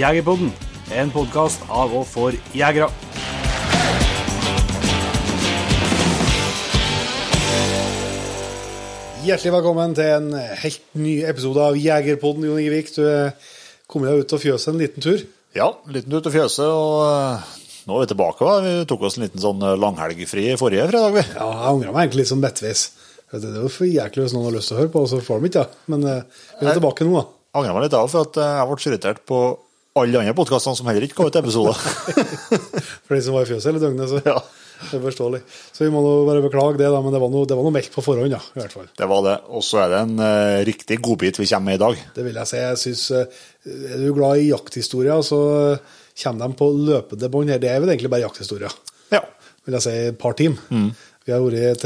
Jegerpodden, en podkast av og for jegere. Hjertelig velkommen til en helt ny episode av Jegerpodden, Jon Ingevik. Du er kommet deg ut av fjøset en liten tur. Ja, en liten ut til fjøse, og eh, nå er vi tilbake. Va? Vi tok oss en liten sånn eh, langhelgfri forrige fredag, vi. Ja, jeg angrer meg egentlig litt sånn midtveis. Det er jo for jæklig hvis noen har lyst til å høre på, og så får de ikke. Ja. Men eh, vi er tilbake nå, da. Jeg Angrer meg litt av, for at eh, jeg ble så irritert på alle andre podkastene som heller ikke kom ut episoder. For de som var i fjøset hele døgnet, så Ja. det er forståelig. Så vi må nå bare beklage det, da, men det var noe, det var noe meldt på forhånd, ja, i hvert fall. Det var det. Og så er det en uh, riktig godbit vi kommer med i dag. Det vil jeg si. Jeg synes, uh, Er du glad i jakthistorier, så eh, kommer de på løpende bånd her. Det er vel egentlig bare jakthistorier. Ja. vil jeg si, et par team. Vi har vært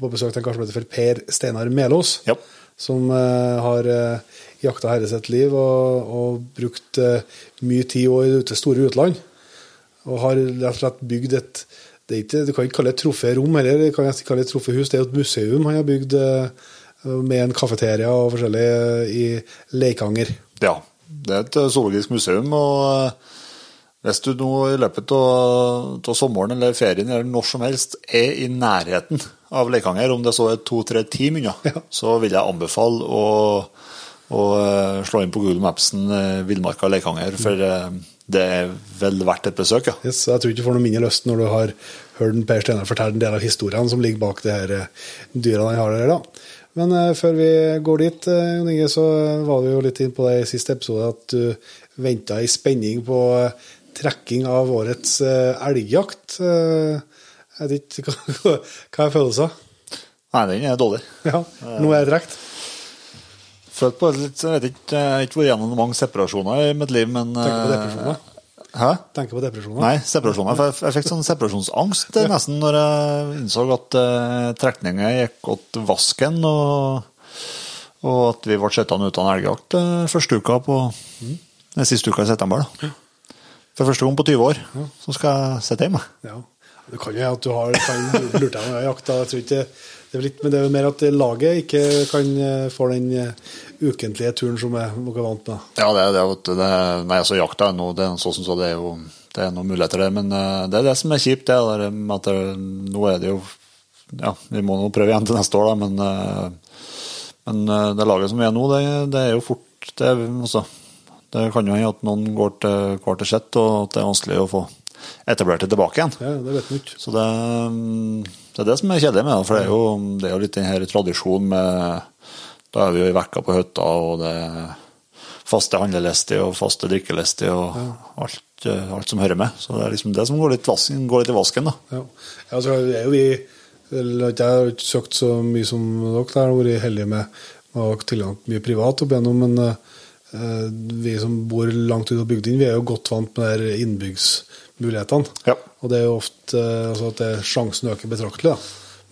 på besøk til en kar som heter Per Steinar Melås, Ja. Som eh, har uh, jakta herre sitt liv og, og brukt eh, mye tid og det store utland. Og har rett og slett bygd et det er ikke, Du kan ikke kalle det et troférom heller, det kan ikke kalle det et troféhus. Det er jo et museum han har bygd eh, med en kafeteria og forskjellig eh, i Leikanger. ja. Det er et eh, zoologisk museum, og eh, hvis du nå i løpet av sommeren eller ferien eller når som helst er i nærheten av Leikanger, om det så er to-tre timer unna, Ja. så vil jeg anbefale å, å eh, slå inn på Google Mapsen eh, Villmarka Leikanger, for eh, det er vel verdt et besøk, ja. Yes, jeg tror ikke du får noe mindre lyst når du har hørt Per Steinar fortelle en del av historiene som ligger bak det her dyra han har der. da. Men før vi går dit, Jon Inge, så var vi jo litt inn på det i siste episode at du venta i spenning på trekking av årets elgjakt. Jeg vet ikke hva, hva er følelsen? Nei, den er dårlig. Ja, nå er jeg trukket. Følt på litt, jeg vet ikke, jeg har ikke vært gjennom mange separasjoner i mitt liv, men Tenker på eh, depresjoner. Hæ? Tenker på depresjoner. Nei, separasjoner. For jeg, jeg fikk sånn separasjonsangst eh, nesten når jeg innså at uh, gikk åt vasken, og, og at vi ble sittende uten elgjakt uh, første uka på den siste uka i september. da. For første gang på 20 år så skal jeg sitte hjemme. Ja. Det kan jo at du har lurt deg med jakta. Jeg ikke det er litt, men det er jo mer at laget ikke kan eh, få den eh, ukentlige turen som er er vant med. Ja, det er det. det nei, altså Jakta er noe, det er sånn så det er jo det er noen muligheter der, men eh, det er det som er kjipt. det med at det, Nå er det jo Ja, vi må nå prøve igjen til neste år, da, men, men det laget som vi er nå, det, det er jo fort det, altså, det kan jo hende at noen går til hver til sitt, og at det er vanskelig å få etablert det tilbake igjen. Ja, det vet ikke. Så det, det er det som er kjedelig med det, for det er jo, det er jo litt den her tradisjonen med Da er vi jo i vekka på hytta, og det er faste handlelister og faste drikkelister og alt, eh, alt som hører med. Så det er liksom det som går litt, vasken, går litt i vasken, da. Ja. altså så er jo vi Jeg har ikke søkt så mye som dere. Jeg har vært heldige med å ha tilgang til mye privat opp igjennom, men eh, vi som bor langt ute på bygdene, vi er jo godt vant med de her innbyggsmulighetene. Ja. Og det er jo ofte eh, altså at det, sjansen øker betraktelig. da.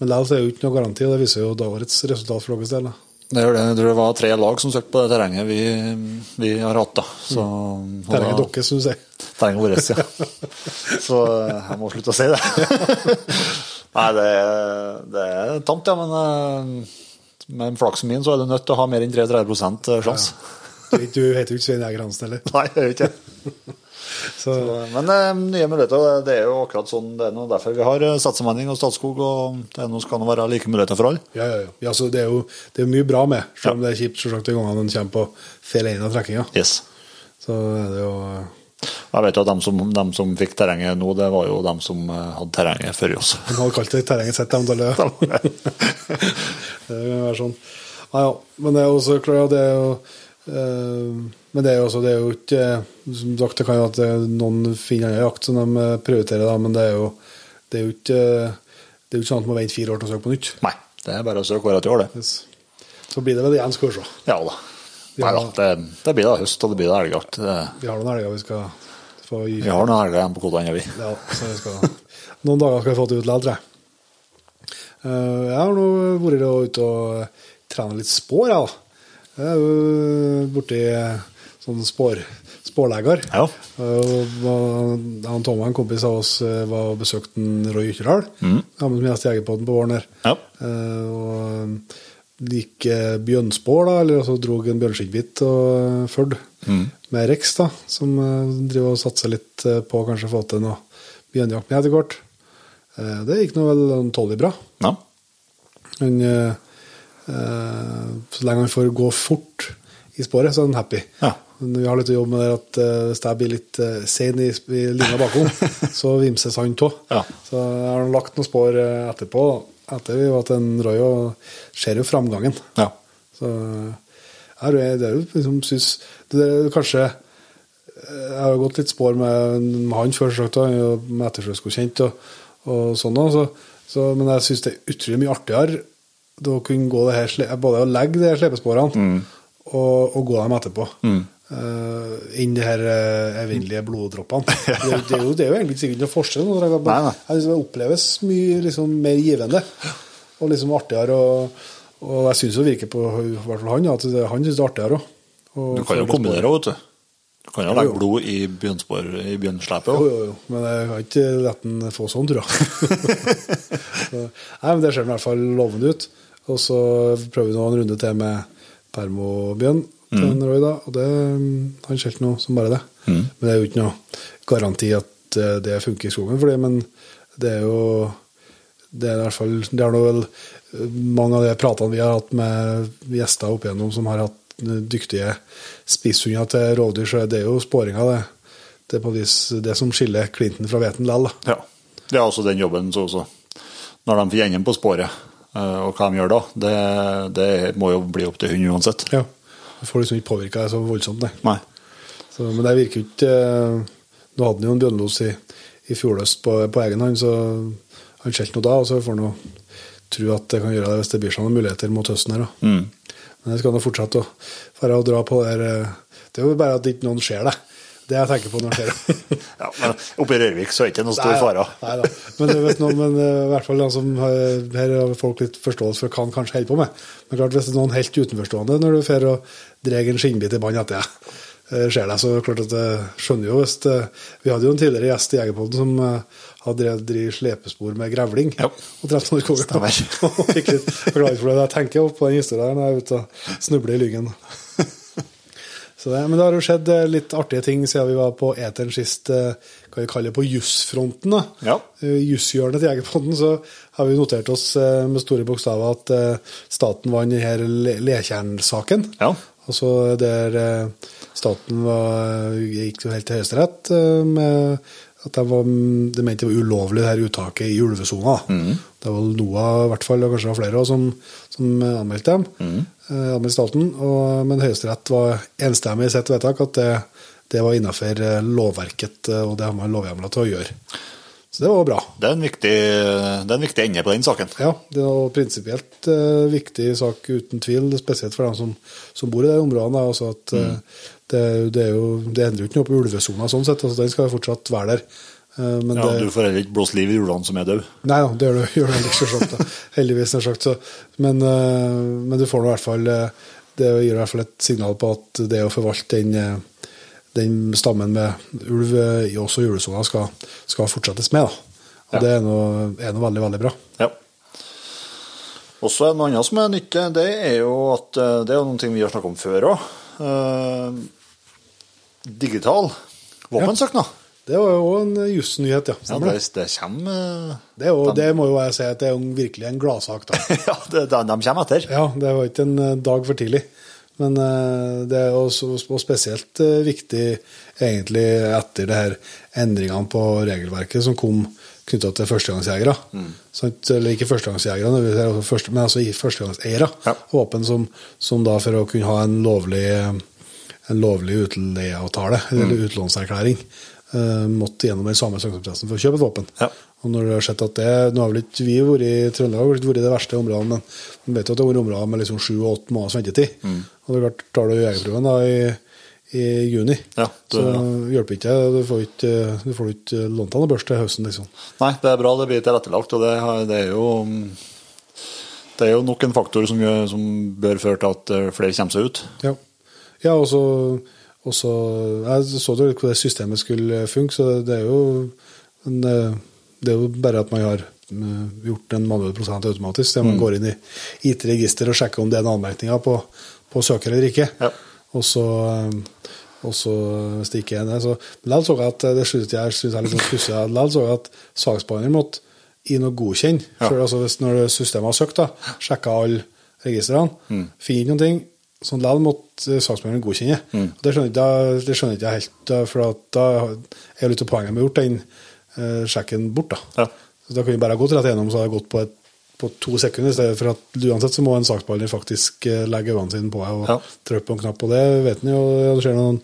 Men likevel er det jo ikke noe garanti, og det viser jo dagårets resultat for deres del. da. Det gjør det. Jeg tror det var tre lag som søkte på det terrenget vi, vi har hatt. da. Så, og Terrenget da- som du sier. Terrenget vårt, ja. Så eh, jeg må slutte å si det. Nei, det, det er tamt, ja, men eh, med flaksen min så er du nødt til å ha mer enn 33 sjanse. Du, du heter jo ikke Svein Jæger Hansen heller. Nei, jeg gjør ikke det. Så Men eh, nye muligheter, det er jo akkurat sånn det er nå derfor vi har Satsemanning og Statskog, og det er nå skal det være like muligheter for alle. ja, ja, ja. ja så det er jo det er mye bra med, selv om det er kjipt selvsagt de gangene en kommer på feil ende av trekkinga. Yes. Så er det jo Jeg vet jo at dem som, de som fikk terrenget nå, det var jo dem som eh, hadde terrenget før oss. De hadde kalt det terrenget sitt, eventuelt. det kan være sånn. Ja, ja. Men det er jo så klart, det er jo eh, Men det er jo også det er jo ikke Som sagt, det kan jo at noen finner annen jakt som de eh, prioriterer, da, men det er jo det er jo ikke det er jo ikke sånn at man venter fire år til å søke på nytt. Nei, det er bare å søke hvert år, det. Yes. Så blir det vel igjen, skal vi se. Ja da. Nei da, det, det blir da høst, og det blir da elgjakt. Vi har noen elger vi skal få gi. Vi har noen elger igjen på kodene, vi. Ja, så vi skal, noen dager skal vi få det ut likevel, tror jeg. Eh, jeg har nå vært ute og trent litt spår, jeg. da. Jeg er jo borti sånn spår, spårleger. Ja. Han Tom, en kompis av oss, eh, var og besøkte Roy Ytterdal. Mm. Han som gjest i Jegerpodden på våren her. Ja. Eh, og gikk bjørnspår, da, eller altså drog en bjørnskinnbit og Førd med Rex, da, som eh, driver og satser litt eh, på å kanskje få til noe bjørnjakt med etter hvert. Eh, Det gikk nå vel tålelig bra. Ja. Men eh, eh, så lenge han får gå fort i sporet, så er han happy. Ja. Vi har litt å jobbe med det at eh, hvis jeg blir litt uh, sein i, i linja bakom, så vimses han av. Ja. Så jeg har lagt noen spor eh, etterpå, etter vi var til en Roy, og ser jo framgangen. ja. Så jeg, det er jo liksom synes, det er kanskje Jeg har gått litt spår med, med han før, og med ettersjøskokjent og, og sånn, så, så, men jeg syns det er utrolig mye artigere da å kunne gå det her, både å legge de her slepesporene og, og gå dem etterpå. eh, Inn de her uh, evinnelige bloddroppene. det, er jo- det, er jo, det er jo egentlig ikke sikkert noe forskjell. Noe, Jeg, Nei, nei. jeg synes det oppleves mye liksom, mer givende og liksom artigere. Og, og jeg syns det virker på i hvert fall han at det, han syns det er artigere òg. Du kan jo kombinere òg, vet du. Du kan jo legge blod i bjørnspor i bjørnslepet Jo, òg. jo, jo, men jeg har ikke la den få sånn, tror jeg. Så, Nei, men Det ser i hvert fall lovende ut. Og så prøver vi nå en runde til med permobjørn til en Roy, da. Og det, han skjelte noe som bare det. Men det er jo ikke noe garanti at eh, det funker i skogen for det, men det er jo det er i hvert fall Det er nå vel eh, mange av de pratene vi har hatt med gjester opp igjennom som har hatt eh, dyktige spisshunder til rovdyr, så det er jo sporinga, det. Det er på vis det som skiller klinten fra hveten likevel. Ja. Det er også den jobben så også. Når de får enden på sporet, og hva de gjør da, det, det må jo bli opp til hund uansett. Ja. Du får liksom ikke påvirka det så voldsomt, nei. Nei. Så, men det virker jo ikke eh, Nå hadde han jo en bjørnlos i, i fjor høst på, på egen hånd, så han skjelte noe da. Og så får han jo tro at det kan gjøre det hvis det blir sånne muligheter mot høsten her. da. Men jeg skal nå fortsette å dra på det eh, Det er jo bare at ikke noen ser det. Det jeg tenker på når det skjer. Ja, men oppe i Rørvik så er det ikke noe stor fare. Nei da. Men, vet noe, men eh, i hvert fall altså, som her har folk litt forståelse for hva han kanskje holder på med. Men klart, hvis det er noen helt utenforstående når du drar og drar en skinnbit i bånd etter deg, eh, ser deg, så klart at jeg skjønner jo hvis det, Vi hadde jo en tidligere gjest i Jegerpodden som eh, hadde drevet slepespor med grevling. Ja. Og drept noen. Stemmer. Og fikk litt forklaring for det. Jeg tenker på den historien når jeg er ute og snubler i lyggen. Så det, men det har jo skjedd eh, litt artige ting siden vi var på eteren sist, eh, hva vi kaller på jussfronten. da. Ja. Eh, Jusshjørnet til Jegerpodden, så har vi notert oss med store bokstaver at staten vant denne Le- Letjern-saken. Ja. Altså der staten var, gikk jo helt til Høyesterett med at de, var, de mente det var ulovlig det her uttaket i ulvesona. Det var NOAH i hvert fall, og kanskje det var flere også, som, som anmeldte dem. eh, anmeldte staten, og, Men Høyesterett var enstemmig i sitt vedtak at det, det var innenfor eh, lovverket, eh, og det har man lovhjemler til å gjøre. Så det var bra. Det er en viktig, det er en viktig ende på den saken. Ja, det er en prinsipielt uh, viktig sak uten tvil, spesielt for dem som, som bor i de områdene. Altså at mm. det, det, er jo, det endrer jo ikke noe på ulvesona sånn sett, altså den skal jo fortsatt være der. Eh, men Ja, det, du får heller ikke blåst liv i ulvene som er døde. Nei da, det gjør du gjør du ikke, selvsagt. Heldigvis, nær sagt. Så, men, eh, men du får nå i hvert fall eh, Det gir i hvert fall et signal på at det å forvalte den, den stammen med ulv i også i ulvesona skal, skal fortsettes med. da. Og Ja. det er noe, veldig, veldig bra. Ja. Og så det noe annet som er nytt, det er jo at det er noe vi har snakket om før òg. digital våpensøknad. Det var jo en jussnyhet, ja. Ja, Stemmer det, det. det kommer Det, er jo, det må jo jeg si at det er jo virkelig en gladsak, da. Ja, det, de, de kommer etter. Ja, det var ikke en eh, dag for tidlig. Men eh, det er også, og spesielt eh, viktig egentlig etter det her endringene på regelverket som kom knytta til førstegangsjegere. Mm. Eller ikke førstegangsjegere, det altså men altså førstegangseiere. Ja. Våpen som, som da for å kunne ha en lovlig, en lovlig utleieavtale, eller utlånserklæring, eh, måtte gjennom den samme søknadsprosessen for å kjøpe et våpen. Ja. Og når du har sett at det, Nå har vel ikke vi vært i Trøndelag har vært i det verste området, men man vet jo at det har vært områder med liksom sju og åtte måneders ventetid. Og det er klart, tar du jegerprøven da i, i juni, Ja, det- så hjelper ikke. Du får ikke, du får ikke lånt deg noen børs til høsten, liksom. Nei, det er bra det blir tilrettelagt, og det, det er jo det er jo nok en faktor som, gjør, som bør føre til at eh, flere kommer seg ut. Ja, ja og så og så- Jeg så jo litt hvordan systemet skulle funke, så det er jo en, eh, det er jo bare at man har mm, gjort en manuell prosent automatisk, der man går inn i IT-register og sjekker om det er en anmerkning på, på søker eller ikke. Ja. Og så, um, og så stikker jeg er så likevel så jeg at det synes jeg, synes jeg sånn pussig. Likevel så jeg at saksbehandler måtte inn og godkjenne. Ja. Altså når systemet har søkt, da, sjekka alle registrene, Mm. finner ikke noen ting, så likevel måtte eh, saksbehandleren godkjenne. Mm. Det skjønner, ikke, jeg- helt, for at da er litt av poenget med å gjort den uh, sjekken bort. da. Ja. Så da kan vi bare gå til rett igjennom, så har det gått på, et, på to sekunder, i stedet for at uansett så må en saksbehandler faktisk eh, legge øynene sine på deg og Ja. trykke på en knapp. Og det vet en jo, det skjer noen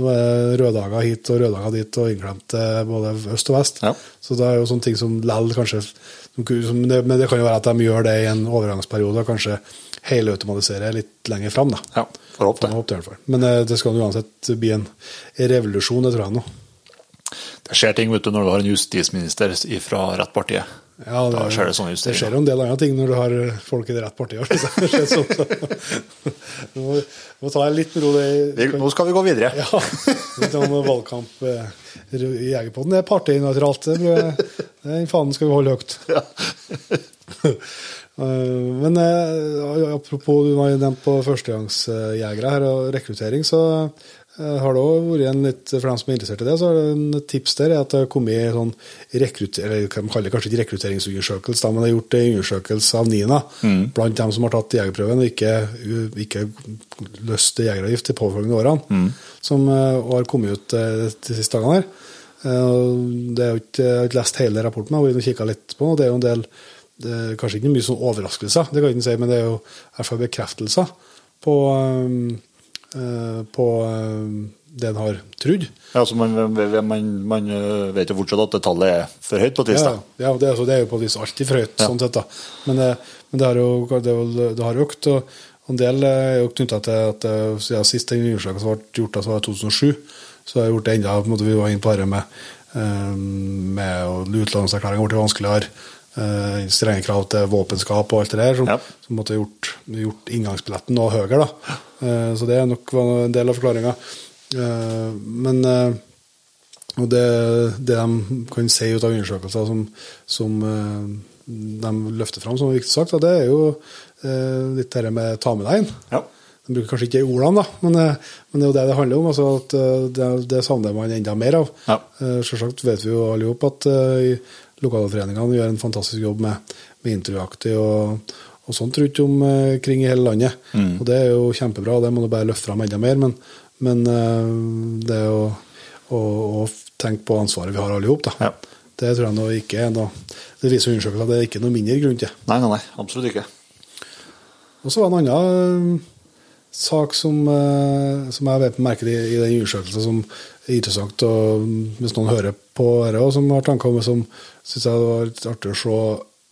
nå er det røddager hit og røddager dit, og innklemt eh, både øst og vest. Ja. Så det er jo sånne ting som lell kanskje som, Men det kan jo være at de gjør det i en overgangsperiode, kanskje helautomatisere litt lenger fram. da. Ja, får håpe det. håpe det. Men eh, det skal uansett bli en revolusjon, det tror jeg nå. Det skjer ting vet du, når du har en justisminister fra rett parti. Ja, Da skjer det sånne Det skjer jo en del andre ting når du har folk i det rett partiet. altså. Det sånn. Du må, må ta det litt med ro. Det, nå skal vi gå videre. ja, litt om valgkamp eh, i Jegerpodden. Det er partinøytralt. Det Den fanen skal vi holde høyt. Eh, Men eh, apropos du var nevnt på førstegangsjegere her og rekruttering, så eh, har det også vært en litt, for dem som er interessert i det, så er det en tips der er at det har kommet sånn eller de kaller det kanskje ikke rekrutteringsundersøkelse, men det er gjort en undersøkelse av NINA blant dem som har tatt jegerprøven og ikke, ikke løst jegeravgift de påfølgende årene, som eh, har kommet ut eh, de siste dagene her. Eh, Det er jo ikke, jeg har ikke lest hele rapporten, men jeg har kikka litt på den, og det er jo en del det er kanskje ikke mye sånn overraskelser, det kan jeg ikke si, men det er jo i hvert fall bekreftelser på, um, eh, på um, det en har trodd. Ja, så man, man, man vet jo fortsatt at det tallet er for høyt på et vis. Ja, ja det, er, det er jo på et vis alltid for høyt, Ja. sånn sett. da. Men, det, men det, har jo det, det har økt. og og En del er jo knytta til at eh, siden sist den undersøkelsen ble gjort, da, så var det 2007, så har jeg gjort det enda på en måte, Vi var inne på dette med, eh, med utlånserklæring ble vanskeligere. Eh, strenge krav til våpenskap og alt det der, som, Ja. som måtte gjort, gjort inngangsbilletten noe høyere. da. Eh, så det er nok var en del av forklaringa. men eh, og det, det de kan si ut av undersøkelser som, som de løfter fram som viktig sagt, det er jo litt dette med ta med deg inn. Ja. De bruker kanskje ikke ordene, da, men, men det er jo det det handler om. altså at Det, det savner man enda mer av. Ja. Selvsagt vet vi jo alle sammen at eh, i gjør en fantastisk jobb med, med intervjuaktig og, og sånt rundt omkring i hele landet. Mm. Og det er jo kjempebra, og det må du bare løfte fram enda mer. Men, men eh, det er jo å, å tenke på ansvaret vi har alle sammen. da. Ja. Det tror jeg nå ikke er noe Det viser undersøkelser at det er ikke noe mindre grunn til. Nei, nei, nei, absolutt ikke. Og så var det en annen eh, sak som, eh, som jeg vet merker i, i den undersøkelsen som interessant, og hvis noen hører på dette og som har tanker om det, som syns jeg det var litt artig å se,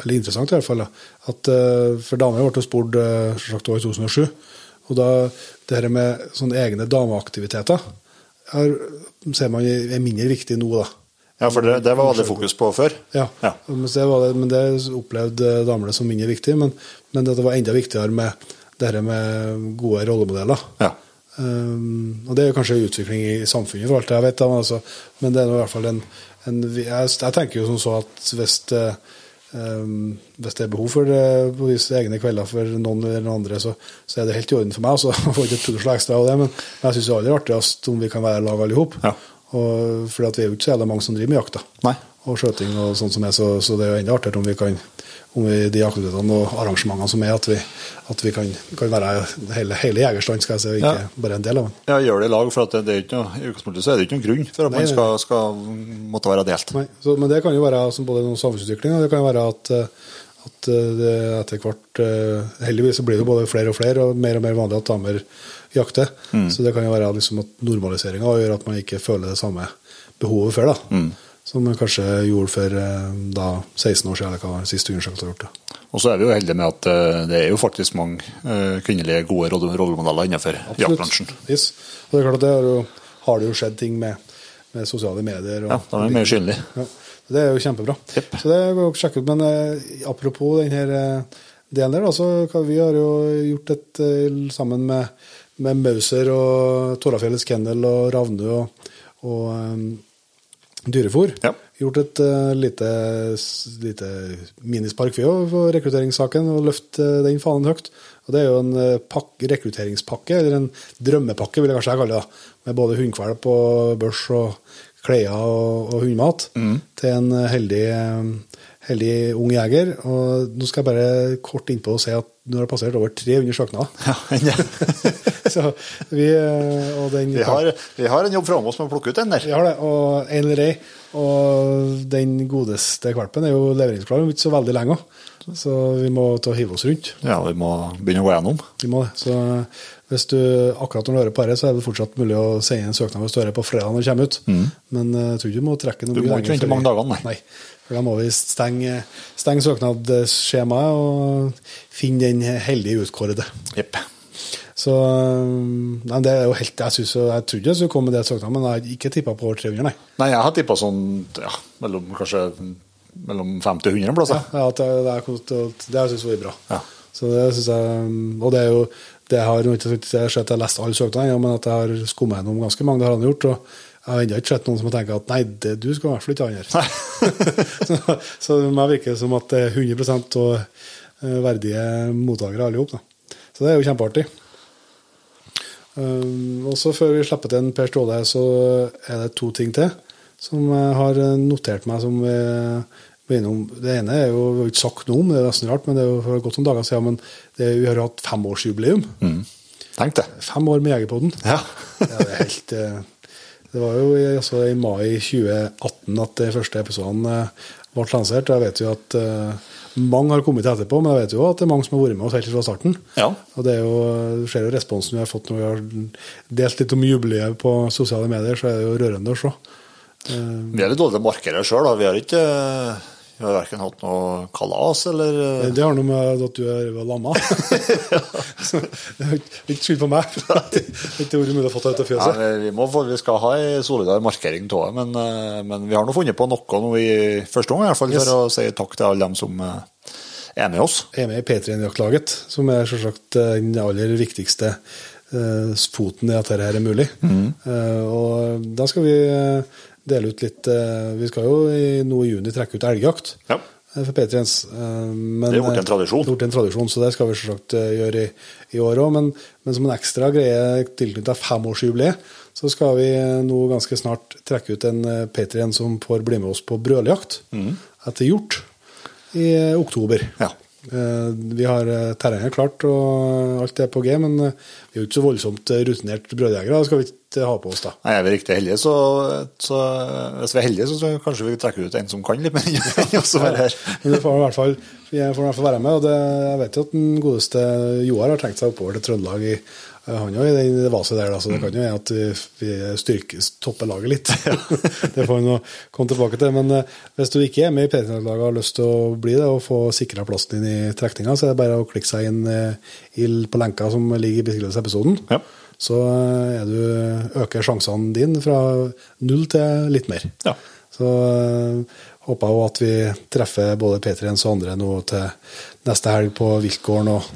eller interessant i hvert fall, at eh, for damer ble spurt eh, selvsagt i 2007, og da det her med sånne egne dameaktiviteter her ser man er mindre viktig nå, da. Ja, for det, det var det fokus på før. Ja, Ja. det var det, men det opplevde damene som mindre viktig. Men, men det var enda viktigere med det her med gode rollemodeller. Ja. Um, og det er jo kanskje en utvikling i samfunnet, for alt jeg vet. Men, altså, men det er i hvert fall en, en jeg, jeg tenker jo som så at hvis det, um, hvis det er behov for det på visse egne kvelder for noen eller noen andre, så, så er det helt i orden for meg. Så får ikke et tusenslag ekstra av det, men, men jeg syns det er aller artigst om vi kan være lag alle i hop. Ja. Og- Fordi at vi er jo ikke så jævla mange som driver med jakt. da Nei. Og skjøting og sånt som er, så, så det er jo enda artigere om vi kan om vi, de aktivitetene og arrangementene som er, at vi, at vi kan, kan være hele, hele jegerstand, skal jeg si, og ikke Ja. bare en del av den. Ja, gjør det i lag, for at det, det er ikke noe, i utgangspunktet så er det ikke noen grunn for at Nei, man skal, skal måtte være delt. Så, men det kan jo være som både noen samfunnsutvikling, og det kan jo være at, at eh, det etter hvert eh, Heldigvis så blir det både flere og flere, og mer og mer vanlig at damer jakter. Så det kan jo være liksom at normaliseringa gjør at man ikke føler det samme behovet før, da. Som vi kanskje gjorde for eh, da 16 år siden, eller hva var siste undersøkelsen har gjort. det. Og så er vi jo heldige med at eh, det er jo faktisk mange eh, kvinnelige gode rolle- rollemodeller innenfor jaktbransjen. Yes. Og det er klart at det har, jo, har det jo skjedd ting med, med sosiale medier. Og, Ja, da er vi mer synlige. Ja, det er jo kjempebra. Yep. Så det går å sjekke ut. Men eh, apropos den her eh, delen der, så vi har jo gjort et sammen med, med Mauser og Torafjellets Kennel og Ravnu og, og eh, Dyrefôr Ja. gjort et uh, lite, lite minispark vi òg for rekrutteringssaken, og løft uh, den fanen høyt. Og Det er jo en uh, pakke, rekrutteringspakke, eller en drømmepakke, vil jeg kanskje kalle det. Med både hundkvalp og børs og klær og, og hundmat til en heldig, eh, heldig ung jeger. Og nå skal jeg bare kort innpå og si at nå har det passert over 300 søknader. Ja. Så vi, eh, den, vi, har, vi har en jobb framme oss med å plukke ut den der. vi har det, og en eller ei. Og den godeste valpen er jo leveringsklar om ikke så veldig lenge. Så vi må ta hive oss rundt. Ja, vi må begynne å gå gjennom. Vi må det. Så hvis du akkurat når du hører på dette, så er det fortsatt mulig å sende en søknad hvis du hører på fredag når det kommer ut. Men eh, jeg tror ikke du må trekke noe Du må ikke lenger vente mange dagene, nei. For da må vi stenge, stenge søknadsskjemaet og finne den heldige utkårede. Yep. Så nei, det er jo helt, Jeg synes, jeg trodde jeg skulle komme med det søknaden, men jeg har ikke tippa på over 300, nei. Nei, jeg har tippa sånn ja, mellom kanskje mellom 50 og 100 plasser. Ja, ja det, det, er, det har jeg syntes vært bra. Ja. Så det synes jeg, Og det er jo det har nå ikke jeg sett jeg har lest alle søknadene, men at jeg har skumma gjennom ganske mange, det har han gjort. og jeg har ennå ikke sett noen som har tenkt at nei, det, du skal i hvert fall ikke ha så, så det meg virker som at det er 100 og eh, verdige mottakere alle sammen. Så det er jo kjempeartig. Um, og så Før vi slipper til en Per Ståle, så er det to ting til som jeg har notert meg som vi var innom. Det ene er jo, vi har ikke sagt noe om, det er nesten rart, men det er jo godt noen dager siden. Men det, vi har hatt femårsjubileum. Mm. Tenk det. Fem år med Jegerpodden. Ja. Ja, det er helt eh, Det var jo i- altså, i mai 2018 at de første episodene eh, ble lansert. og Jeg vet jo at eh, mange har kommet etterpå, men jeg vet jo at det er mange som har vært med oss helt fra starten. Ja. Og det er jo, du ser jo responsen vi har fått når vi har delt litt om jubileet på sosiale medier, så er det jo rørende å se. Vi er litt dårlige markere sjøl. Vi har ikke vi har verken hatt noe kalas eller Det har noe med at du er lamma. Så det er ikke- skyld på meg. Det er ikke ordet mulig å få det ut av ja, fjøset. vi, vi, må, vi skal ha ei solidar markering av det, men, eh, men vi har nå funnet på noe nå i første omgang, i hvert fall, Yes. for å si takk til alle dem som eh, er med oss. er med i P3-jaktlaget, som er selvsagt eh, den aller viktigste eh, foten i at dette er mulig. Mm. og da skal vi eh, dele ut litt eh, Vi skal jo i, nå i juni trekke ut elgjakt Ja. eh, for P3-ens. eh, men- Det er blitt en tradisjon. Det er en tradisjon, så det skal vi selvsagt gjøre i, i år òg. Men, men som en ekstra greie tilknyttet femårsjubileet, så skal vi nå ganske snart trekke ut en Patrien P3-en som får bli med oss på brøljakt etter hjort i oktober. Ja. Eh, Vi har eh, terrenget klart, og alt er på G, men eh, vi er jo ikke så voldsomt rutinert brødjegere. Det skal vi ikke ha på oss, da. Nei, Er vi riktig heldige, så, så hvis vi er heldige, så kanskje vi trekker ut en som kan litt mer enn oss som er her. Men det får i hvert fall, vi får i hvert fall være med. og det, Jeg vet jo at den godeste Joar har tenkt seg oppover til Trøndelag. i han er jo i den vaset der, da, så det kan jo være at vi, vi styrker, topper laget litt. det får vi nå komme tilbake til. Men eh, hvis du ikke er med i P3-laget og har lyst til å bli det og få sikra plassen din i trekninga, så er det bare å klikke seg inn eh, på lenka som ligger i beskrivelsen av episoden. Ja. Så eh, er du, øker sjansene dine fra null til litt mer. Ja. Så håper jeg jo at vi treffer både P3-ens og andre nå til neste helg på Viltgården og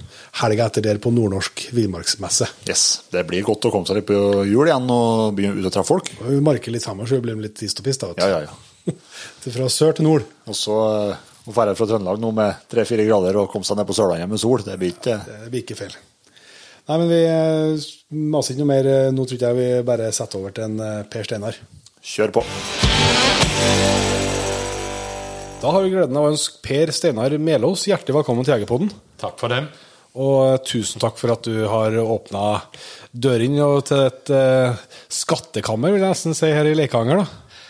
helga etter der på Nordnorsk villmarksmesse. Yes, Det blir godt å komme seg litt på jul igjen og begynne ut og treffe folk. Og Vi marker litt sammen, så vi blir litt hist og pist. Ja, ja, ja. Fra sør til nord. Og så eh, å dra fra Trøndelag nå med tre-fire grader og komme seg ned på Sørlandet med sol, det blir ikke Det blir ikke feil. Nei, men vi øh, maser ikke noe mer. Nå tror jeg vi bare setter over til en Per Steinar. Kjør på. Da har vi gleden av å ønske Per Steinar Melås hjertelig velkommen til Jegerpodden. Takk for det. Og tusen takk for at du har åpna dørene til et eh, skattekammer, vil jeg nesten si, her i Leikanger. da.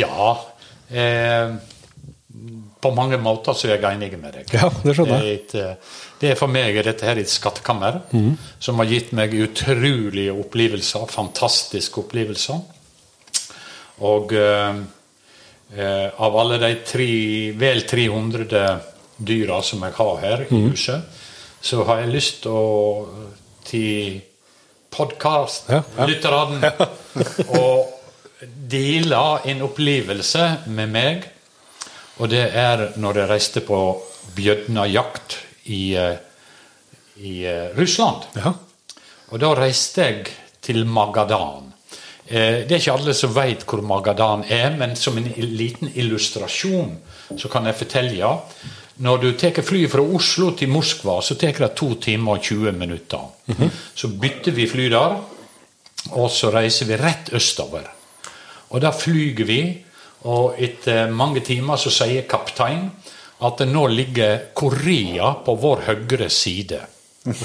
Ja, eh, på mange måter så er jeg enig med deg. Ja, det skjønner jeg. Det er, et, eh, det er for meg dette her et skattekammer som har gitt meg utrolige opplevelser, fantastiske opplevelser. Og eh, eh, av alle de tre, vel 300 dyra som jeg har her i huset, så har jeg lyst å til Ja, ja. podkast-lytterne og dele en opplevelse med meg. Og det er når jeg reiste på bjødnajakt i, eh, i eh, Russland. Ja. Og da reiste jeg til Magadan. Eh, det er ikke alle som vet hvor Magadan er, men som en liten illustrasjon så kan jeg fortelle. Når du tar flyet fra Oslo til Moskva, så tar det to timer og 20 minutter. Så bytter vi fly der, og så reiser vi rett østover. Og da flyger vi, og etter mange timer så sier kaptein at nå ligger Korea på vår høyre side.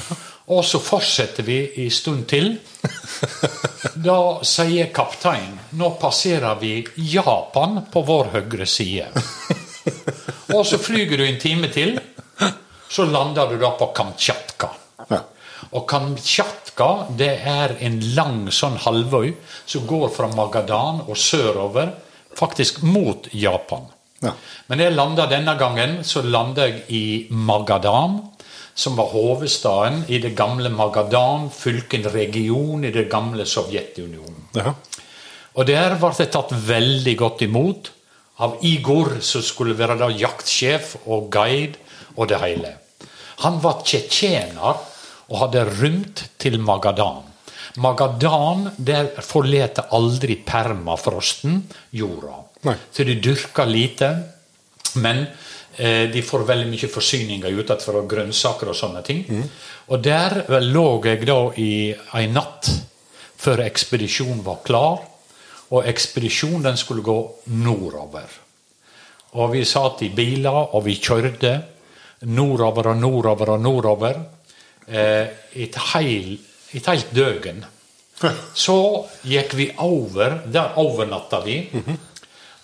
Og så fortsetter vi en stund til. Da sier kaptein nå passerer vi Japan på vår høyre side. Og så flyger du en time til, så lander du da på Kamtsjatka. Og Kamtsjatka det er en lang sånn halvøy som går fra Magadan og sørover, faktisk mot Japan. Ja. Men jeg landa denne gangen så landa jeg i Magadan, som var hovedstaden i det gamle Magadan, fylken region i det gamle Sovjetunionen. Ja. Og der ble det tatt veldig godt imot av Igor, som skulle være da jaktsjef og guide og det hele. Han var tsjetsjener og hadde rømt til Magadan. Magadan der forlater aldri permafrosten jorda. Nei. Så de dyrker lite, men de får veldig mye forsyninger utenfor og grønnsaker og sånne ting. Og der vel, lå jeg da i ei natt før ekspedisjonen var klar. Og ekspedisjonen skulle gå nordover. Og vi satt i biler, og vi kjørte nordover og nordover og nordover. Eh, et, heil, et helt døgn. Så gikk vi over. Der overnatta vi.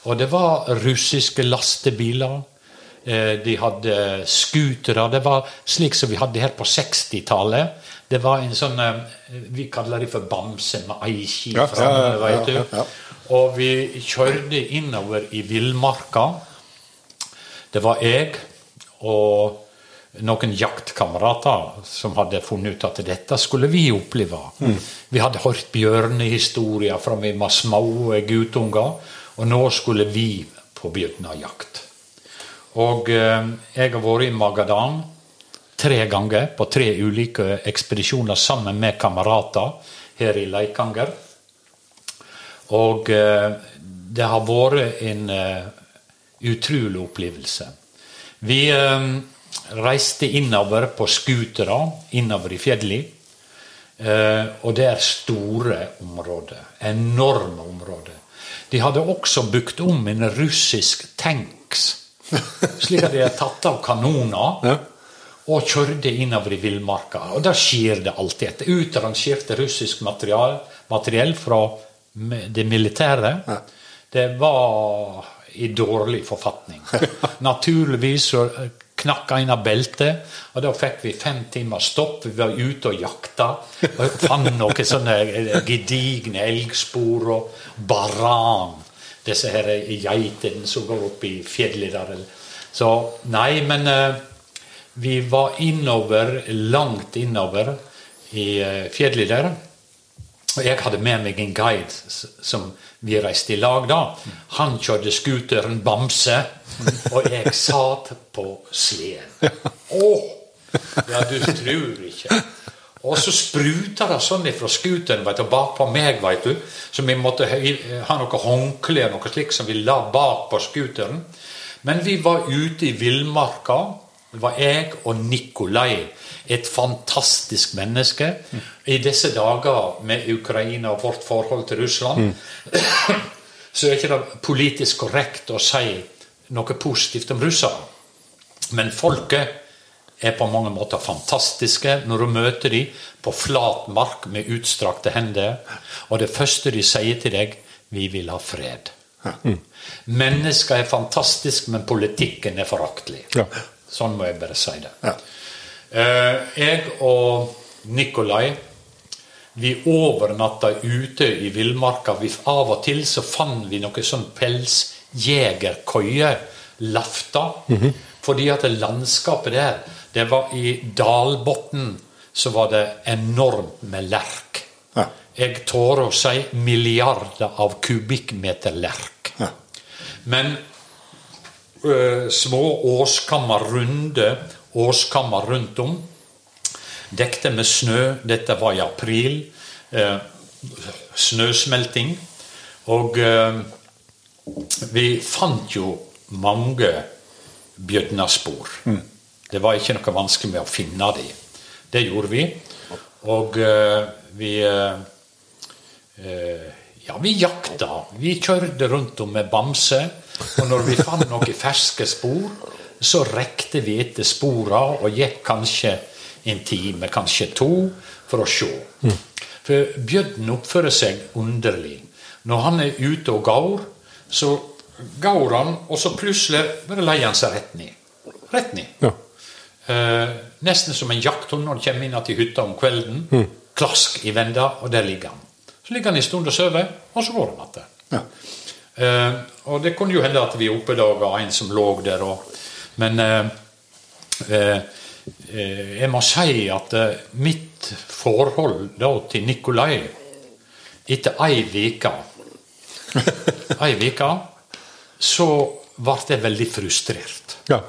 Og det var russiske lastebiler. Eh, De hadde scootere. Det var slik som vi hadde her på 60-tallet. Det var en sånn eh, Vi kaller det for bamse med ei ski Ja, framme, ja, ja. Og vi kjørte innover i villmarka. Det var jeg og noen jaktkamerater som hadde funnet ut at dette skulle vi oppleve. Vi hadde hørt bjørnehistorier fra vi var små guttunger, og nå skulle vi på bjørnejakt. Og eh, jeg har vært i Magadan tre ganger på tre ulike ekspedisjoner sammen med kamerater her i Leikanger. Og eh, det har vært en eh, utrolig opplevelse. Vi reiste innover på scootere innover i fjellet. Og det er store områder. Enorme områder. De hadde også bygd om en russisk tanks, slik at de er tatt av kanoner Ja. og kjørte innover i villmarka. Og der skjer det alltid et utrangert russisk material, materiell fra det militære. Ja. Det var i dårlig forfatning. Naturligvis så knakk en av beltet, og da fikk vi fem timer stopp. Vi var ute og jakta. Og fant noen sånne gedigne elgspor og baran. Disse her geitene som går opp i fjellet der. Så nei, men eh, vi var innover, langt innover i eh, fjellet der. Og jeg hadde med meg en guide som vi reiste i lag da. Han kjørte scooteren Bamse, og jeg satt på sleden. Å! Ja, du tror ikke. Og så spruta det sånn fra scooteren vet du, bak meg, vet du. Så vi måtte ha noe håndkle og noe slikt som vi la bak på scooteren. Men vi var ute i villmarka. Det var jeg og Nikolai, et fantastisk menneske. I disse dager med Ukraina og vårt forhold til Russland, så er ikke det politisk korrekt å si noe positivt om russere. Men folket er på mange måter fantastiske når du møter dem på flat mark med utstrakte hender. Og det første de sier til deg 'Vi vil ha fred'. Mennesker er fantastiske, men politikken er foraktelig. Ja. Sånn må jeg bare si det. Ja. Eh, jeg og Nikolai vi overnatta ute i villmarka. Av og til så fant vi noe sånn pelsjegerkoie, lafta. Fordi at landskapet der, det var i Dalbotn så var det enormt med lerk. Ja. Jeg tør å si milliarder av kubikkmeter lerk. Ja. Men ø, små åskammer, runde åskammer rundt om, dekte med snø. Dette var i april. Ø, snøsmelting. Og ø, vi fant jo mange bjødnaspor. Det var ikke noe vanskelig med å finne dem. Det gjorde vi. Og eh, vi eh, eh, Ja, vi jakta. Vi kjørte rundt om med bamse. Og når vi fant noen ferske spor, så rekte vi etter sporene og gikk kanskje en time, kanskje to, for å se. For bjørnen oppfører seg underlig. Når han er ute og går, så går han, og så plutselig bare leier han seg rett ned. Rett ned. Ja. Eh, nesten som en jakthund når han kommer inn til hytta om kvelden. Klask i venda, og der ligger han. Så ligger han en stund og sover, og så går han igjen. Ja. Eh, og det kunne jo hende at vi oppdaga en som lå der. Og, men eh, eh, eh, jeg må si at eh, mitt forhold da til Nikolai etter ei uke Ei uke så ble jeg veldig frustrert. Ja.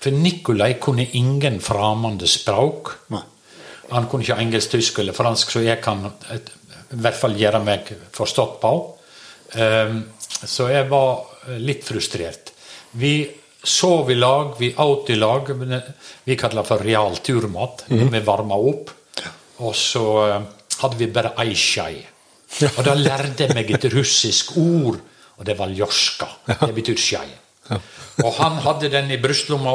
For Nikolai kunne ingen fremmede språk. Nei. Han kunne ikke engelsk, tysk eller fransk, så jeg kan et, i hvert fall gjøre meg forstått på. Um, så jeg var litt frustrert. Vi sov i lag, vi åt i lag. Vi kaller det for real turmat. Vi varma opp. Og så eh, hadde vi bare ei skje. Og da lærte jeg meg et russisk ord, og det var ljorska. Det betyr Og han hadde den i brystlomma,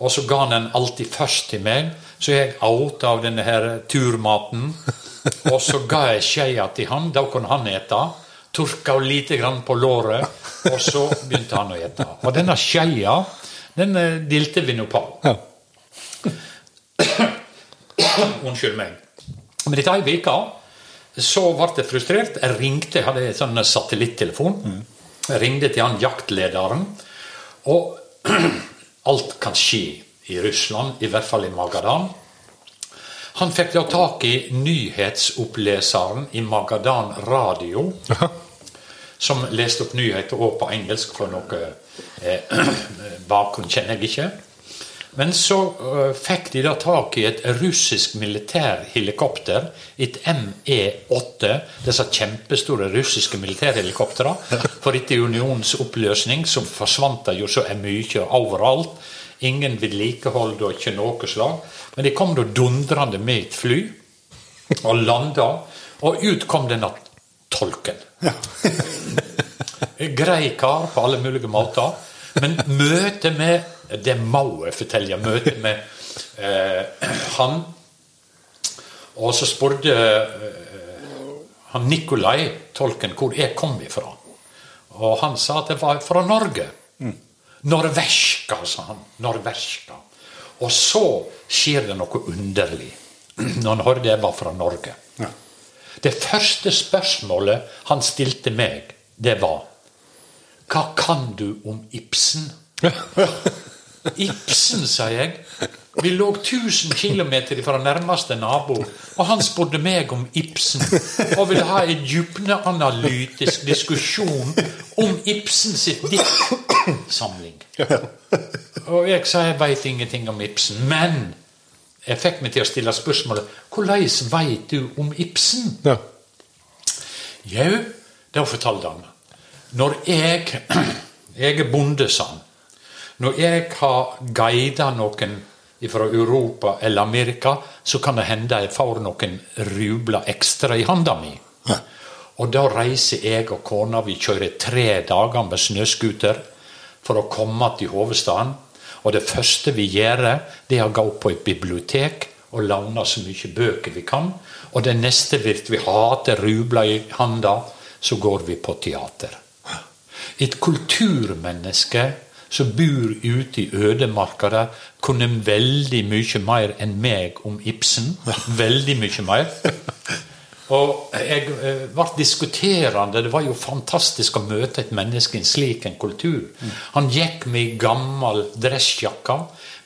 og så ga han den alltid først til meg. Så jeg åt av denne her turmaten, og så ga jeg skeia til han. Da kunne han ete. Turka lite grann på låret, og så begynte han å ete. Og denne skeia, den delte dilte vi nå på. Ja. Unnskyld meg. Men etter ei uke så ble jeg frustrert. Jeg ringte, jeg hadde en sånn satellittelefon. Jeg ringte til han jaktlederen. Og alt kan skje i Russland, i hvert fall i Magadan. Han fikk da tak i nyhetsoppleseren i Magadan radio, som leste opp nyheter òg på engelsk, for noe eh, bakgrunn kjenner jeg ikke. Men så uh, fikk de da tak i et russisk militærhelikopter, et ME-8, disse kjempestore russiske militærhelikoptrene. For etter unionens oppløsning så forsvant det jo så mye overalt. Ingen vedlikehold og ikke noe slag. Men de kom da dundrende med et fly og landa, og ut kom denne tolken. Grei kar på alle mulige måter. Men møtet med Det må jeg fortelle. Møtet med eh, han Og så spurte eh, han Nikolai, tolken, hvor jeg kom ifra. Og han sa at jeg var fra Norge. Norveska, sa han. Norveska. Og så skjer det noe underlig når han hørte jeg var fra Norge. Ja. Det første spørsmålet han stilte meg, det var Hva kan du om Ibsen? Ibsen, sa jeg. Vi lå 1000 km fra nærmeste nabo, og han spurte meg om Ibsen. Og ville ha en dybdeanalytisk diskusjon om Ibsen sitt diktsamling. Og jeg sa jeg veit ingenting om Ibsen, men jeg fikk meg til å stille spørsmålet hvordan veit du om Ibsen? Ja. Jau, det fortalte han. Når jeg Jeg er bonde, sa han. Når jeg har guida noen fra Europa eller Amerika, så kan det hende jeg får noen rubler ekstra i handa mi. Og da reiser jeg og kona, vi kjører tre dager med snøscooter for å komme til hovedstaden. Og det første vi gjør, det er å gå på et bibliotek og låne så mye bøker vi kan. Og det neste vil vi hater rubler i handa, så går vi på teater. Et kulturmenneske som bor ute i ødemarka der, kunne veldig mye mer enn meg om Ibsen. Veldig mye mer. Og jeg eh, ble diskuterende. Det var jo fantastisk å møte et menneske i en slik en kultur. Han gikk med ei gammel dressjakke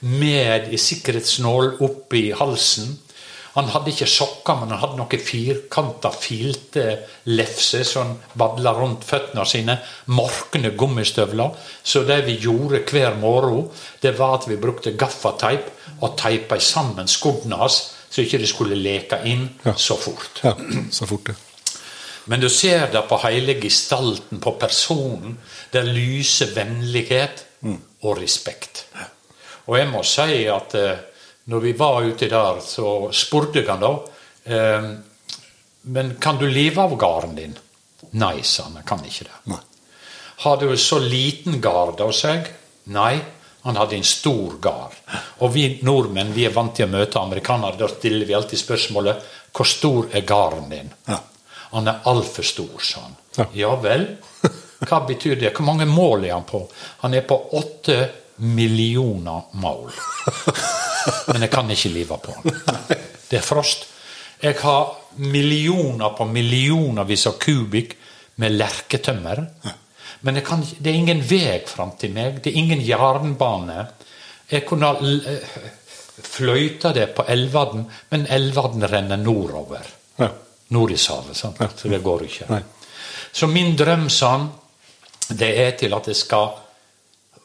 med ei sikkerhetsnål oppi halsen. Han hadde ikke sokker, men han hadde noen firkanta, filte lefser som badla rundt føttene sine. Morkne gummistøvler. Så det vi gjorde hver morgen, det var at vi brukte gaffateip og teipa sammen skoene hans, så ikke de skulle leke inn så fort. ja. Så fort, ja. Men du ser det på hele gestalten, på personen. Det lyser vennlighet og respekt. Og jeg må si at eh, når vi var ute der, så spurte han da eh, Men kan du leve av gården din? Nei, sa han. Jeg kan ikke det. Nei. Har du så liten gard hos seg? Nei, han hadde en stor gard. Og vi nordmenn vi er vant til å møte amerikanere. Da stiller vi alltid spørsmålet hvor stor er garden din? Ja. Han er altfor stor, sa han. Ja. Ja vel? Hva betyr det? Hvor mange mål er han på? Han er på åtte millioner mål. Men jeg kan ikke leve på den. Det er frost. Jeg har millioner på millionervis av kubikk med lerketømmer. Men kan, det er ingen vei fram til meg. Det er ingen jernbane. Jeg kunne eh, fløyta det på Elvaden, men Elvaden renner nordover. Ja. Nordishavet, sant? så det går ikke. Nei. Så min drøm, sånn, det er til at jeg skal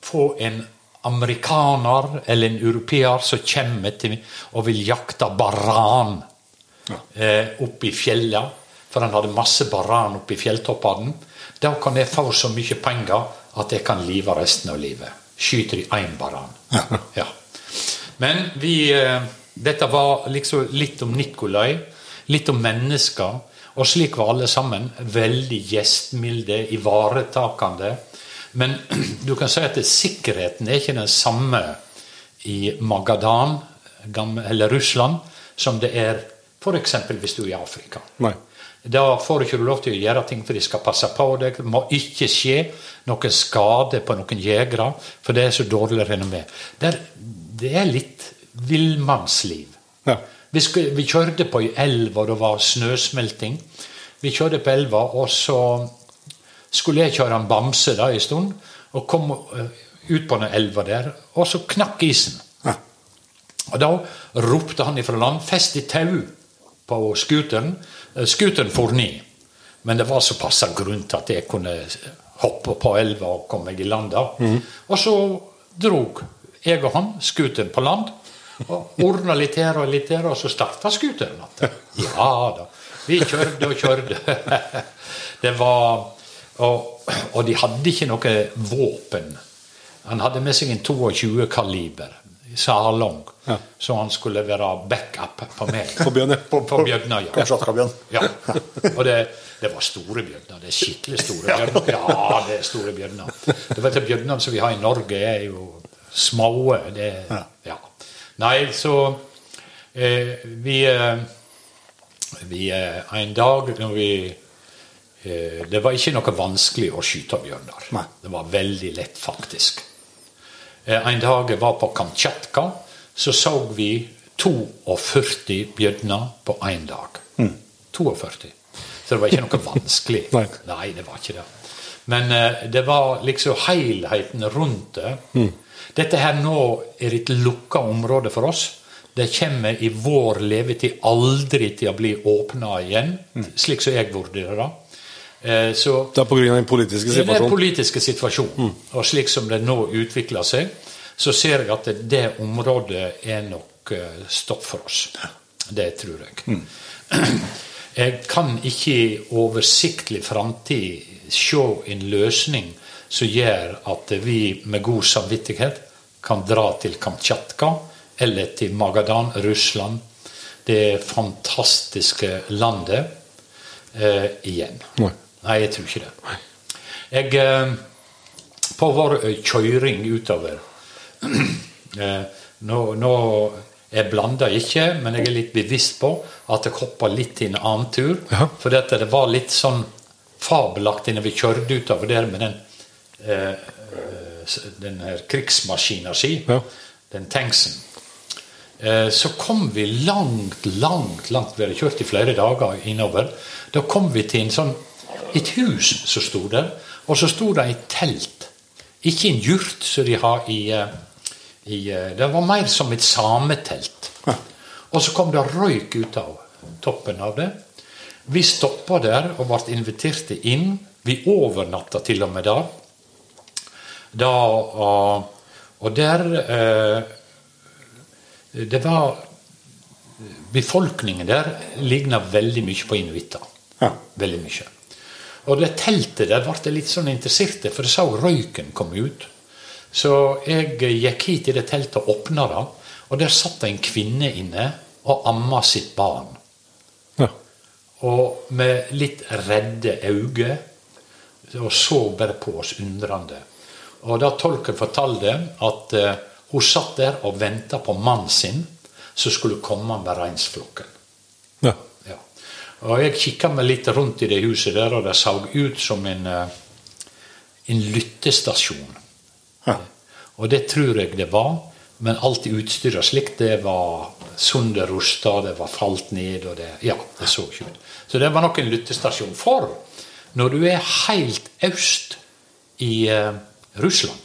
få en amerikaner eller en europeer som kommer til og vil jakte baran eh, opp i fjella. For han hadde masse baran oppe i fjelltoppene. Da kan jeg få så mye penger at jeg kan leve resten av livet. Skyter i én baran. Ja. Men vi eh, Dette var liksom litt om Nikolai, litt om mennesker. Og slik var alle sammen. Veldig gjestmilde, ivaretakende. Men du kan si at sikkerheten er ikke den samme i Magadan eller Russland som det er f.eks. hvis du er i Afrika. Nei. Da får du ikke lov til å gjøre ting for de skal passe på deg. Det må ikke skje noen skade på noen jegere, for det er så dårlig renommé. Der- Det er litt villmannsliv. Ja. Vi, vi kjørte på ei elv, og det var snøsmelting. Vi kjørte på elva, og så skulle jeg kjøre en bamse da en stund, og kom eh, ut på den elva der, og så knakk isen. Og da ropte han ifra land 'fest i tau' på scooteren. Eh, Scooteren for ned. Men det var såpass til at jeg kunne hoppe på elva og komme meg i land. da. Og så drog jeg og han scooteren på land. Og ordna litt her og litt der, og så starta scooteren igjen. Ja da. Vi kjørte og kjørte. Det var og, og de hadde ikke noe våpen. Han hadde med seg en 22 kaliber, salong, Ja. så han skulle være backup på meg. På Bjørnøya. ja. På, på bjørna, ja. Ja. Og det, det var store bjørner. Det er skikkelig store bjørner. Ja, det er store bjørner. Du vet, Bjørnene som vi har i Norge, er jo små. Det, ja. Nei, så eh, Vi, eh, vi eh, En dag når vi Det var ikke noe vanskelig å skyte bjørner. Nei. Det var veldig lett, faktisk. Eh, En dag jeg var på Kamtsjatka, så så vi 42 bjørner på én dag. 42. Så det var ikke noe vanskelig. Nei. det var ikke det. Men eh, det var liksom helheten rundt det. Dette her nå er et lukka område for oss. Det kommer i vår levetid aldri til å bli åpna igjen, slik som jeg vurderer det. Eh, Så Det er pga. den politiske situasjonen? den politiske situasjonen, og slik som det nå utvikler seg, så ser jeg at det området er nok eh, stopp for oss. Det tror jeg. Jeg kan ikke i oversiktlig framtid se en løsning som gjør at vi med god samvittighet kan dra til Kamtsjatka eller til Magadan, Russland, det fantastiske landet, eh, igjen. Nei. Nei, jeg tror ikke det. Jeg, eh, på vår eh, kjøring utover eh, Nå, nå Jeg blander ikke, men jeg er litt bevisst på at jeg hoppa litt til en annen tur. Ja. For dette, det var litt sånn fabelaktig når vi kjørte utover der med den eh, den her krigsmaskina si, Ja. den tanksen. Eh, Så kom vi langt, langt, langt Vi hadde kjørt i flere dager innover. Da kom vi til en sånn, et hus som sto der, og så sto det et telt. Ikke en jurt som de har i, eh, i eh, Det var mer som et sametelt. Og så kom det røyk ut av toppen av det. Vi stoppa der og ble invitert inn. Vi overnatta til og med der. Da, og, og der eh, Det var Befolkningen der ligna veldig mye på inuitter. Ja. Veldig mye. Og det teltet der ble jeg litt sånn interessert i, for jeg så røyken komme ut. Så jeg gikk hit i det teltet og åpna det, og der satt det en kvinne inne og amma sitt barn. Ja. Og med litt redde øyne, og så bare på oss undrende. Og da tolken fortalte at eh, hun satt der og venta på mannen sin, som skulle komme med reinsflokken. Ja. Og jeg kikka meg litt rundt i det huset der, og det så ut som en, eh, en lyttestasjon. Ja. Og det tror jeg det var, men alt utstyret slikt, det var sunderrusta, det var falt ned, og det Ja, det så ikke ut. Så det var nok en lyttestasjon. For når du er helt øst i eh, Russland,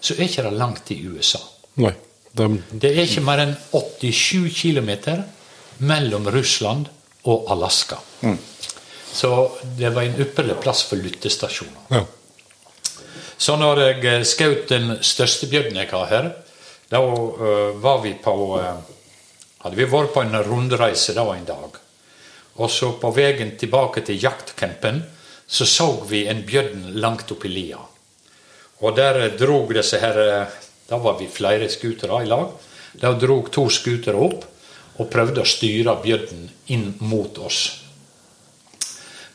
så er ikke det langt til USA. Nei. De, Det er ikke mer enn 87 km mellom Russland og Alaska. Så det var en ypperlig plass for lyttestasjoner. ja. Så når jeg eh, skjøt den største bjørnen jeg har her, da eh, var vi på eh, Hadde vi vært på en rundreise da en dag. Og så på veien tilbake til jaktcampen så så vi en bjørn langt oppi lia. Og der drog disse her Da var vi flere skutere i lag. Da drog to skutere opp og prøvde å styre bjørnen inn mot oss.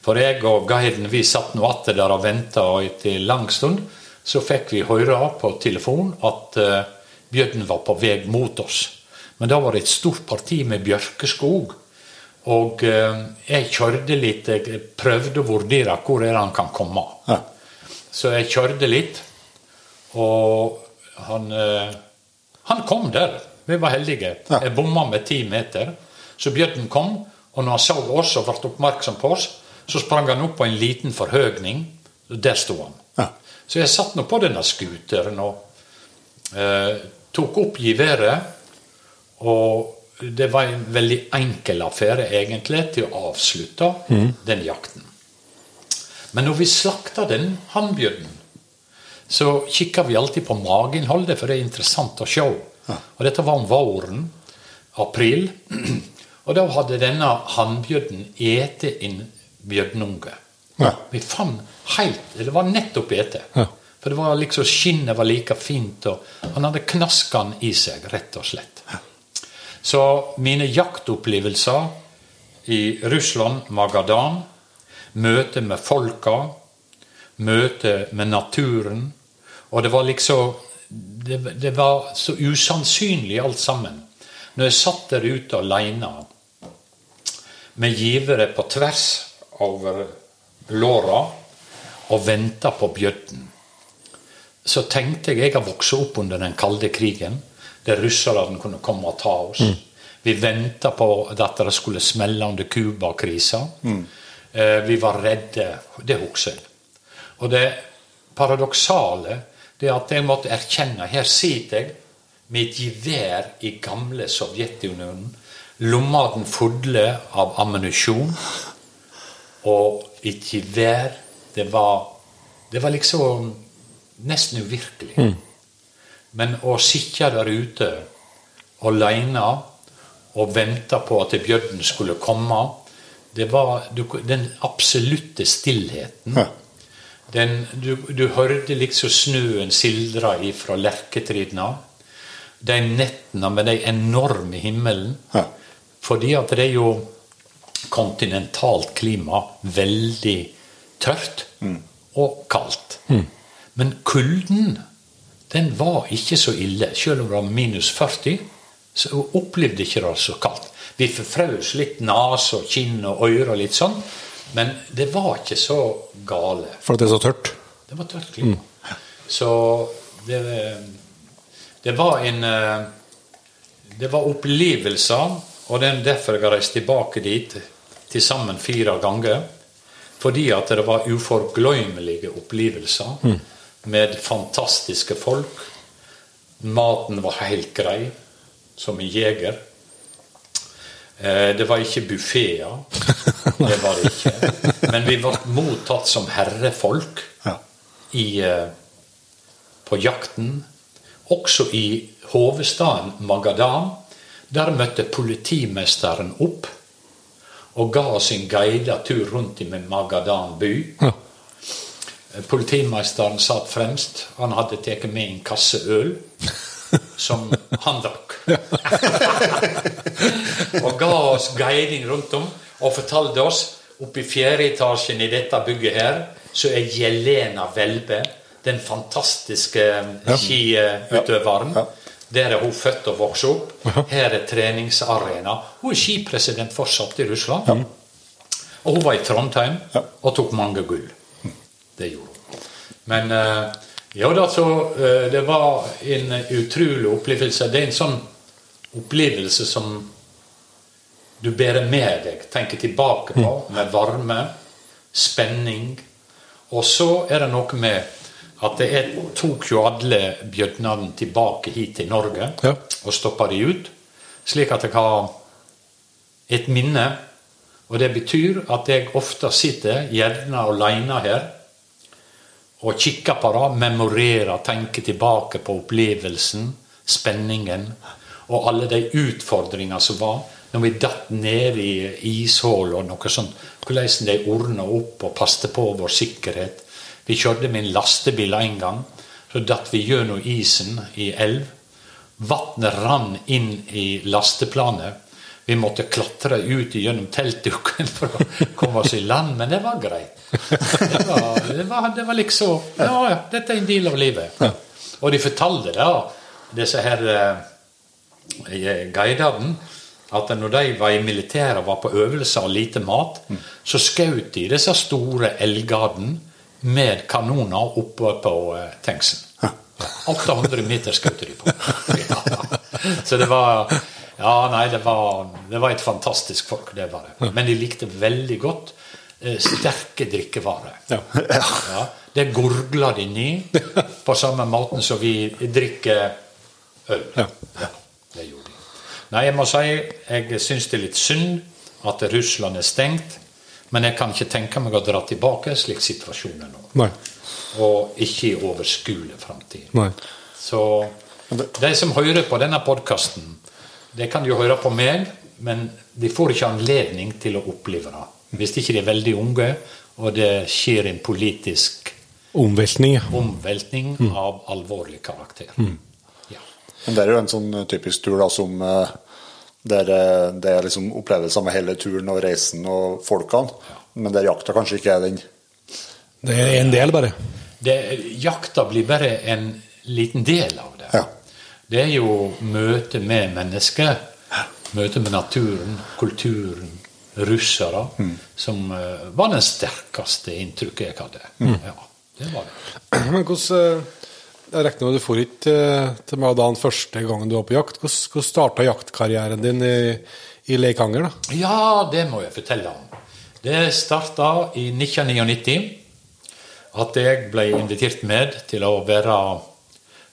For jeg og guiden vi satt nå atter der og venta, og etter lang stund så fikk vi høre på telefon at uh, bjørnen var på vei mot oss. Men da var det et stort parti med bjørkeskog. Og eh, jeg kjørte litt, jeg prøvde å vurdere hvor er han kan komme. Ja. Så jeg kjørte litt, og han, eh, han kom der. Vi var heldige. Ja. Jeg bomma med ti meter. Så bjørnen kom, og når han så oss og ble oppmerksom på oss, så sprang han opp på en liten forhøgning. og Der sto han. Ja. Så jeg satt nå på denne skuteren og eh, tok opp geværet. Og det var en veldig enkel affære, egentlig, til å avslutte den jakten. Men når vi slakta den hannbjørnen, så kikka vi alltid på mageinnholdet, for det er interessant å se. Og dette var om våren, april. Og da hadde denne hannbjørnen ete en bjørnunge. Ja. Vi fant helt Det var nettopp ete. Ja. For det var liksom skinnet var like fint, og han hadde knaskene i seg, rett og slett. Så mine jaktopplevelser i Russland, Magadan, møte med folka, møte med naturen Og det var liksom Det, det var så usannsynlig alt sammen. Når jeg satt der ute aleine med givere på tvers over låra og venta på bjøtten, så tenkte jeg jeg har vokst opp under den kalde krigen, der russerne kunne komme og ta oss. Vi venta på at det skulle smelle under Cuba-krisa. Mm. vi var redde. Det husker jeg. Og det paradoksale det at jeg måtte erkjenne Her sitter jeg med et gevær i gamle Sovjetunionen. Lomma fulle av ammunisjon. Og et gevær Det var, det var liksom nesten uvirkelig. Men å sitte der ute aleine og vente på at bjørnen skulle komme, det var den absolutte stillheten. Ja. Den, du, du hørte liksom snøen sildra ifra lerketrinna. De nettene med de enorme himmelen. Ja. Fordi at det er jo kontinentalt klima. Veldig tørt og kaldt. Men kulden, den var ikke så ille. Selv om det var minus 40, så opplevde ikke det så kaldt. Vi forfraus litt nese og kinn og ører og litt sånn, men det var ikke så gale. For at det er så tørt. Det var tørt klima. Så det, det var en eh, Det var opplevelser, og det er derfor jeg har reist tilbake dit til sammen fire ganger. Fordi at det var uforglemmelige opplevelser med fantastiske folk. Maten var helt grei, som en jeger. Eh, Det var ikke buffeer. Det var det ikke. Men vi ble mottatt som herrefolk i, eh, på jakten. Også i hovedstaden Magadan. Der møtte politimesteren opp. og ga oss en guidet tur rundt i Magadan by. Politimesteren Politimeisteren satt fremst. Han hadde tatt med en kasse øl som han drakk. og ga oss guiding rundt om og fortalte oss oppe i fjerde etasjen i dette bygget her, så er Jelena Welbe, den fantastiske skiutøveren. Der er hun født og vokst opp. Her er treningsarena. Hun er skipresident fortsatt i Russland. Og hun var i Trondheim og tok mange gull. Det gjorde hun. Men eh, ja da, så eh, det var en utrolig opplevelse. Det er en sånn opplevelse som du bærer med deg, tenker tilbake på, med varme, spenning. Og så er det noe med at jeg tok jo alle bjødnene tilbake hit til Norge Ja. og stoppa de ut, slik at jeg har et minne. Og det betyr at jeg ofte sitter gjerne aleine her og kikker på det, memorerer, tenker tilbake på opplevelsen, spenningen og alle de utfordringene som var når vi datt ned i ishull og noe sånt. Hvordan de ordna opp og passte på vår sikkerhet. Vi kjørte med en lastebil en gang. Så datt vi gjennom isen i elv. Vannet rann inn i lasteplanet. Vi måtte klatre ut gjennom teltduken for å komme oss i land, men det var greit. Det var, det var, det var liksom Ja, ja, dette er en del av livet. Og de fortalte da, disse her eh, guidene, at når de var i militæret og var på øvelser og lite mat, så skjøt de disse store elgene med kanoner oppe på eh, tanksen. 800 meter skjøt de på. Ja. Så det var Ja, nei, det var, det var et fantastisk folk, det var det. Men de likte veldig godt eh, sterke drikkevarer. Ja. Ja, det gorgla de ned på samme måten som vi drikker øl. Ja. Ja, det gjorde de. Nei, jeg må si jeg syns det er litt synd at Russland er stengt. Men jeg kan ikke tenke meg å dra tilbake slik situasjonen er nå. Nei. Og ikke i overskuelig framtid. Så de som hører på denne podkasten, de kan jo høre på meg, men de får ikke anledning til å oppleve det. Hvis ikke de er veldig unge, og det skjer en politisk Omveltning. ja. omveltning av alvorlig karakter. Ja. Men det er jo en sånn typisk tur da, som eh, der eh, det er liksom opplevelser med hele turen og reisen og folkene, men der jakta kanskje ikke er den Det er en del, bare. Det, jakta blir bare en liten del av det. Ja. Det er jo møte med mennesker, møte med naturen, kulturen, russere, som eh, var den sterkeste inntrykket jeg hadde. Ja, det var det. Men hvordan eh, Jeg regner med du for ikke eh, til den første gangen du var på jakt. Hvordan, hvordan starta jaktkarrieren din i, i Leikanger? da? Ja, det må jeg fortelle om. Det starta i 1999 at jeg ble invitert med til å være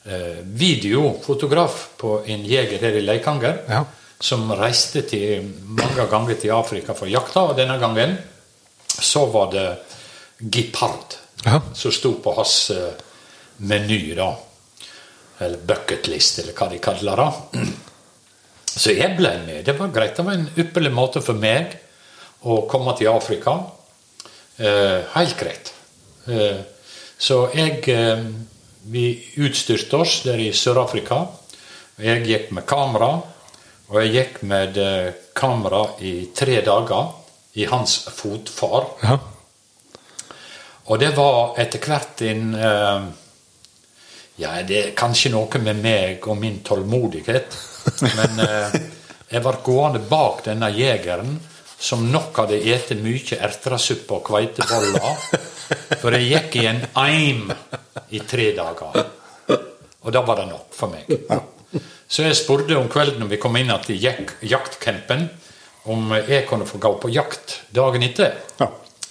videofotograf på en jeger her i Leikanger. Ja. Som reiste til, mange ganger til Afrika for jakta. Og denne gangen så var det gepard Ja. som sto på hans eh, meny, da. Eller bucketlist, eller hva de kaller det. Så jeg ble med. Det var greit. Det var en ypperlig måte for meg å komme til Afrika. Eh, helt greit. Eh, så jeg eh, Vi utstyrte oss der i Sør-Afrika. Jeg gikk med kamera, og jeg gikk med eh, kamera i tre dager i hans fotfar. Ja. Og det var etter hvert en eh, Ja, det er kanskje noe med meg og min tålmodighet. Men eh, jeg var gående bak denne jegeren som nok hadde spist mye ertesuppe og kveiteboller. For jeg gikk i en eim i tre dager. Og da var det nok for meg. Så jeg spurte om kvelden når vi kom inn til jak jaktcampen, om jeg kunne få gå på jakt dagen etter. Ja.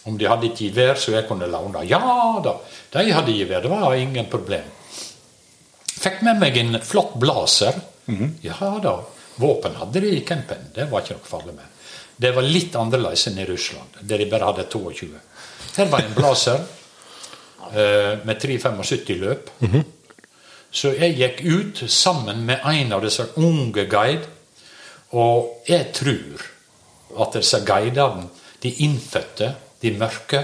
Om de hadde et gevær så jeg kunne låne. Ja da, de hadde gevær. Det var ingen problem. Fikk med meg en flott blazer. Ja da. Våpen hadde de i campen. Det var ikke noe farlig med. Det var litt annerledes enn i Russland, der de bare hadde 22. Her var en blazer eh, med 375 løp. Så jeg gikk ut sammen med en av disse unge guide, og jeg tror at disse guidene, de innfødte, de mørke,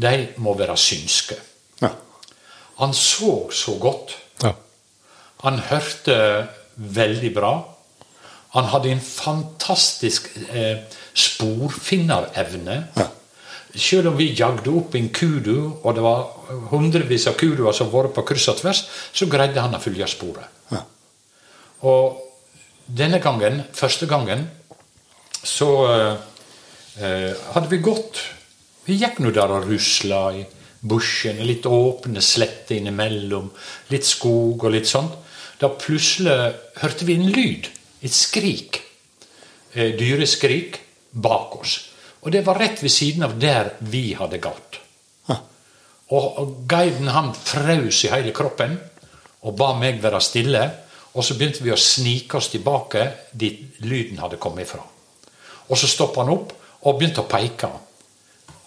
de må være synske. Ja. Han så så godt. Ja. Han hørte veldig bra. Han hadde en fantastisk eh, sporfinnerevne. Selv om vi jagde opp en kudu, og det var hundrevis av kuduer som var på kryss og tvers, så greide han å følge sporet. Ja. Og denne gangen, første gangen, så eh, eh, hadde vi gått Vi gikk nå der og rusla i bushen, litt åpne sletter innimellom, litt skog og litt sånt. Da plutselig hørte vi en lyd, et skrik. Eh, dyreskrik bak oss. Og det var rett ved siden av der vi hadde gått. Og, guiden han frøs i hele kroppen og ba meg være stille. Og så begynte vi å snike oss tilbake dit lyden hadde kommet ifra. Og så stoppa han opp og begynte å peke.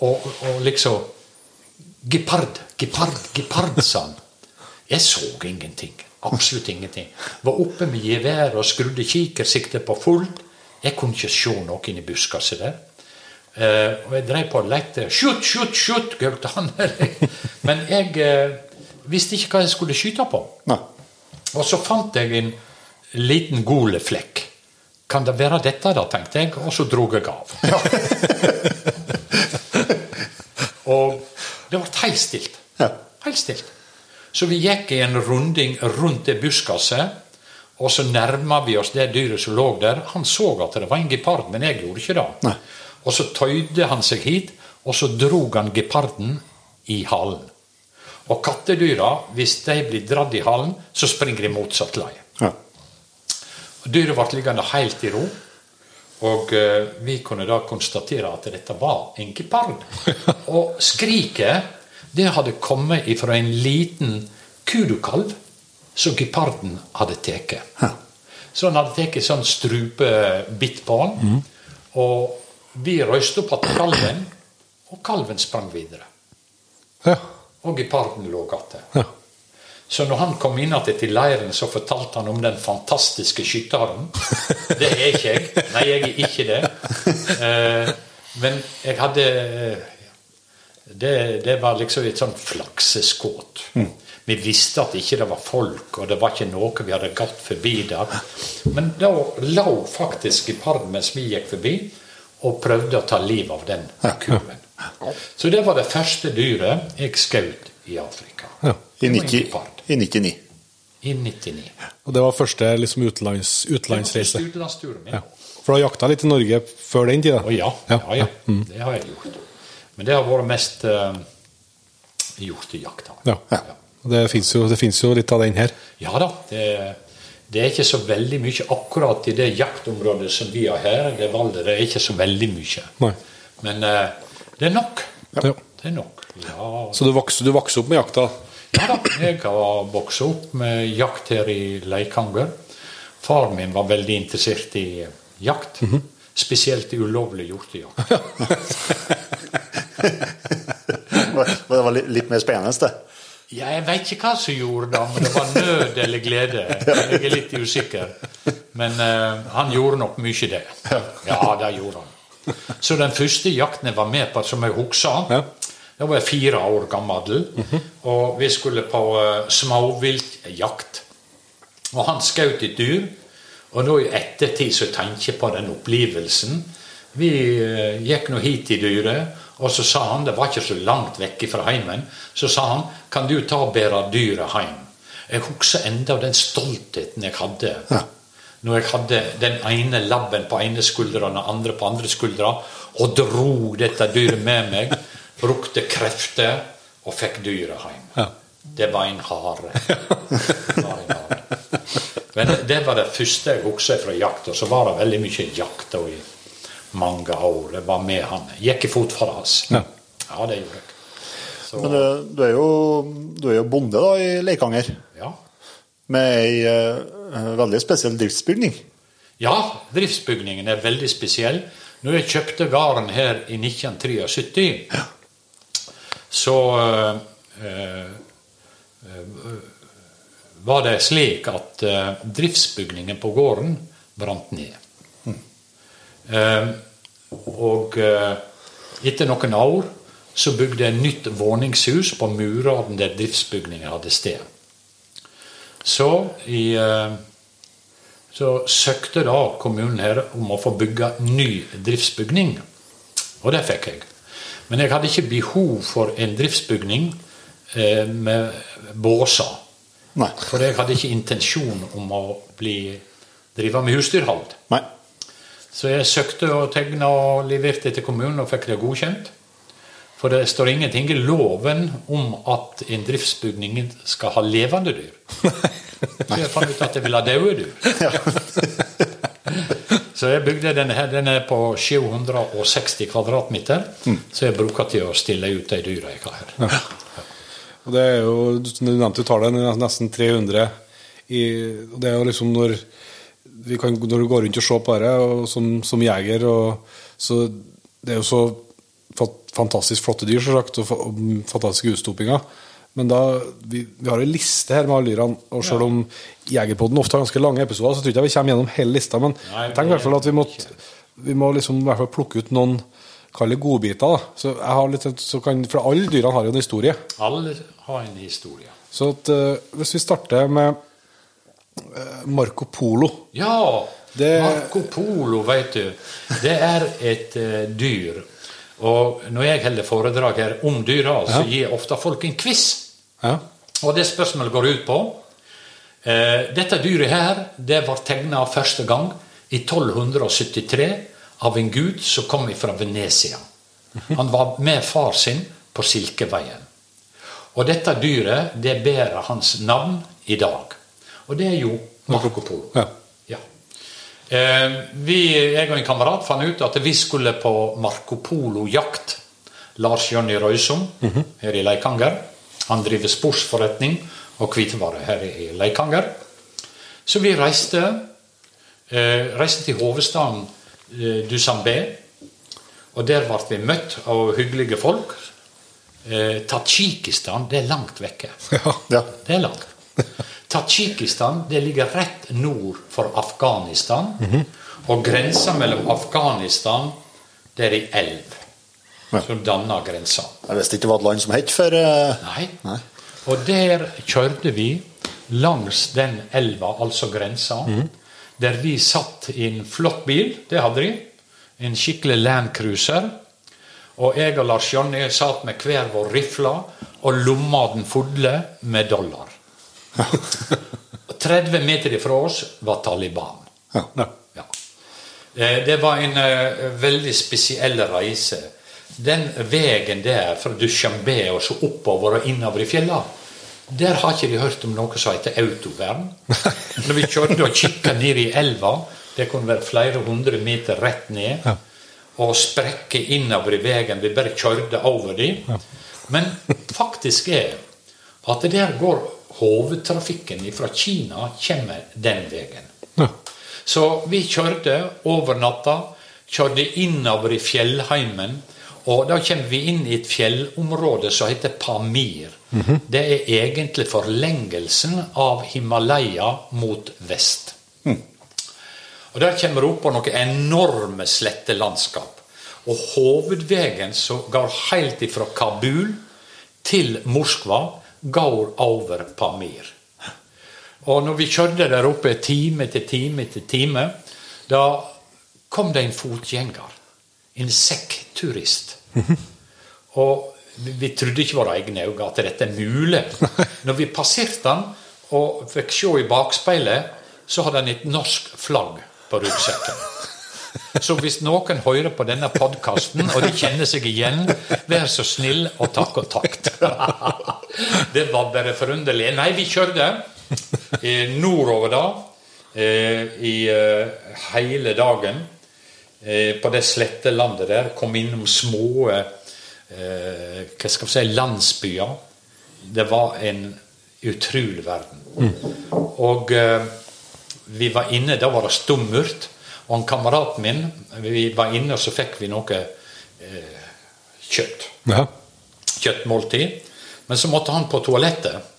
Og, og liksom Gepard, gepard, gepard, sa han. Jeg så ingenting. Absolutt ingenting. Var oppe med geværet og skrudde kikersiktet på fullt. Jeg kunne ikke se noe inni buskaset der. Eh, og jeg drev på og lette. 'Skyt, skyt, skyt!' gaulte han. Men jeg eh, visste ikke hva jeg skulle skyte på. Nei. Og så fant jeg en liten goleflekk. Kan det være dette, da, tenkte jeg, og så drog jeg av. og det ble helt stilt. Ja. Helt stilt. Så vi gikk i en runding rundt det buskaset, og så nærma vi oss det dyret som lå der. Han så at det var en gepard, men jeg gjorde ikke det. Nei. Og så tøyde han seg hit, og så drog han geparden i halen. Og kattedyra, hvis de blir dratt i halen, så springer de motsatt lei. Ja. Dyret ble liggende helt i ro. Og eh, vi kunne da konstatere at dette var en gepard. Og skriket det hadde kommet fra en liten kudukalv som geparden hadde tatt. Så han hadde tatt sånn strupebitt på han. Og vi røyste opp at kalven, og kalven sprang videre. Ja. Og geparden lå igjen. ja. Så når han kom inn igjen til leiren, så fortalte han om den fantastiske skytteren. Det er ikke jeg. Nei, jeg er ikke det. Eh, men jeg hadde det, det var liksom et sånn flakseskudd. Vi visste at ikke det var folk, og det var ikke noe vi hadde gått forbi der. Men da lå faktisk geparden mens vi gikk forbi, og prøvde å ta livet av den kurven. Så det var det første dyret jeg skjøt i Afrika. Ja. I, Det 90. I 99. I 99. Og det var første liksom, utenlands, utenlandsreise. Utenlandsturen min. Ja. For du har jakta litt i Norge før den tida? Ja, ja. Ja, ja. Det har jeg gjort. Men det har vært mest uh, hjortejakt. Ja. ja. Det fins jo, jo litt av den her. Ja da. Det, det er ikke så veldig mye akkurat i det jaktområdet som vi har her. Det valget det er ikke så veldig mye. Nei. Men uh, det er nok. Ja. Det er nok. Ja, Så du vokste, du vokste opp med jakta? ja da. Jeg har vokst opp med jakt her i Leikanger. Far min var veldig interessert i jakt. Spesielt i ulovlig hjortejakt. Det var litt mer spennende, det. Ja, jeg veit ikke hva som gjorde det, om det var nød eller glede. Jeg er litt usikker. Men uh, han gjorde nok mye det. Ja, det gjorde han. Så den første jakten jeg var med på, som jeg husker, Ja. da var jeg fire år gammel. Og vi skulle på uh, småviltjakt. Og han skjøt et dyr. Og nå i ettertid så tenker jeg på den opplevelsen. Vi uh, gikk nå hit i dyret, og så sa han, det var ikke så langt vekk fra heimen, så sa han kan du ta og bære dyret hjem. Jeg husker enda den stoltheten jeg hadde. Når jeg hadde den ene labben på ene skuldra og den andre på andre skuldra, og dro dette dyret med meg, brukte krefter og fikk dyret hjem. Ja. Det var en hare. Det var en hare. Men det var det første jeg husker fra jakt. Og så var det veldig mye jakt Og mange år. Jeg var med han. Gikk i fotfara hans. Ja. Ja, det gjorde jeg. Så, Men du er jo, du er jo bonde da i Leikanger, ja. med ei uh, veldig spesiell driftsbygning. ja, driftsbygningen er veldig spesiell. Når jeg kjøpte gården her i 1973, så uh, uh, var det slik at driftsbygningen på gården brant ned. Eh, og eh, etter noen år så bygde jeg nytt våningshus på murene der driftsbygningen hadde sted. Så, i, eh, så søkte da kommunen her om å få bygge ny driftsbygning. Og det fikk jeg. Men jeg hadde ikke behov for en driftsbygning eh, med båser. Nei. For jeg hadde ikke intensjon om å bli, drive med husdyrhold. Nei. Så jeg søkte og tegna og leverte til kommunen og fikk det godkjent. For det står ingenting i loven om at en driftsbygning skal ha levende dyr. Så jeg fant ut at jeg ville ha døde dyr. Så jeg bygde denne her. Den er på 760 kvadratmeter. Så jeg bruker til å stille ut de dyra jeg har her. Og det er jo, Du nevnte jo tallet, nesten 300. I, og det er jo liksom når, kan, når du går rundt og ser på det som, som jeger og, så Det er jo så fantastisk flotte dyr, selvsagt, og, og fantastiske utstopinger. Men da, vi, vi har en liste her med alle dyrene, og selv om Jegerpodden ofte har ganske lange episoder, så tror jeg ikke vi kommer gjennom hele lista. Men Nei, tenk i hvert fall at vi må, vi må liksom i hvert fall plukke ut noen Kall det godbiter. da. Så jeg har litt, så kan, For alle dyrene har jo en historie. Alle har en historie. Så at, uh, hvis vi starter med Marco Polo Ja! Det- Marco Polo, vet du. Det er et uh, dyr. Og når jeg holder foredrag her om dyra, så gir ofte folk en quiz. ja. Og det spørsmålet går ut på uh, Dette dyret her det ble tegna første gang i 1273 av en gud som kom fra Venezia. Han var med far sin på Silkeveien. Og dette dyret det bærer hans navn i dag. Og det er jo Marco Polo. Ja. Ja. Eh, vi, jeg og en kamerat fant ut at vi skulle på Marco Polo-jakt. Lars Jonny Røysom her i Leikanger. Han driver sportsforretning og hvitevare her i Leikanger. Så vi reiste, eh, reiste til hovedstaden eh, Dushanbe. Og der ble vi møtt av hyggelige folk. Eh, Tadsjikistan, det er langt vekke. Ja. Det er langt. Tadsjikistan det ligger rett nord for Afghanistan. Og grensa mellom Afghanistan det er ei elv Ja. som danner grensa. Jeg visste ikke det var et land som het før. Uh... Nei. Nei. Og der kjørte vi langs den elva, altså grensa, der vi satt i en flott bil. Det hadde de. En skikkelig landcruiser. Og jeg og Lars Jonny satt med hver vår rifle og lomma den fulle med dollar. 30 meter ifra oss var Taliban. Ja. Ja. Eh, Det var en eh, veldig spesiell reise. Den veien der fra Dushanbe og så oppover og innover i fjella, der har ikke de hørt om noe som heter autovern. Når vi kjørte og kikka ned i elva, det kunne være flere hundre meter rett ned, og sprekke innover i veien. Vi bare kjørte over dem Men faktisk er at der går hovedtrafikken fra Kina kommer den veien. Ja. Så vi kjørte over natta, kjørte innover i fjellheimen. Og da kommer vi inn i et fjellområde som heter Pamir. Det er egentlig forlengelsen av Himalaya mot vest. Og Der kommer vi opp på noen enorme slettelandskap. Og hovedveien som går helt fra Kabul til Moskva, går over Pamir. Og når vi kjørte der oppe time etter time etter time, da kom det en fotgjenger. En sekkturist. Og vi, vi trodde ikke våre egne øyne at dette er mulig. Når vi passerte han og fikk se i bakspeilet, så hadde han et norsk flagg på ryggsekken. Så hvis noen hører på denne podkasten, og de kjenner seg igjen, vær så snill og takk og takt. Det var bare forunderlig. Nei, vi kjørte eh, nordover da eh, i eh, hele dagen på det slettelandet der. Kom innom små hva skal vi si, landsbyer. Det var en utrolig verden. Og eh, vi var inne, da var det stummurt. Og en kameraten min, vi var inne, og så fikk vi noe eh, kjøtt. Ja. Kjøttmåltid. Men så måtte han på toalettet.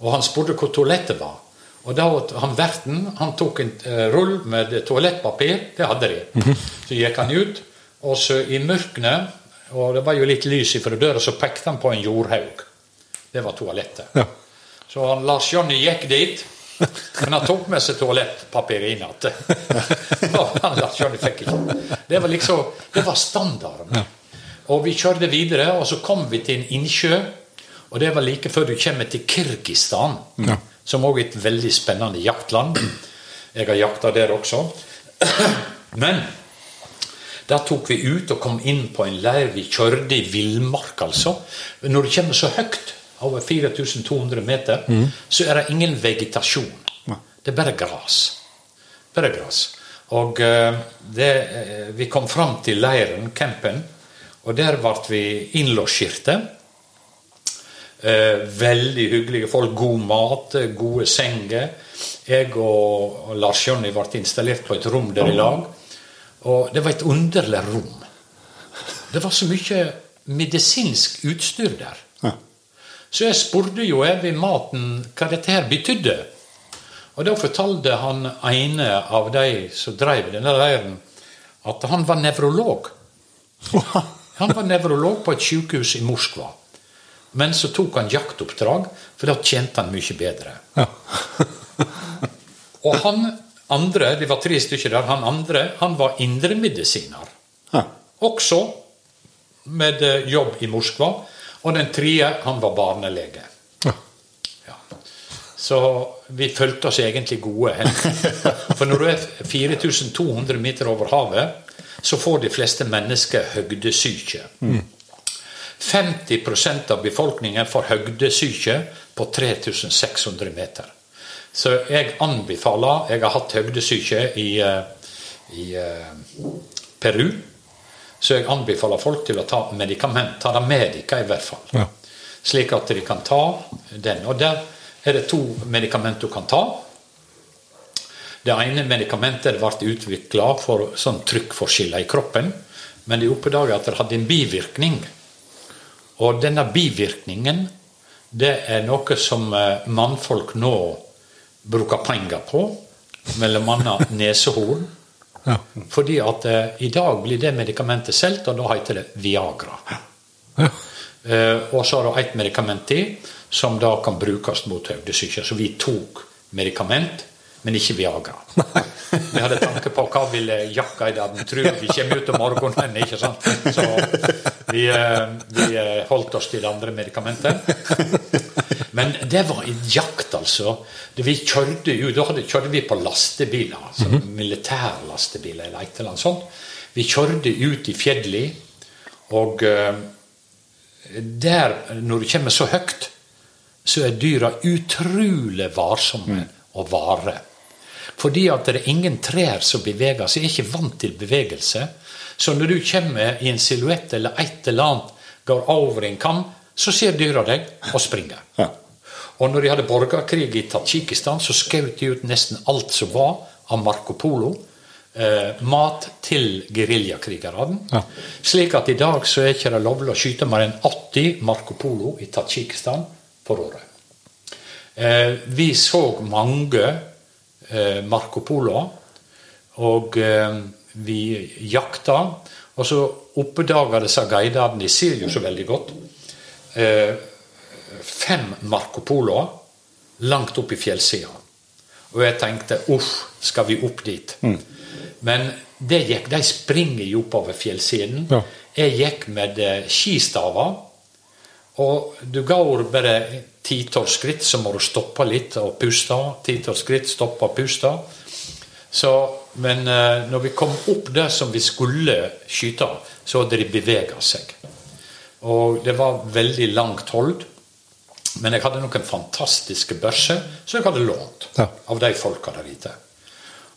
Og han spurte hvor toalettet var. Og da han verten han tok en eh, rull med toalettpapir. Det hadde de. Så gikk han ut, Og så i mørkene, og det var jo litt lys ifra døra, så pekte han på en jordhaug. Det var toalettet. Ja. Så han, Lars Jonny gikk dit, men han tok med seg toalettpapir inn igjen. Og han Lars Jonny fikk ikke. Det var liksom, det var standarden. Og vi kjørte videre, og så kom vi til en innsjø. Og det var like før du kommer til Kirgistan, som òg er et veldig spennende jaktland. Jeg har jakta der også. Men da tok vi ut og kom inn på en leir. Vi kjørte i villmark, altså. Når du kommer så høyt, over 4200 meter, så er det ingen vegetasjon. Det er bare gras. Bare gras. Og eh, det, eh, vi kom fram til leiren, campen, og der ble vi innlosjerte. Eh, veldig hyggelige folk. God mat, gode senger. Jeg og Lars Jonny ble installert på et rom der i lag. Og det var et underlig rom. Det var så mye medisinsk utstyr der. Så jeg spurte jo jeg ved maten hva dette her betydde. Og da fortalte han ene av de som drev denne leiren, at han var nevrolog. Han var nevrolog på et sykehus i Moskva. Men så tok han jaktoppdrag, for da tjente han mye bedre. Og han andre, det var tre stykker der, han andre han var indremedisiner. Også med jobb i Moskva. Og den tredje, han var barnelege. Ja. Så vi følte oss egentlig gode. For når du er 4200 meter over havet, så får de fleste mennesker høgdesyke. 50% av befolkningen får høgdesyke på 3600 meter. Så jeg anbefaler Jeg har hatt høgdesyke i, eh, i eh, Peru. Så jeg anbefaler folk til å ta medikament. Ta det medika, i hvert fall. Ja. Slik at de kan ta den. Og der er det to medikament du kan ta. Det ene medikamentet ble utvikla for sånn trykkforskjeller i kroppen. Men de oppdaga at det hadde en bivirkning. Og denne bivirkningen det er noe som eh, mannfolk nå bruker penger på. Mellom annet nesehorn. Ja. Fordi at eh, i dag blir det medikamentet solgt, og da heter det Viagra. Ja. Eh, og så har du et medikament til som da kan brukes mot høydesyke. Så vi tok medikament, men ikke Viagra. Vi hadde tanke på hva ville jakkeideren tro. Vi kommer ut om morgenen, ikke sant. Så vi, eh, vi eh, holdt oss til andre medikamentet. Men det var en jakt, altså. Vi kjørte jo, Da kjørte vi på lastebiler. Altså Militærlastebiler eller et eller annet sånt. Vi kjørte ut i fjellet, og eh, der, når du kommer så høyt, så er dyra utrolig varsomme og vare. Fordi at det er ingen trær som beveger seg. Jeg er ikke vant til bevegelse. Så når du kommer i en silhuett eller et eller annet, går over en kam, så ser dyra deg og springer. Ja. Og når de hadde borgerkrig i Tadsjikistan, så skjøt de ut nesten alt som var av Marco Polo. Eh, mat til geriljakrigerne. Ja. Slik at i dag så er ikke det lovlig å skyte mer enn 80 Marco Polo i Tadsjikistan for året. Eh, vi så mange Marco Polo. og eh, vi jakta. Og så oppdaga disse guidene, de ser jo så veldig godt, eh, fem Marco Polo langt opp i fjellsida. Og jeg tenkte uff, skal vi opp dit? Men det gikk, de springer jo oppover fjellsiden. Ja. Jeg gikk med eh, skistaver. Og du går bare ti-tolv skritt, så må du stoppe litt og puste. Ti-tolv skritt, stoppe og puste. Så, men eh, når vi kom opp det som vi skulle skyte, så hadde de bevega seg. Og det var veldig langt hold. Men jeg hadde noen fantastiske børser som jeg hadde lånt Ja. av de folka der ute.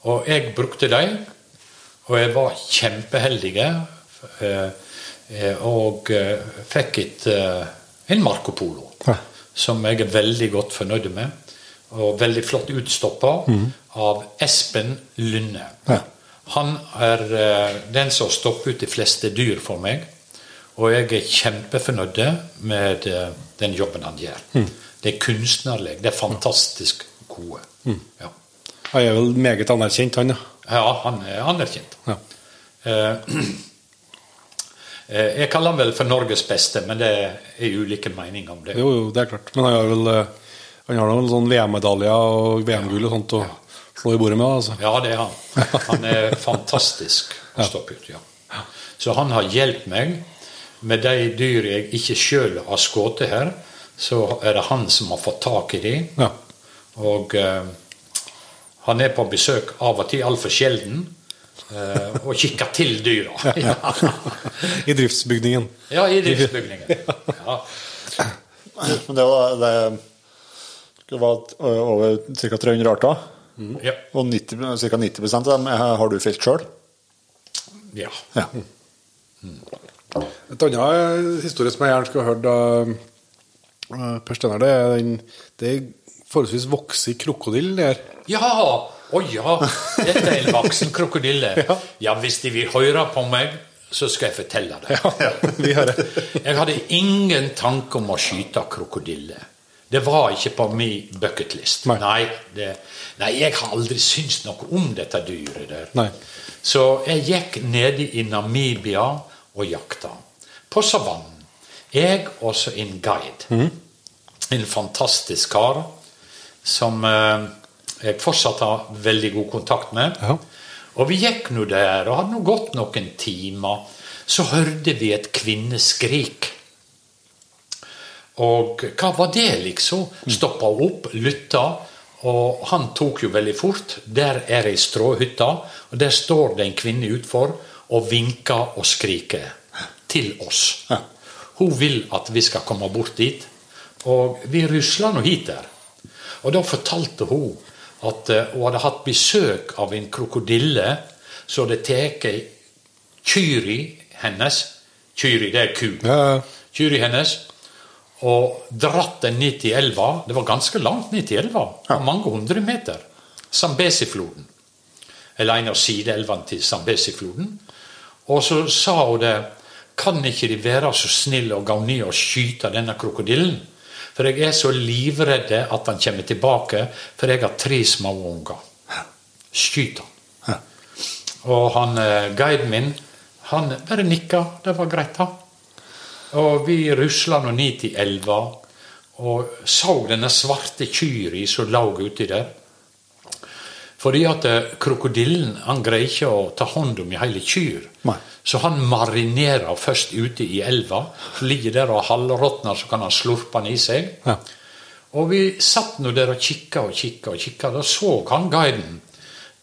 Og jeg brukte dem, og jeg var kjempeheldig. eh, eh, Og fikk et, en Marco Polo Ja. Som jeg er veldig godt fornøyd med. Og veldig flott utstoppa av Espen Lunde. Ja. Han er eh, den som stopper ut de fleste dyr for meg. Og jeg er kjempefornøyd med eh, den jobben han gjør. Det er kunstnerlig. Det er fantastisk gode. Ja. Han er vel meget anerkjent, han, ja. ja, han er anerkjent. ja. Eh, Jeg kaller han vel for Norges beste, men det er ulike meninger om det. Jo, jo, det er klart. Men han har vel eh, Han har noen sånn VM-medaljer og VM-gull og sånt å slå i bordet med. altså. Ja, det er han. Han er fantastisk å stoppe ut, ja. Så han har hjulpet meg med de dyr jeg ikke sjøl har skutt her. Så er det han som har fått tak i de. Ja. Og eh, han er på besøk av og til, altfor sjelden, eh, og kikka til dyra. Ja. I driftsbygningen. ja, i driftsbygningen. Ja. Men det var, det, det var over ca. 300 arter. Ja. Og 90, ca. 90 av dem har du felt sjøl. ja. Ja. Et annet eh, historie som jeg gjerne skulle ha hørt av eh, Per Steinar, det er den Det er forholdsvis voksen krokodille der. Ja! Å ja! Dette er en voksen krokodille. Ja, hvis de vil høre på meg, så skal jeg fortelle det. Vi hører. Jeg hadde ingen tanke om å skyte krokodille. Det var ikke på min bucketlist. Nei. Nei, det, nei, jeg har aldri syntes noe om dette dyret der. Nei. Så jeg gikk nede i Namibia og jakta. På savannen. Jeg og så en guide. En fantastisk kar som eh, jeg fortsatt har veldig god kontakt med. Ja. Og vi gikk nå der, og hadde nå gått noen timer. Så hørte vi et kvinneskrik. Og hva var det, liksom? Stoppa opp, lytta. Og han tok jo veldig fort. Der er ei stråhytte, og der står det en kvinne utfor og vinker og skriker til oss. Hun vil at vi skal komme bort dit. Og vi rusla nå hit der. Og da fortalte hun at eh, hun hadde hatt besøk av en krokodille som hadde tatt kyri hennes Kyri, det er ku. Ja, Kyri hennes. Og dratt den ned til elva. Det var ganske langt ned til elva. Var Mange hundre meter. Zambesi-floden. Eller en av sideelvene til Zambesi-floden. Og så sa hun det Kan ikke de være så snille og gå ned og skyte denne krokodillen? For jeg er så livredd at han kommer tilbake, for jeg har tre små unger. Skyt han. Og han eh, guiden min, han bare nikka. Det var greit, da. Og vi rusla nå ned til elva og så denne svarte kyrne som lå uti der. Fordi at eh, krokodillen han greier ikke å ta hånd om i hele kyr. Nei. Så han marinerer først ute i elva. Ligger der og halvråtner, så kan han slurpe den i seg. Ja. Og vi satt nå der og kikka og kikka og kikka. Da så han guiden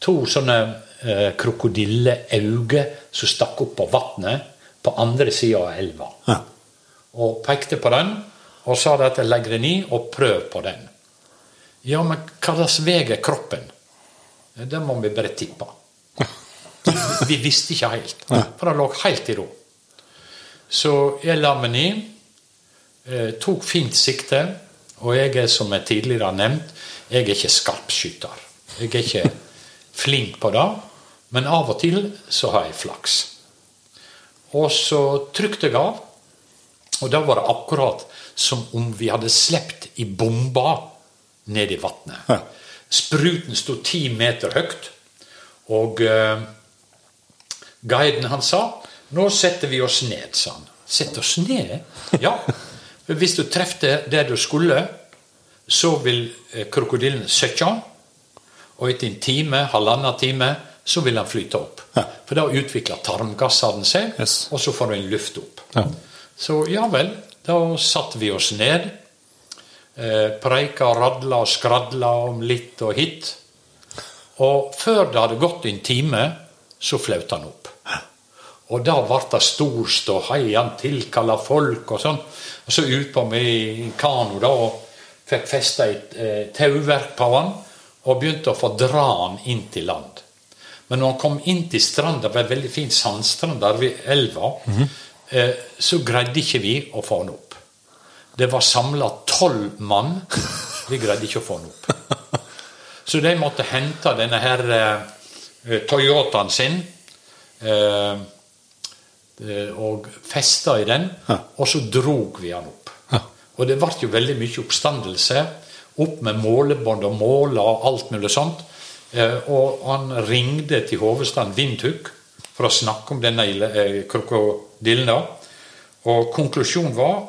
to sånne eh, krokodilleauge som stakk opp på vannet på andre sida av elva. Ja. Og pekte på den og sa at jeg legger den i og prøv på den. Ja, men hva slags vei er kroppen? Det må vi bare tippe. Vi visste ikke helt, for det lå helt i ro. Så jeg la meg ned, eh, tok fint sikte, og jeg er, som jeg tidligere har nevnt, jeg er ikke skarpskytter. Jeg er ikke flink på det, men av og til så har jeg flaks. Og så trykte jeg av, og da var det akkurat som om vi hadde slept i bomba ned i vannet. Spruten sto ti meter høyt, og eh, guiden han sa nå setter vi oss ned, sa han. Sett oss ned? Ja. Hvis du treffer der du skulle, så vil eh, krokodillen søkke, og etter en time, halvannen time, så vil han flyte opp. Ja. For da utvikler tarmgassene seg, Yes. og så får du en luft opp. Ja. Så ja vel, da satte vi oss ned. Eh, og radla og skradla om litt og hit. Og før det hadde gått en time, så flauta han opp. Og da ble det stor ståhei. Han tilkalla folk og sånn. Og så utpå med i kano da, og fikk festa et eh, tauverk på han, og begynte å få dra han inn til land. Men når han kom inn til stranda, det var en veldig fin sandstrand der ved elva, eh, så greide ikke vi å få han opp. Det var samla tolv mann. Vi greide ikke å få den opp. Så de måtte hente denne her eh, Toyotaen sin eh, eh, og festa i den, Ja. og så drog vi han opp. Og det ble jo veldig mye oppstandelse. Opp med målebånd og måler og alt mulig sånt. Eh, og han ringte til hovedstaden Windhoek for å snakke om denne eh, krokodillen. Og konklusjonen var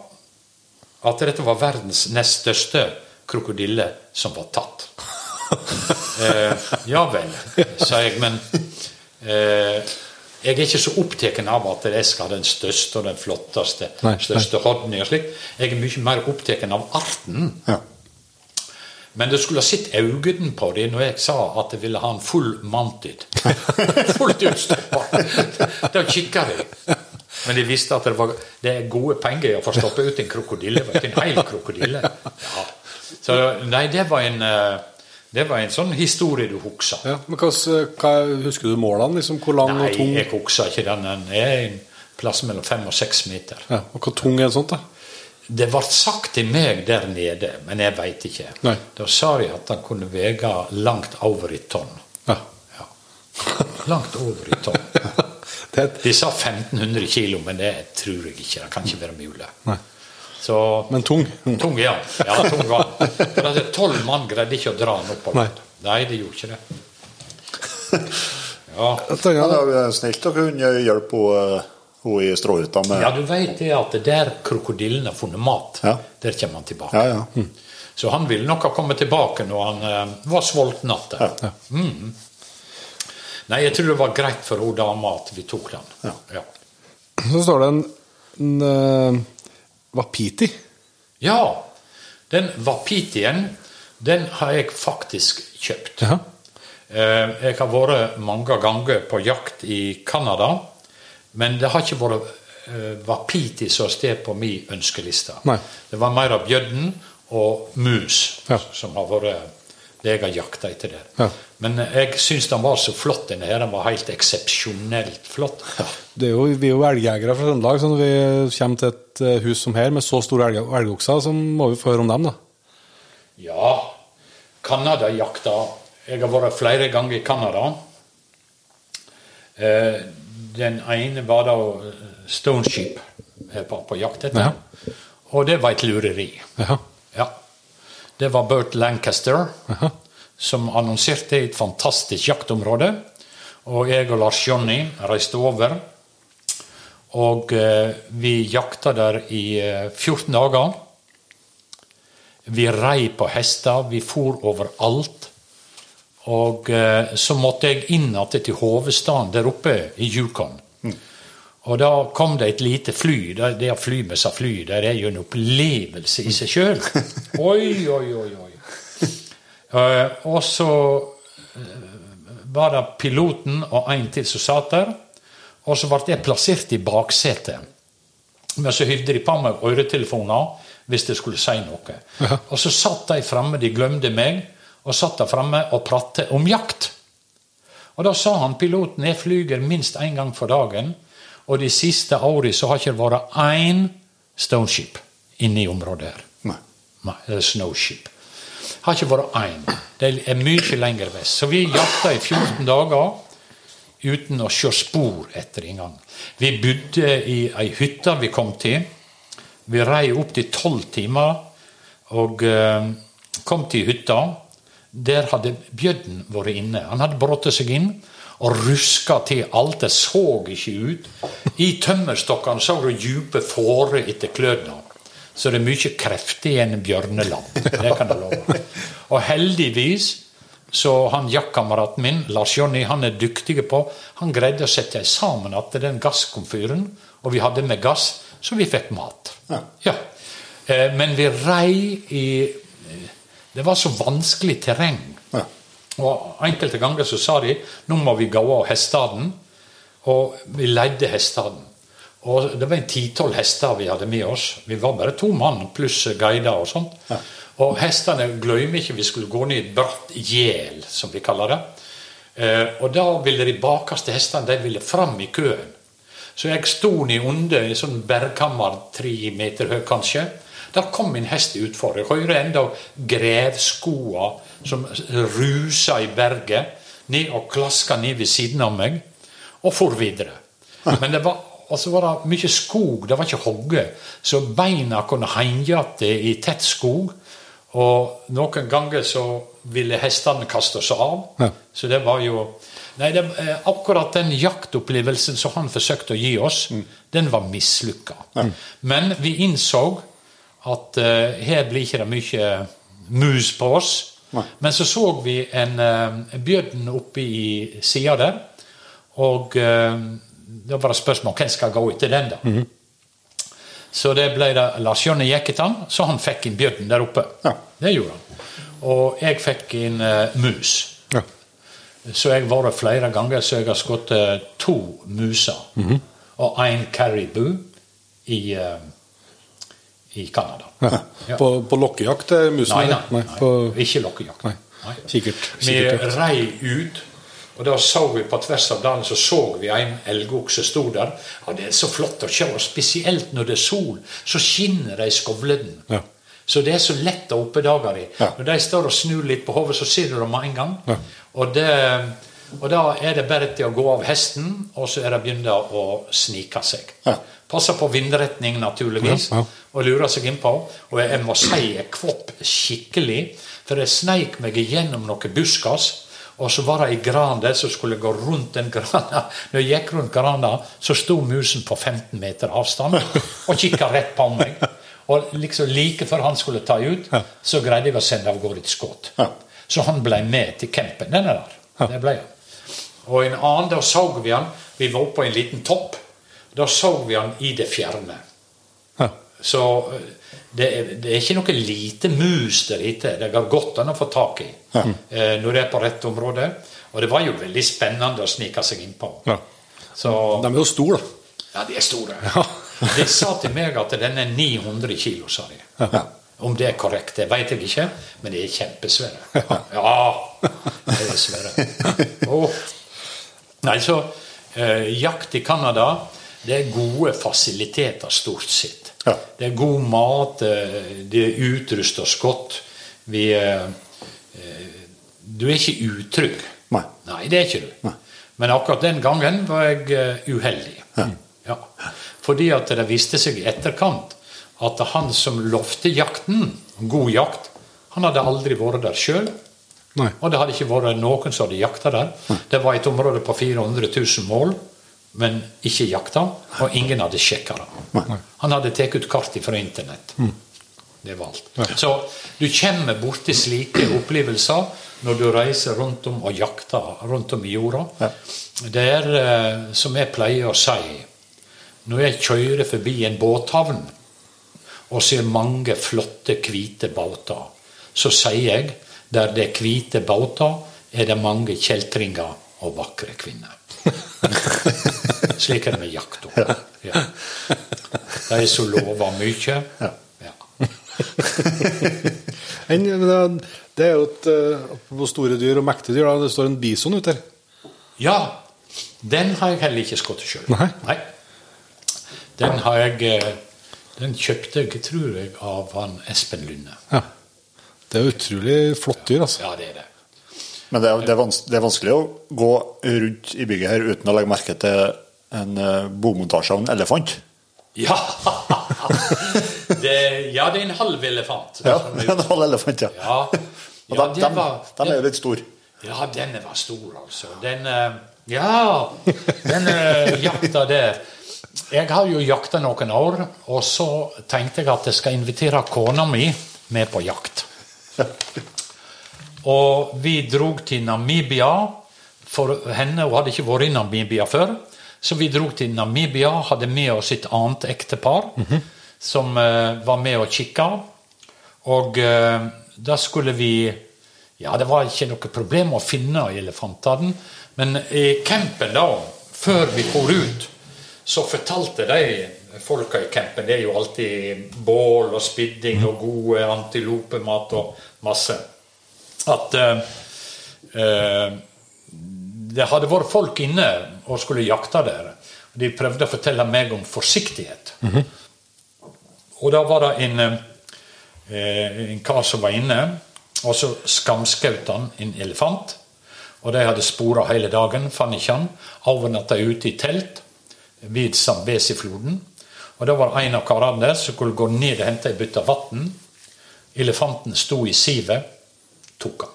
at dette var verdens nest største krokodille som var tatt. eh, ja vel, sa jeg, men eh, jeg er ikke så opptatt av at jeg skal ha den største og den flotteste, Nei, største hodden og slik. Jeg er mye mer opptatt av arten. Ja. Men du skulle ha sett øynene på dem når jeg sa at jeg ville ha en full mounted. Fullt utstoppa. Da kikka de. Men de visste at det, var, det er gode penger å få stoppe ut en krokodille. En hel krokodille. Ja. Så nei, det var en eh, det var en sånn historie du husker. Ja, men hva, hva, Husker du målene? Liksom, hvor lang Nei, og tung Nei, jeg husker ikke den. Den er en plass mellom fem og seks meter. ja, og hvor tung er en sånt? da? Det ble sagt til meg der nede, men jeg veit ikke. Nei. Da sa de at han kunne veie langt over i tonn. Ja. Ja. Langt over i tonn. Det, De sa 1500 kilo, men det tror jeg ikke. Det kan ikke være mulig. nei. Så Men tung? tung ja. Ja, tung var. For tolv mann greide ikke å dra den opp. Nei. Nei, det gjorde ikke det. Ja. Ja, det er snilt å kunne hjelpe henne i stråhytta med ja, du vet det at der krokodillen har funnet mat, Ja. der kommer han tilbake. Ja, ja. Mm. Så han ville nok ha kommet tilbake når han eh, var sulten igjen. Ja. Mm. Nei, jeg tror det var greit for hun dama at vi tok den. Ja. Ja. Så står det en, en uh, Vapiti. Ja, den Vapitien, den har jeg faktisk kjøpt. Eh, Jeg har vært mange ganger på jakt i Canada, men det har ikke vært Vapiti wapiti som sted på min ønskeliste. Nei. Det var mer av bjødden og mus Ja. som har vært det jeg har jakta etter der. Ja. Men jeg syns den var så flott, denne her. Den var helt eksepsjonelt flott. Det er jo, vi er jo elgjegere fra Trøndelag, så når vi kommer til et eh, hus som her med så store elg, elgokser, så må vi få høre om dem, da. Ja, Canada-jakta Jeg har vært flere ganger i Canada. Eh, Den ene var da Stoneship Stone Sheep jeg var på jakt etter. Ja. Og det var et lureri. Ja. Ja. Det var Burt Lancaster Aha. Som annonserte et fantastisk jaktområde. Og jeg og Lars Jonny reiste over. Og eh, vi jakta der i eh, 14 dager. Vi rei på hester, vi for overalt. Og eh, så måtte jeg inn igjen til hovedstaden der oppe i Yukon. Og da kom det et lite fly. Det, det å fly med seg fly det er jo en opplevelse i seg sjøl. Oi, oi, oi, oi. Eh, og så eh, var det piloten og en til som satt der. Og så ble jeg plassert i baksetet. Men så hyvde de på meg øretelefoner hvis jeg skulle si noe. Og så satt de framme, de glemte meg, og satt der framme og pratet om jakt. Og da sa han piloten jeg flyger minst én gang for dagen, og de siste årene så har ikke vært én stoneship inne i området her. Nei. Nei, snowship. Har ikke vært én. Det er mye lenger vest. Så vi jakta i 14 dager uten å se spor etter engang. Vi bodde i ei hytte vi kom til. Vi rei opp til tolv timer og eh, kom til hytta. Der hadde bjørnen vært inne. Han hadde brutt seg inn og ruska til alt. Det så ikke ut. I tømmerstokkene så du dype fårer etter klørne. Så det er mye kreft i en bjørnelam. Det kan jeg love. Og heldigvis så han jaktkameraten min, Lars Jonny, han er dyktig på Han greide å sette sammen igjen den gasskomfyren, og vi hadde med gass, så vi fikk mat. Ja. Ja. Eh, Men vi rei i Det var så vanskelig terreng. Ja. Og enkelte ganger så sa de nå må vi gå av hestene. Og vi leide hestene. Og det var en ti-tolv hester vi hadde med oss. Vi var bare to mann pluss guider og sånt. Ja. Og hestene glemmer ikke vi skulle gå ned i et bratt gjel, som vi kaller det. Eh, og da ville de bakerste hestene de ville fram i køen. Så jeg sto ned under i sånn bergkammer tre meter høy, kanskje. Der kom min hest utfor. Jeg hører enda grevskoa som rusa i berget, ned og klaska ned ved siden av meg, og for videre. Men det var, og så var det mye skog, det var ikke hogge, så beina kunne henge igjen i tett skog. Og noen ganger så ville hestene kaste seg av. Ja. Så det var jo Nei, det, eh, akkurat den jaktopplevelsen som han forsøkte å gi oss, den var mislykka. Men vi innså at uh, her blir ikke det mye mus på oss. Nei. Men så så vi en, uh, bjørn oppe i sida der, og eh, da var det spørsmål hvem skal gå etter den. da. Så det ble det Lars Jonny Jekketan, så han fikk inn bjørnen der oppe. Ja. Det gjorde han. Og jeg fikk inn uh, mus. Ja. Så jeg har vært flere ganger så jeg har skutt uh, to muser. Og én caribou i, uh, i Canada. Ja. Ja. På, på lokkejakt musene? musen? Nei, nei, nei, på ikke lokkejakt. Nei. Kikkert. Vi rei ut, og da så vi på tvers av dalen så så vi en elgokse sto der. Og det er så flott å se, og spesielt når det er sol, så skinner de skovlene. Ja. Så det er så lett å oppdage dem. Ja. Når de står og snur litt på hodet, så ser du dem med en gang. Ja. Og, det, og da er det bare til å gå av hesten, og så er det begynne å snike seg. Ja. Passe på vindretning, naturligvis, og lure seg innpå. Og jeg må si jeg kvopp skikkelig, for jeg sneik meg gjennom noen buskas. Og så var det ei gran der som skulle gå rundt den grana. Når jeg gikk rundt grana, så sto musen på 15 meter avstand og kikka rett på meg. Og liksom like før han skulle ta ut, så greide jeg å sende av gårde et skudd. Så han ble med til campen. Den er der. Det ble han. Og en annen, da så vi han. Vi var oppe på en liten topp. Da så vi han i det fjerne. Så det er, det er ikke noe lite mus der ute. Det går godt an å få tak i eh, når det er på rett område. Og det var jo veldig spennende å snike seg innpå. Ja. Så De er jo store, da. ja, de er store. De sa til meg at den er 900 kilo, sa de. Om det er korrekt, det vet jeg ikke, men de er kjempesvære. Ja, de er svære. Oh. Nei, så eh, jakt i Canada, det er gode fasiliteter stort sett. Ja. Det er god mat, de det er utrusta godt. Vi eh, eh, Du er ikke utrygg. Nei. Nei, det er ikke du. Men akkurat den gangen var jeg eh, uheldig. Ja. Fordi at det viste seg i etterkant at han som lovte jakten, god jakt, han hadde aldri vært der sjøl. Og det hadde ikke vært noen som hadde jakta der. Det var et område på 400 000 mål, men ikke jakta. Og ingen hadde sjekka det. Han hadde tatt ut kart fra internett. Det var alt. Så du kommer borti slike opplevelser når du reiser rundt om og jakter rundt om i jorda. Det er eh, som jeg pleier å si Når jeg kjører forbi en båthavn og ser mange flotte, hvite båter, så sier jeg der det er hvite båter, er det mange kjeltringer og vakre kvinner. Slik er det med jakt òg. Ja. De som lover mye. Ja. Det, det er jo et eh, Apropos store dyr og mektige dyr, det står en bison ute her. ja, den har jeg heller ikke skutt sjøl. Nei. Den har jeg eh, Den kjøpte jeg, tror jeg, av han Espen Lunde. Ja. Det er utrolig flott dyr, altså. Ja, det er det. Men det er, det, er det er vanskelig å gå rundt i bygget her uten å legge merke til en uh, bomontasje av en elefant. Ja! det, ja, det er en halv elefant. Ja, en halv elefant, ja. Ja, Og ja de, det de, var, de er jo litt store. Ja, denne var stor, altså. Den eh, Ja! Den eh, jakta der. Jeg har jo jakta noen år, og så tenkte jeg at jeg skal invitere kona mi med på jakt. Og vi drog til Namibia. For henne hun hadde ikke vært i Namibia før. Så vi drog til Namibia, hadde med oss et annet ektepar som uh, var med og kikka. Og uh, da skulle vi Ja, det var ikke noe problem å finne elefantene, men i campen da, før vi for ut, så fortalte de folka i campen Det er jo alltid bål og spidding og gode antilopemat og masse. At eh, eh, det hadde vært folk inne og skulle jakte der. De prøvde å fortelle meg om forsiktighet. Og da var det en, eh, en kar som var inne, og så skamskjøt han en elefant. Og de hadde spora hele dagen, fant ikke han. Overnatta ute i telt ved Zambesi-floden. Og da var det en av karene der som skulle gå ned og hente ei bytte vann. Elefanten sto i sivet. Tok han.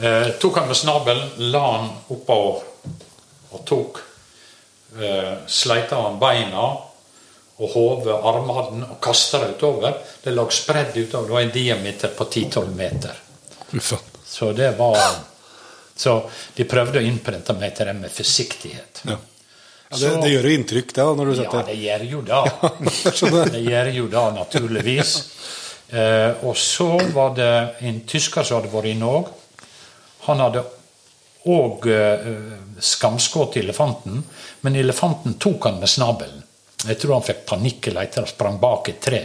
Eh, tok han med snabelen, la han oppå og tok eh, Sleita av han beina og hodet, armene, og kasta det utover. Det lå spredd utover. Det var en diameter på 10-12 meter. Uffa. Så det var Så de prøvde å innprente meg til det med forsiktighet. Ja. Ja, det, det gjør jo inntrykk, det, da, når du Ja, det gjør jo det. Det gjør jo det, naturligvis. Eh, og så var det en tysker som hadde vært i Norge. Han hadde òg eh, skamskutt elefanten, men elefanten tok han med snabelen. Jeg tror han fikk panikk eller etter og sprang bak et tre.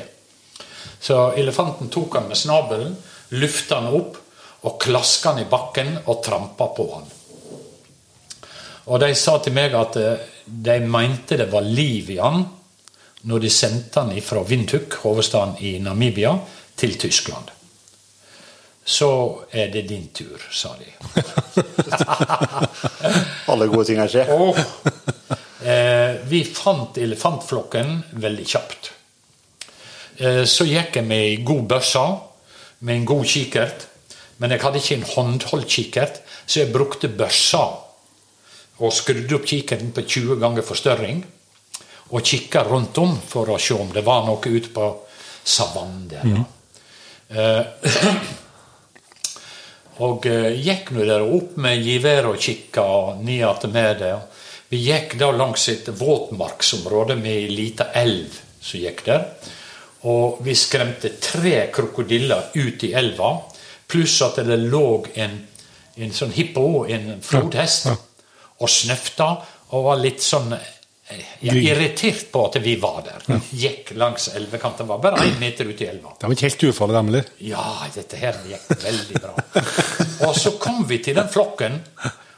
Så elefanten tok han med snabelen, løfta han opp og klaska han i bakken og trampa på han. Og de sa til meg at eh, de mente det var liv i han når de sendte han fra Windhoek, hovedstaden i Namibia, til Tyskland. Så er det din tur, sa de. Alle gode ting har skjedd. Eh, vi fant elefantflokken veldig kjapt. Eh, så gikk jeg med ei god børse, med en god kikkert. Men jeg hadde ikke en håndholdt kikkert, så jeg brukte børsa og skrudde opp kikkerten på 20 ganger forstørring. Og kikka rundt om for å se om det var noe ute på savannen der. Mm. Eh, og eh, gikk nå der opp med gevær og kikka ned med det. Vi gikk da langs et våtmarksområde med ei lita elv som gikk der. Og vi skremte tre krokodiller ut i elva, pluss at det lå en, en sånn hippo, en flodhest, og snøfta og var litt sånn eh, er irritert på at vi var der. Gikk langs elvekanten. Var bare én meter ut i elva. Det var ikke helt ufarlig, heller. Ja, dette her gikk veldig bra. Og så kom vi til den flokken,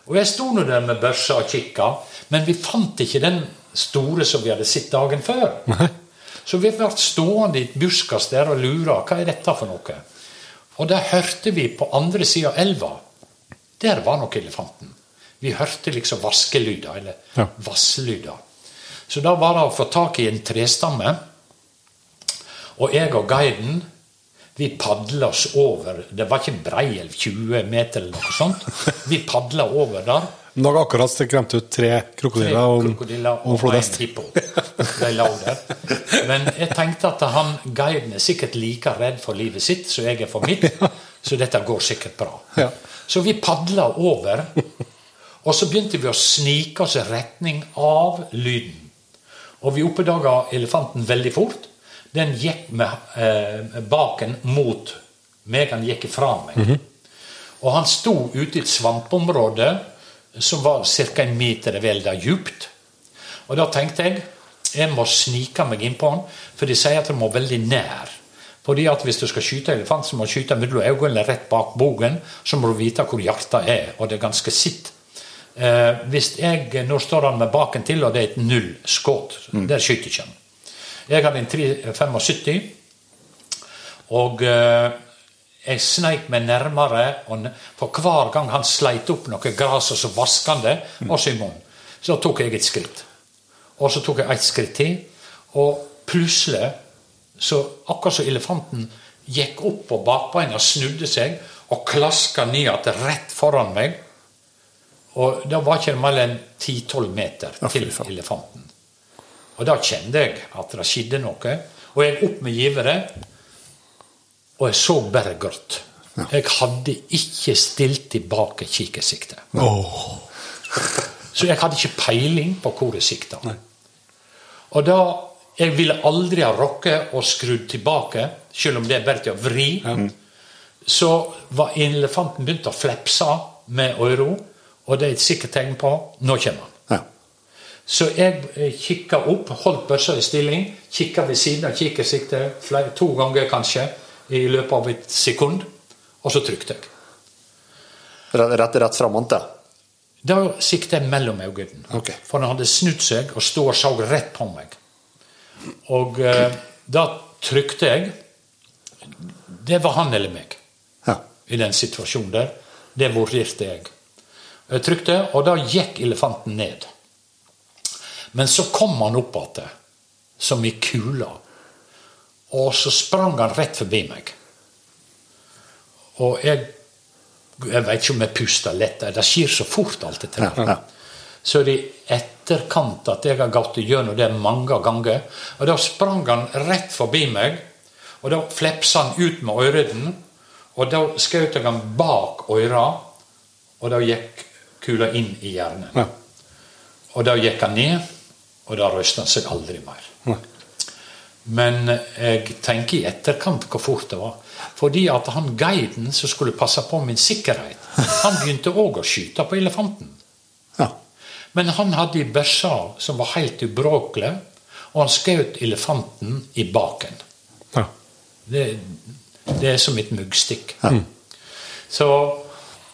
og jeg sto nå der med børsa og kikka, men vi fant ikke den store som vi hadde sett dagen før. Så vi ble stående i et buskas der og lure. Hva er dette for noe? Og da hørte vi på andre sida av elva. Der var nok elefanten. Vi hørte liksom vaskelyder, eller Ja. vasslyder. Så da var det å få tak i en trestamme. Og jeg og guiden vi padla oss over. Det var ikke brei elv, 20 meter eller noe sånt. Vi padla over der. Men dere akkurat skremt ut tre krokodiller og, krokodiller og og en hippo. De lå der. Men jeg tenkte at han guiden er sikkert like redd for livet sitt som jeg er for mitt, så dette går sikkert bra. Så vi padla over, og så begynte vi å snike oss i retning av lyden. Og vi oppdaga elefanten veldig fort. Den gikk med eh, baken mot meg, han gikk fra meg. Og han sto ute i et svampområde som var ca. en meter vel da djupt. Og da tenkte jeg jeg må snike meg innpå han, for de sier at du må veldig nær. Fordi at Hvis du skal skyte elefant, så må du skyte mellom øynene eller rett bak bogen. Så må du vite hvor hjertet er, og det er ganske sitt. Eh, hvis jeg, Nå står han med baken til, og det er et null skudd. Der skyter ikke han. Jeg hadde en 375, og eh, jeg sneik meg nærmere. Og for hver gang han sleit opp noe gras, og så vaska han det, mm. så i munnen. Så tok jeg et skritt. Og så tok jeg et skritt til, og plutselig, så akkurat som elefanten gikk opp på bakbeina, snudde seg og klaska ned igjen rett foran meg. Og da var ikke det mer enn 10-12 meter til ja, elefanten. Og da kjente jeg at det skjedde noe. Og jeg opp med givere, og jeg så bare grått. Jeg hadde ikke stilt tilbake kikkersiktet. Så jeg hadde ikke peiling på hvor jeg sikta. Og da Jeg ville aldri ha rokket og skrudd tilbake, selv om det er bare til å vri. Så var elefanten begynt å flepse med øra, og det er et sikkert tegn på nå kommer han. Ja. Så jeg kikka opp, holdt børsa i stilling, kikka ved siden av kikkersiktet to ganger kanskje i løpet av et sekund, og så trykte jeg. Rett, rett, framant, ja. Da sikta jeg mellom øynene. Okay. For han hadde snudd seg og stod og så rett på meg. Og eh, da trykte jeg. Det var han eller meg ja. i den situasjonen der. Det vurderte jeg. Jeg trykte, og da gikk elefanten ned. Men så kom han opp igjen, som i kula. Og så sprang han rett forbi meg. Og jeg Jeg vet ikke om jeg puster lett. Det skjer så fort, alt dette. Her. Så det i etterkant at jeg har gått gjennom det mange ganger. Og da sprang han rett forbi meg, og da flepsa han ut med øreden. Og da skjøt jeg han bak øra, og da gikk kula inn i hjernen. Ja. Og da gikk han ned, og da røste han seg aldri mer. Ja. Men jeg tenker i etterkant hvor fort det var. Fordi at han guiden som skulle passe på min sikkerhet, han begynte òg å skyte på elefanten. Ja. Men han hadde ei børse som var helt ubråkelig, og han skjøt elefanten i baken. Ja. Det, det er som et muggstikk. Så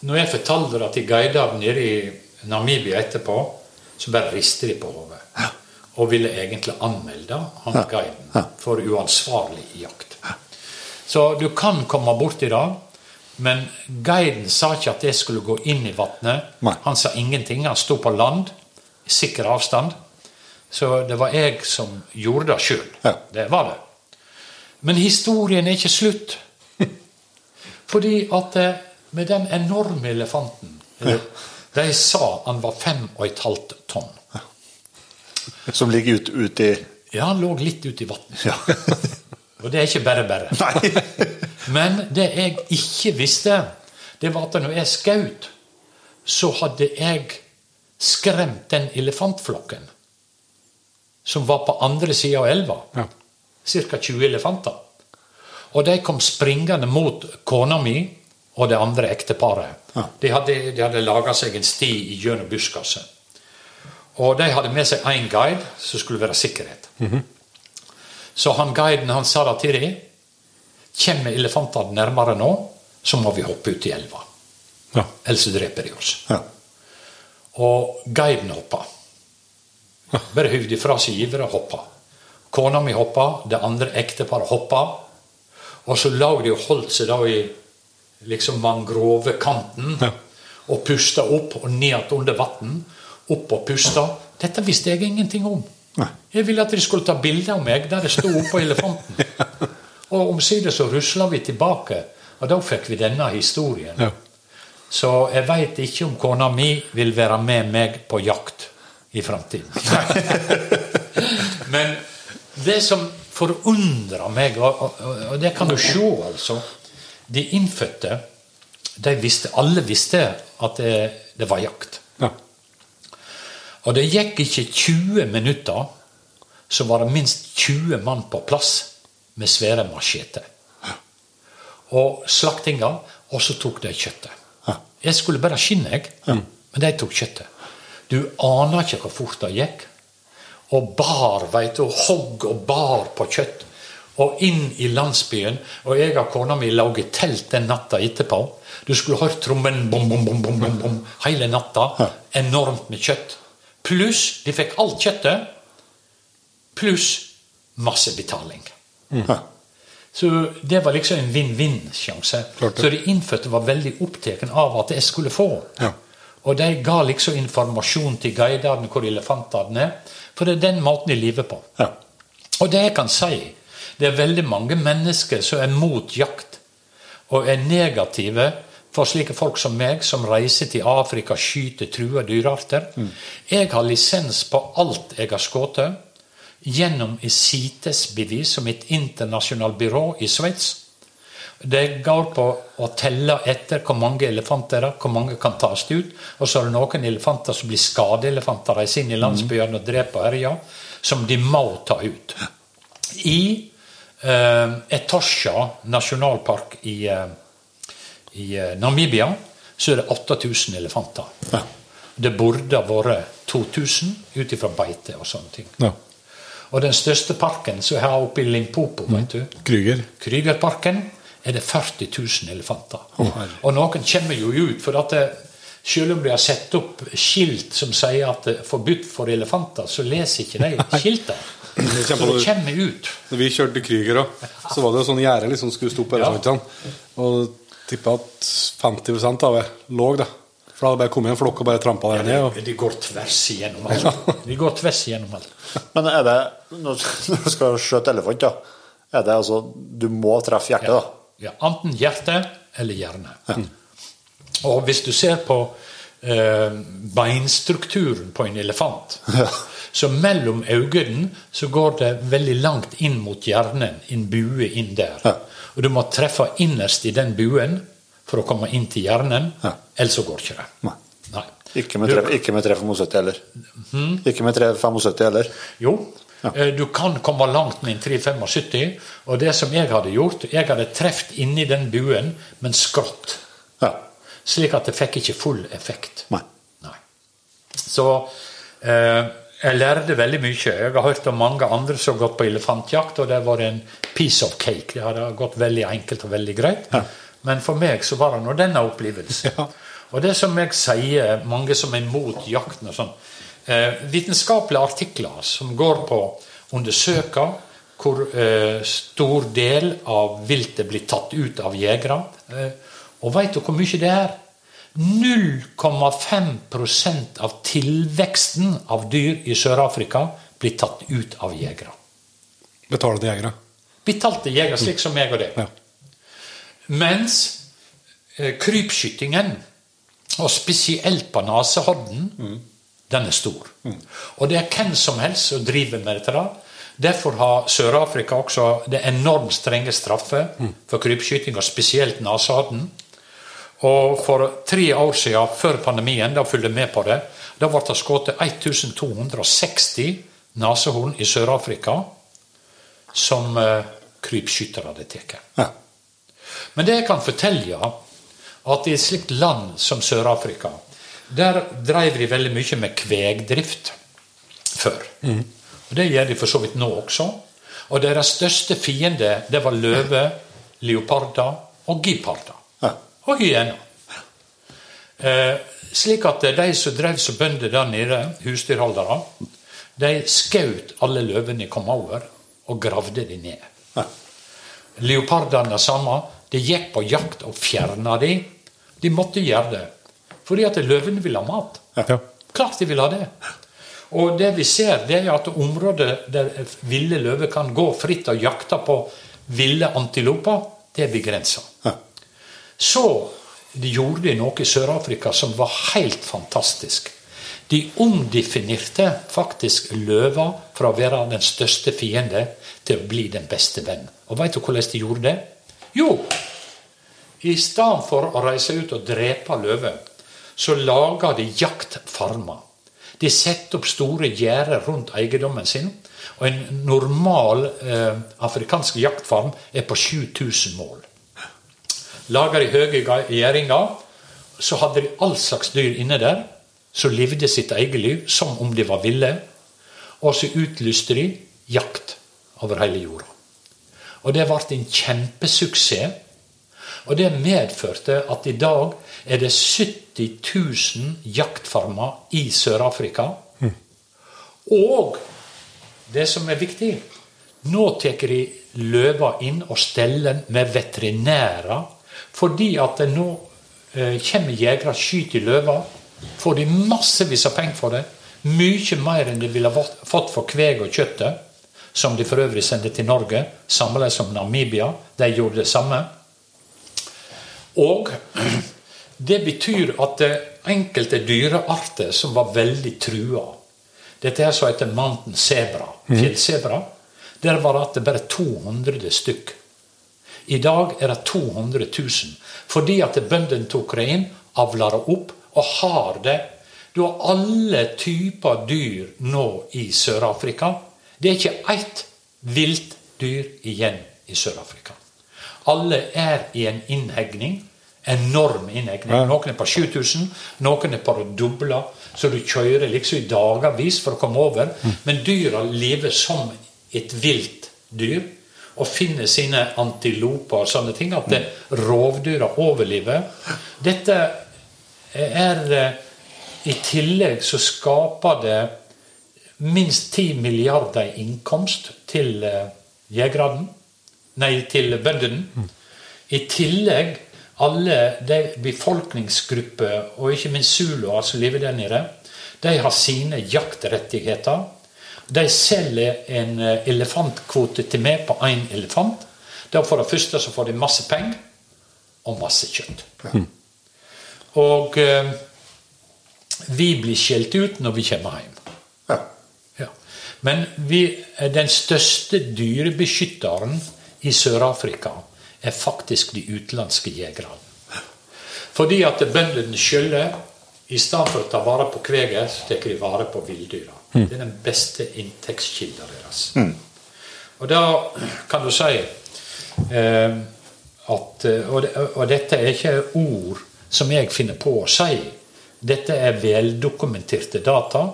når jeg fortalte det til guider nede i Namibia etterpå, så bare rister de på hodet. Og ville egentlig anmelde han guiden for uansvarlig jakt. Så du kan komme borti det, men guiden sa ikke at jeg skulle gå inn i vannet. Han sa ingenting. Han sto på land, i sikker avstand. Så det var jeg som gjorde det sjøl. Det var det. Men historien er ikke slutt. Fordi at eh, med den enorme elefanten De sa han var fem og et halvt tonn. Som ligger ute ut i Ja, han lå litt ute i vannet. Ja. Og det er ikke bare bare. Men det jeg ikke visste, det var at når jeg skjøt, så hadde jeg skremt den elefantflokken som var på andre sida av elva. Ja. Ca. 20 elefanter. Og de kom springende mot kona mi og det andre ekteparet. De hadde, de hadde laga seg en sti gjennom buskaset. Og de hadde med seg én guide som skulle være sikkerhet. Så han guiden han sa da til dem Kommer elefantene nærmere nå, så må vi hoppe ut i elva. Ja. Ellers dreper de oss. Ja. Og guiden hoppa. Bare hyvde ifra seg givere og hoppa. Kona mi hoppa, det andre ekteparet hoppa. Og så lå de og holdt seg da i liksom mangrovekanten Ja. og pusta opp og ned under vann. Opp og pusta. Dette visste jeg ingenting om. Nei. Jeg ville at de skulle ta bilde av meg der jeg sto oppå elefanten. Og omsider så rusla vi tilbake, og da fikk vi denne historien. Ja. Så jeg veit ikke om kona mi vil være med meg på jakt i framtiden. Men det som forundra meg, og, og, og det kan du se, altså De innfødte, de visste, alle visste at det, det var jakt. Ja. Og det gikk ikke 20 minutter, så var det minst 20 mann på plass med svære macheter. Og slaktinga, og så tok de kjøttet. Jeg skulle bare skinne, jeg, men de tok kjøttet. Du aner ikke hvor fort det gikk. Og bar, veit du, hogg og bar på kjøtt. Og inn i landsbyen. Og jeg og kona mi i telt den natta etterpå. Du skulle hørt trommen bom, bom, bom, bom, bom, bom, hele natta. Enormt med kjøtt. Pluss de fikk alt kjøttet. Pluss masse betaling. Så det var liksom en vinn-vinn-sjanse. Så de innfødte var veldig opptatt av at jeg skulle få. Ja. Og de ga liksom informasjon til guidene hvor elefantene er. For det er den måten de lever på. Ja. Og det jeg kan si, det er veldig mange mennesker som er mot jakt og er negative for slike folk som meg, som reiser til Afrika, skyter trua dyrearter. Jeg har lisens på alt jeg har skutt gjennom CITES-bevis som et internasjonalt byrå i Sveits. Det går på å telle etter hvor mange elefanter det er, hvor mange kan tas ut. Og så er det noen elefanter som blir skadeelefanter, reiser inn i landsbyene og dreper og herjer, som de må ta ut. I eh, Etosha nasjonalpark i, eh, i eh, Namibia så er det 8000 elefanter. Det burde ha vært 2000 ut ifra beite og sånne ting. ja. Og den største parken som er har oppe i Limpopo, vet du, Kryger. Krygerparken er det 40 000 elefanter. og noen kommer jo ut, for at det, selv om de har satt opp skilt som sier at det er forbudt for elefanter, så leser ikke de skiltene. Det Så det kommer ut. Når vi kjørte Krüger òg, så var det jo sånn gjerde liksom skulle stå på Ja. elefantene. Og tippa at 50 av det lå, da. For da hadde bare kommet en flokk og bare trampa der ned. Og... De går tvers igjennom alt. De går tvers igjennom alt. Men er det når du skal skjøte elefant, da, er det altså Du må treffe hjertet, da? Ja, Enten hjerte eller hjerne. Og hvis du ser på eh, beinstrukturen på en elefant. Så mellom øynene så går det veldig langt inn mot hjernen, en bue inn der. Ja. Og du må treffe innerst i den buen for å komme inn til hjernen, Ja. ellers så går ikke det. Nei. Nei. Ikke med, tre, ikke med 375 heller. Ikke med 375 heller. Jo, ja. du kan komme langt med en 375, og det som jeg hadde gjort, jeg hadde truffet inni den buen, men skrått. Ja. Slik at det fikk ikke full effekt. Nei. Nei. Så eh, jeg lærte veldig mye. Jeg har hørt om mange andre som har gått på elefantjakt, og det var en piece of cake. Det hadde gått veldig enkelt og veldig greit. Ja. Men for meg så var det nå denne opplevelsen. Ja. Og det som jeg sier, mange som er mot jakten og sånn eh, Vitenskapelige artikler som går på undersøker undersøke hvor eh, stor del av viltet blir tatt ut av jegere. Eh, og veit du hvor mye det er? 0,5% av tilveksten av dyr i Sør-Afrika blir tatt ut av jegere. Betalte jegere. Betalte jegere, slik som meg og deg. Ja. Mens eh, krypskytingen, og spesielt på nesehorden, den er stor. Og det er hvem som helst som driver med dette. da. Derfor har Sør-Afrika også det enormt strenge straffer for krypskyting, og spesielt nesehorden. Og for tre år siden, før pandemien, da fulgte jeg med på det, da ble det skutt 1260 nesehorn i Sør-Afrika som eh, krypskyttere hadde tatt. Ja. Men det jeg kan fortelle, at i et slikt land som Sør-Afrika, der drev de veldig mye med kvegdrift før. Og Det gjør de for så vidt nå også. Og deres største fiende det var løve, leoparder og geparder. Ja. Og hyener. Eh, slik at de som drev som bønder der nede, husdyrholdere, de skjøt alle løvene de kom over, og gravde de ned. Ja. Leopardene det samme. De gikk på jakt og fjerna de. De måtte gjøre det. Fordi at løvene ville ha mat. Ja. Klart de ville ha det. Og det vi ser, det er at området der ville løver kan gå fritt og jakte på ville antiloper, det er begrensa. Ja. Så de gjorde de noe i Sør-Afrika som var helt fantastisk. De omdefinerte faktisk løva fra å være den største fiende til å bli den beste venn. Og veit du hvordan de gjorde det? Jo, i stedet for å reise ut og drepe løver, så laga de jaktfarmer. De setter opp store gjerder rundt eiendommen sin. Og en normal eh, afrikansk jaktfarm er på 7000 mål. Laga de høye gjerdinger, så hadde de all slags dyr inne der. Som levde sitt eget liv som om de var ville. Og så utlyste de jakt over hele jorda. Og det ble en kjempesuksess. Og det medførte at i dag er det 70 000 jaktfarmer i Sør-Afrika. Og det som er viktig Nå tar de løva inn og steller med veterinærer. Fordi at det nå eh, kommer jegere skyter løver. Får de massevis av penger for det. Mye mer enn de ville fått for kveg og kjøttet. Som de for øvrig sendte til Norge. Sammenlignet som Namibia. De gjorde det samme. Og det betyr at det enkelte dyrearter som var veldig trua Dette her som heter mountain zebra, fjellsebra. Der var det bare 200 stykk. I dag er det 200 000. Fordi at bøndene tok det inn, avler det opp og har det. Du har alle typer dyr nå i Sør-Afrika. Det er ikke ett vilt dyr igjen i Sør-Afrika. Alle er i en innhegning. Enorm innhegning. Noen er på 7000, noen er på det doble. Så du kjører liksom i dagevis for å komme over. Men dyra lever som et vilt dyr. Og finne sine antiloper og sånne ting. At rovdyra overlever. Dette er eh, I tillegg så skaper det minst 10 milliarder i innkomst til eh, jegerne. Nei, til bøndene. I tillegg alle de befolkningsgrupper, og ikke minst zuluer som lever der nede, de har sine jaktrettigheter. De selger en eh, elefantkvote til meg på én elefant. Da For det første så får de masse penger og masse kjøtt. Og eh, vi blir skjelt ut når vi kommer hjem. Ja. Ja. Men vi, den største dyrebeskytteren i Sør-Afrika er faktisk de utenlandske jegerne. Fordi at bøndene skylder i stedet for å ta vare på kveget, så tar de vare på villdyra. Det er den beste inntektskilden deres. Og da kan du si eh, at og, og dette er ikke ord som jeg finner på å si. Dette er veldokumenterte data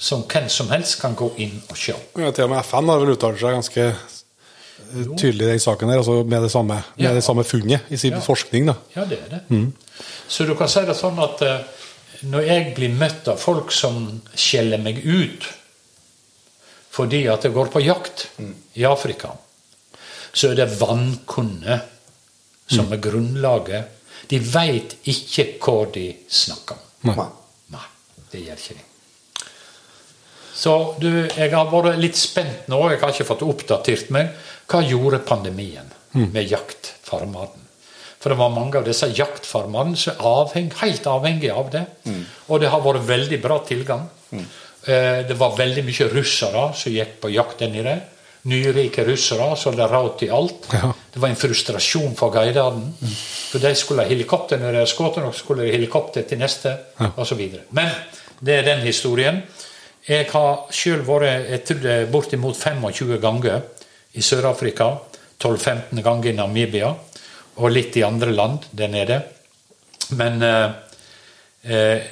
som hvem som helst kan gå inn og se. Ja, til og med FN har vel uttalt seg ganske eh, tydelig i den saken her, altså med det samme, med Ja. det samme funnet i sin Ja. forskning. da. Ja, det er det. Så du kan si det sånn at eh, når jeg blir møtt av folk som skjeller meg ut fordi at jeg går på jakt i Afrika, så er det vankunne som er grunnlaget. De veit ikke hva de snakker om. Nei. Nei, det gjør ikke de. Så du, jeg har vært litt spent nå, jeg har ikke fått oppdatert meg. Hva gjorde pandemien med jaktfarmene? For det var mange av disse jaktfarmene som er avheng, helt avhengige av det. Og det har vært veldig bra tilgang. Eh, Det var veldig mye russere som gikk på jakt inni det. Nyrike russere som hadde råd til alt. Ja. Det var en frustrasjon for guidene. For de skulle ha helikopter når de hadde skutt, og så skulle de ha helikopter til neste, så videre. Men det er den historien. Jeg har sjøl vært jeg tror det er bortimot 25 ganger i Sør-Afrika. 12-15 ganger i Namibia. Og litt i andre land der nede. Men eh, eh,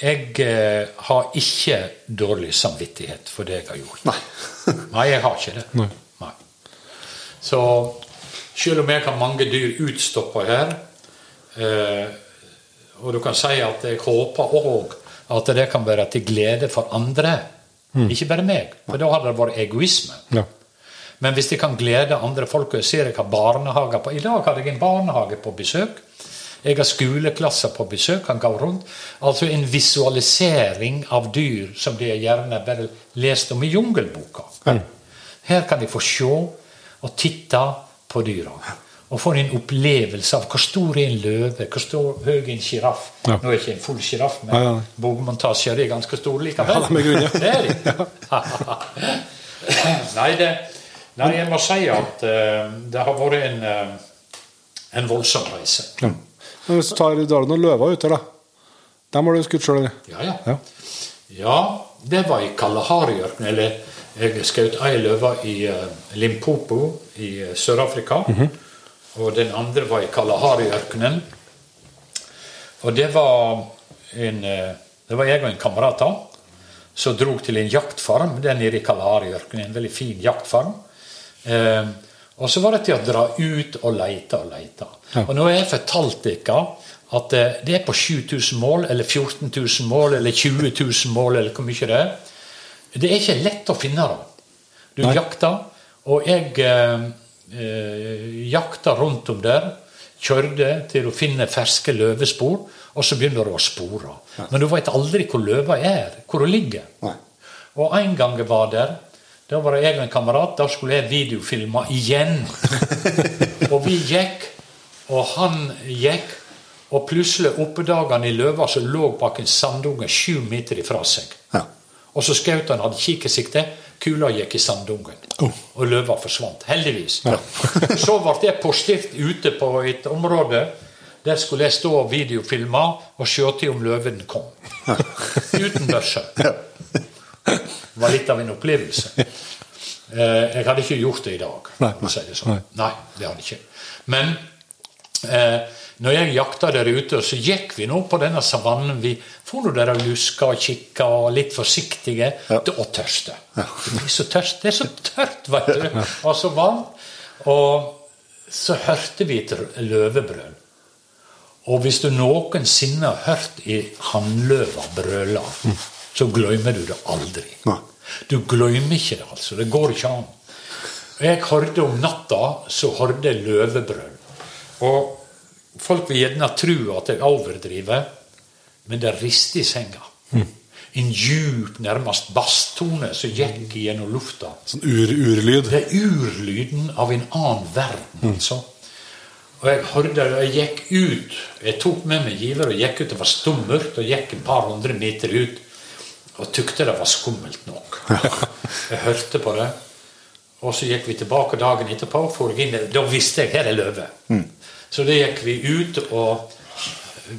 jeg eh, har ikke dårlig samvittighet for det jeg har gjort. Nei. Nei, jeg har ikke det. Nei. Nei. Så selv om jeg har mange dyr utstoppa her, eh, og du kan si at jeg håper òg at det kan være til glede for andre, ikke bare meg, for da hadde det vært egoisme. Ja. Men hvis de kan glede andre folk jeg ser jeg har barnehager på I dag hadde jeg en barnehage på besøk. Jeg har skoleklasser på besøk. Han går rundt. Altså en visualisering av dyr som de gjerne bare lest om i Jungelboka. Her kan de få se og titte på dyra. Og få en opplevelse av hvor stor er en løve, hvor stor, høy er en sjiraff. Ja. Nå er ikke en full sjiraff, men ja, ja. bogmontasjer er ganske store likevel. Ja, de. Det er de. nei, det, nei, jeg må si at uh, det har vært en, uh, en voldsom reise. Ja. Men hvis du tar, Dalen og løver ute, da? Dem har du skutt sjøl, eller? Ja, ja. Ja. Ja, det var i Kalahari-ørkenen. Eller jeg skjøt ei løve i uh, Limpopo i Sør-Afrika. Og den andre var i Kalahari-ørkenen. Og det var en Det var jeg og en kamerat da, som drog til en jaktfarm der nede i Kalahari-ørkenen. En veldig fin jaktfarm. Eh, og så var det til å dra ut og leite og leite. Og nå har jeg fortalt dere at eh, det er på 7000 mål, eller 14 000 mål, eller 20 000 mål, eller hvor mye det er. Det er ikke lett å finne det. Du jakter, og jeg eh, eh, jakta rundt om der. Kjørte til du finner ferske løvespor, og så begynner du å spore. Men du vet aldri hvor løva er, hvor hun ligger. Nei. Og en gang jeg var der, da var jeg og en kamerat, da skulle jeg videofilme igjen. og vi gikk, og han gikk, og plutselig oppdaga han i løva som lå bak en sandunge sju meter ifra seg. Ja. Og så skjøt han, hadde kikkersikte, kula gikk i sandungen. Og løva forsvant. Heldigvis. så ble jeg postert ute på et område. Der skulle jeg stå og videofilme og se til om løven kom. Uten børse. Det var litt av en opplevelse. Eh, jeg hadde ikke gjort det i dag. Nei, for å si det sånn. nei. Nei, det hadde jeg ikke. Men eh, når jeg jakta der ute, så gikk vi nå på denne savannen. Vi for nå der og luska og kikka og litt forsiktige Ja. og tørste. Det blir så tørst. Det er så tørt, veit du. Og så varmt. Og så hørte vi et løvebrøl. Og hvis du noensinne har hørt i hannløva brøle, så glemmer du det aldri. Nei. Du glemmer ikke det, altså. Det går ikke an. Jeg hørte om natta, så hørte jeg løvebrøl. Og folk vil gjerne tro at jeg overdriver, men det rister i senga. En djup, nærmest basstone som gikk gjennom lufta. Sånn ur, urlyd. Det er urlyden av en annen verden, altså. Og jeg hørte det, og jeg gikk ut. Jeg tok med meg giver og gikk ut. Det var stummørkt og gikk et par hundre meter ut. Og tykte det var skummelt nok. Jeg hørte på det. Og så gikk vi tilbake dagen etterpå. Inn, da visste jeg her er løve. Så da gikk vi ut, og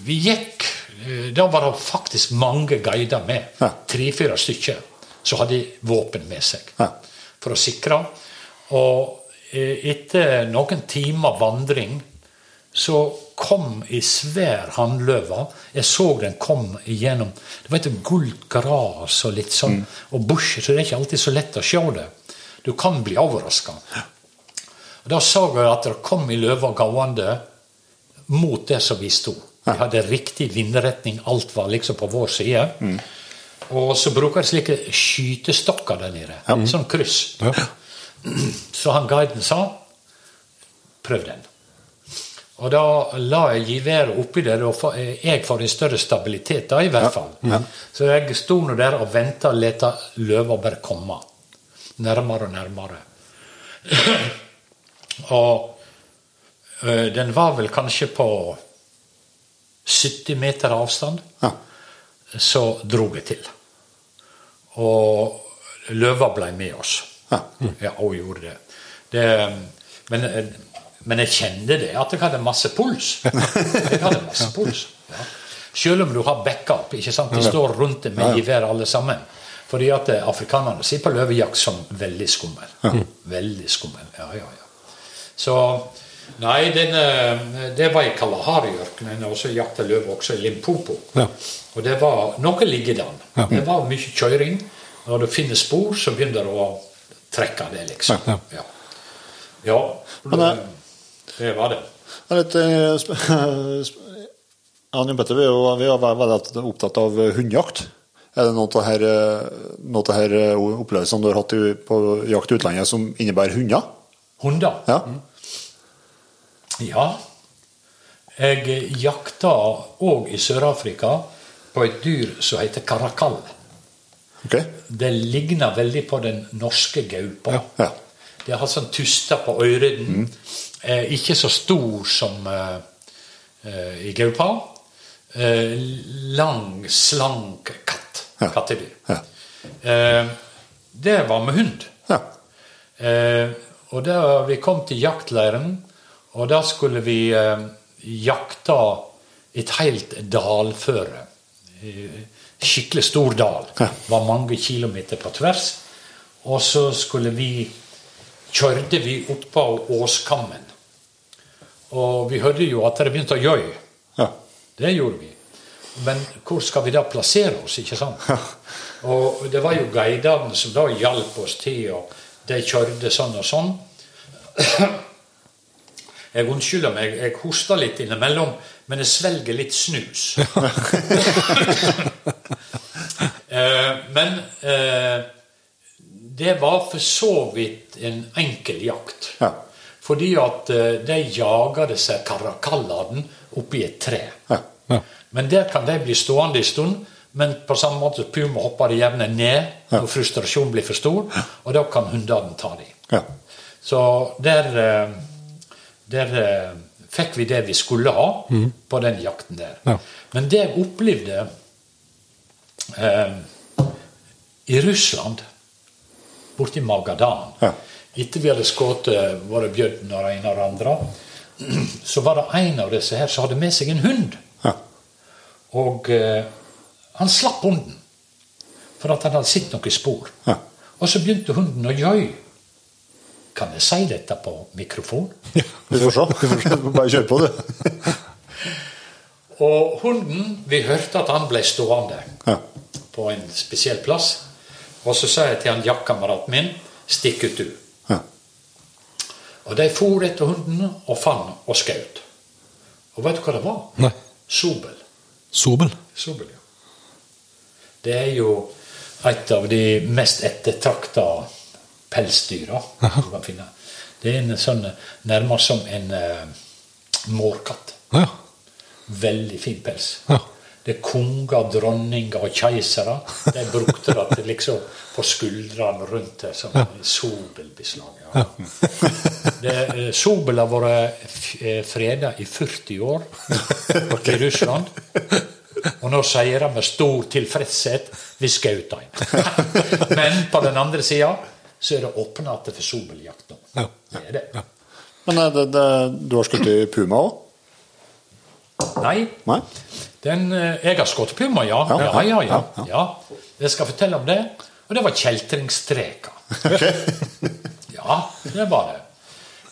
vi gikk eh, Da var det faktisk mange guider med. Ja. Tre-fire stykker som hadde våpen med seg Ja. for å sikre. Og eh, etter noen timer vandring så kom i svær hannløve. Jeg så den kom igjennom Det var et gult gras og litt sånn, og busher, så det er ikke alltid så lett å se det. Du kan bli overraska. Da så jeg at det kom ei løve gående mot det som vi sto. Vi hadde riktig vindretning, alt var liksom på vår side. Og så bruker de slike skytestokker der nede. Sånn kryss. Ja. Så han guiden sa prøv den. Og da la jeg geværet oppi der, og jeg får en større stabilitet da, i hvert fall. Så jeg sto nå der og venta og leta løva bare komme. Nærmere og nærmere. og ø, den var vel kanskje på 70 meter avstand. Ja. Så drog jeg til. Og løva ble med oss. Ja. Ja, hun gjorde det. det men, men jeg kjente det, at jeg hadde masse puls. Jeg hadde masse puls. Ja. Selv om du har backup. ikke sant? De står rundt det med gevær alle sammen. Fordi at eh, afrikanerne ser på løvejakt som veldig skummel. Veldig skummel. Ja, ja, ja. Så Nei, den, eh, det var i Kalahari-ørkenen, og så jakta løv også i Limpopo. Ja. Og det var noe liggedan. Ja. Det var mye kjøring. Når du finner spor, så begynner du å trekke det, liksom. Ja. Ja, ja det, var det. Litt, eh, og Petter, vi vi er veldig opptatt av hundejakt. Er det noen av her, eh, eh, opplevelsene du har hatt på jakt i utlandet som innebærer hunder? Hunder. Ja. Ja. Jeg jakta òg i Sør-Afrika på et dyr som heter karakall. Okay. Det ligner veldig på den norske gaupa. Ja. Det har sånn tuster på ørene. Eh, ikke så stor som eh, eh, i gaupa. Eh, lang, slank katt. Ja. Kattedyr. Ja. Det var med hund. Ja. Og da vi kom til jaktleiren, og da skulle vi jakte et helt dalføre. Skikkelig stor dal. Ja. Var mange kilometer på tvers. Og så skulle vi kjørte vi oppå Åskammen. Og vi hørte jo at det begynte å gjøy. Ja. Det gjorde vi. Men hvor skal vi da plassere oss, ikke sant? Og det var jo guidene som da hjalp oss til, og de kjørte sånn og sånn. Jeg unnskylder meg, jeg hoster litt innimellom, men jeg svelger litt snus. Eh, men eh, det var for så vidt en enkel jakt. Ja. Fordi at eh, de jager disse karakallene oppi et tre. Ja. Ja. Men der kan de bli stående en stund. Men på samme måte puma hopper de gjerne ned når frustrasjonen blir for stor, og da kan hundene ta dem. Ja. Så der, eh, der eh, fikk vi det vi skulle ha på den jakten der. Ja. Men det jeg opplevde eh, i Russland, borti Magadan Ja. Etter vi hadde skutt både bjørn og en og andre, så var det en av disse her som hadde med seg en hund. Ja. Og eh, han slapp hunden for at han hadde sett noen spor. Ja. Og så begynte hunden å gjøy. Kan jeg si dette på mikrofon? Vi får se. Bare kjør på, du. Og hunden Vi hørte at han ble stående Ja. på en spesiell plass. Og så sa jeg til han jaktkameraten min stikk ut, du. Og de for etter hundene og fant og skjøt. Og vet du hva det var? Nei. Sobel. Sobel. Sobel, ja. Det er jo et av de mest ettertrakta pelsdyra du kan finne. Det er en sånn nærmest som en uh, mårkatt. Ja. Veldig fin pels. Ja. Det er konger, dronninger og keisere. De brukte det til liksom på skuldrene rundt det som Sobel-beslag. Ja. Det, eh, Sobel har vært freda i 40 år i Russland. Og nå sier de med stor tilfredshet vi skjøt en. Men på den andre sida så er det åpna for sobeljakt nå. Det er det. Men eh, det, det, du har skutt i puma òg? Nei, Nei? Den, eh, jeg har skutt puma, ja. Ja, Ja, ja, ja. Jeg skal fortelle om det. Og det var kjeltringstreka. Ja, det var det.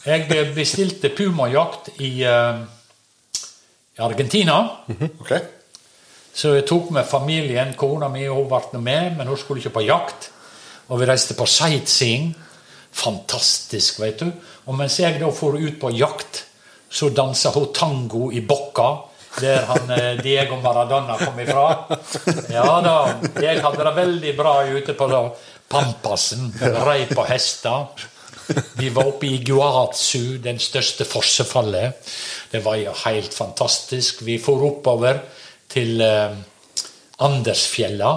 Jeg eh, bestilte pumajakt i, eh, i Argentina. Okay. Så jeg tok med familien. Kona mi hun ble med, men hun skulle ikke på jakt. Og vi reiste på sightseeing. Fantastisk, vet du. Og mens jeg da for ut på jakt, så dansa hun tango i Bocca, der han eh, Diego Maradona kom ifra. Ja da, jeg hadde det veldig bra ute på Pampasen. Rei på hester. Vi var oppe i Guazu, den største fossefallet. Det var jo helt fantastisk. Vi for oppover til eh, Andersfjella.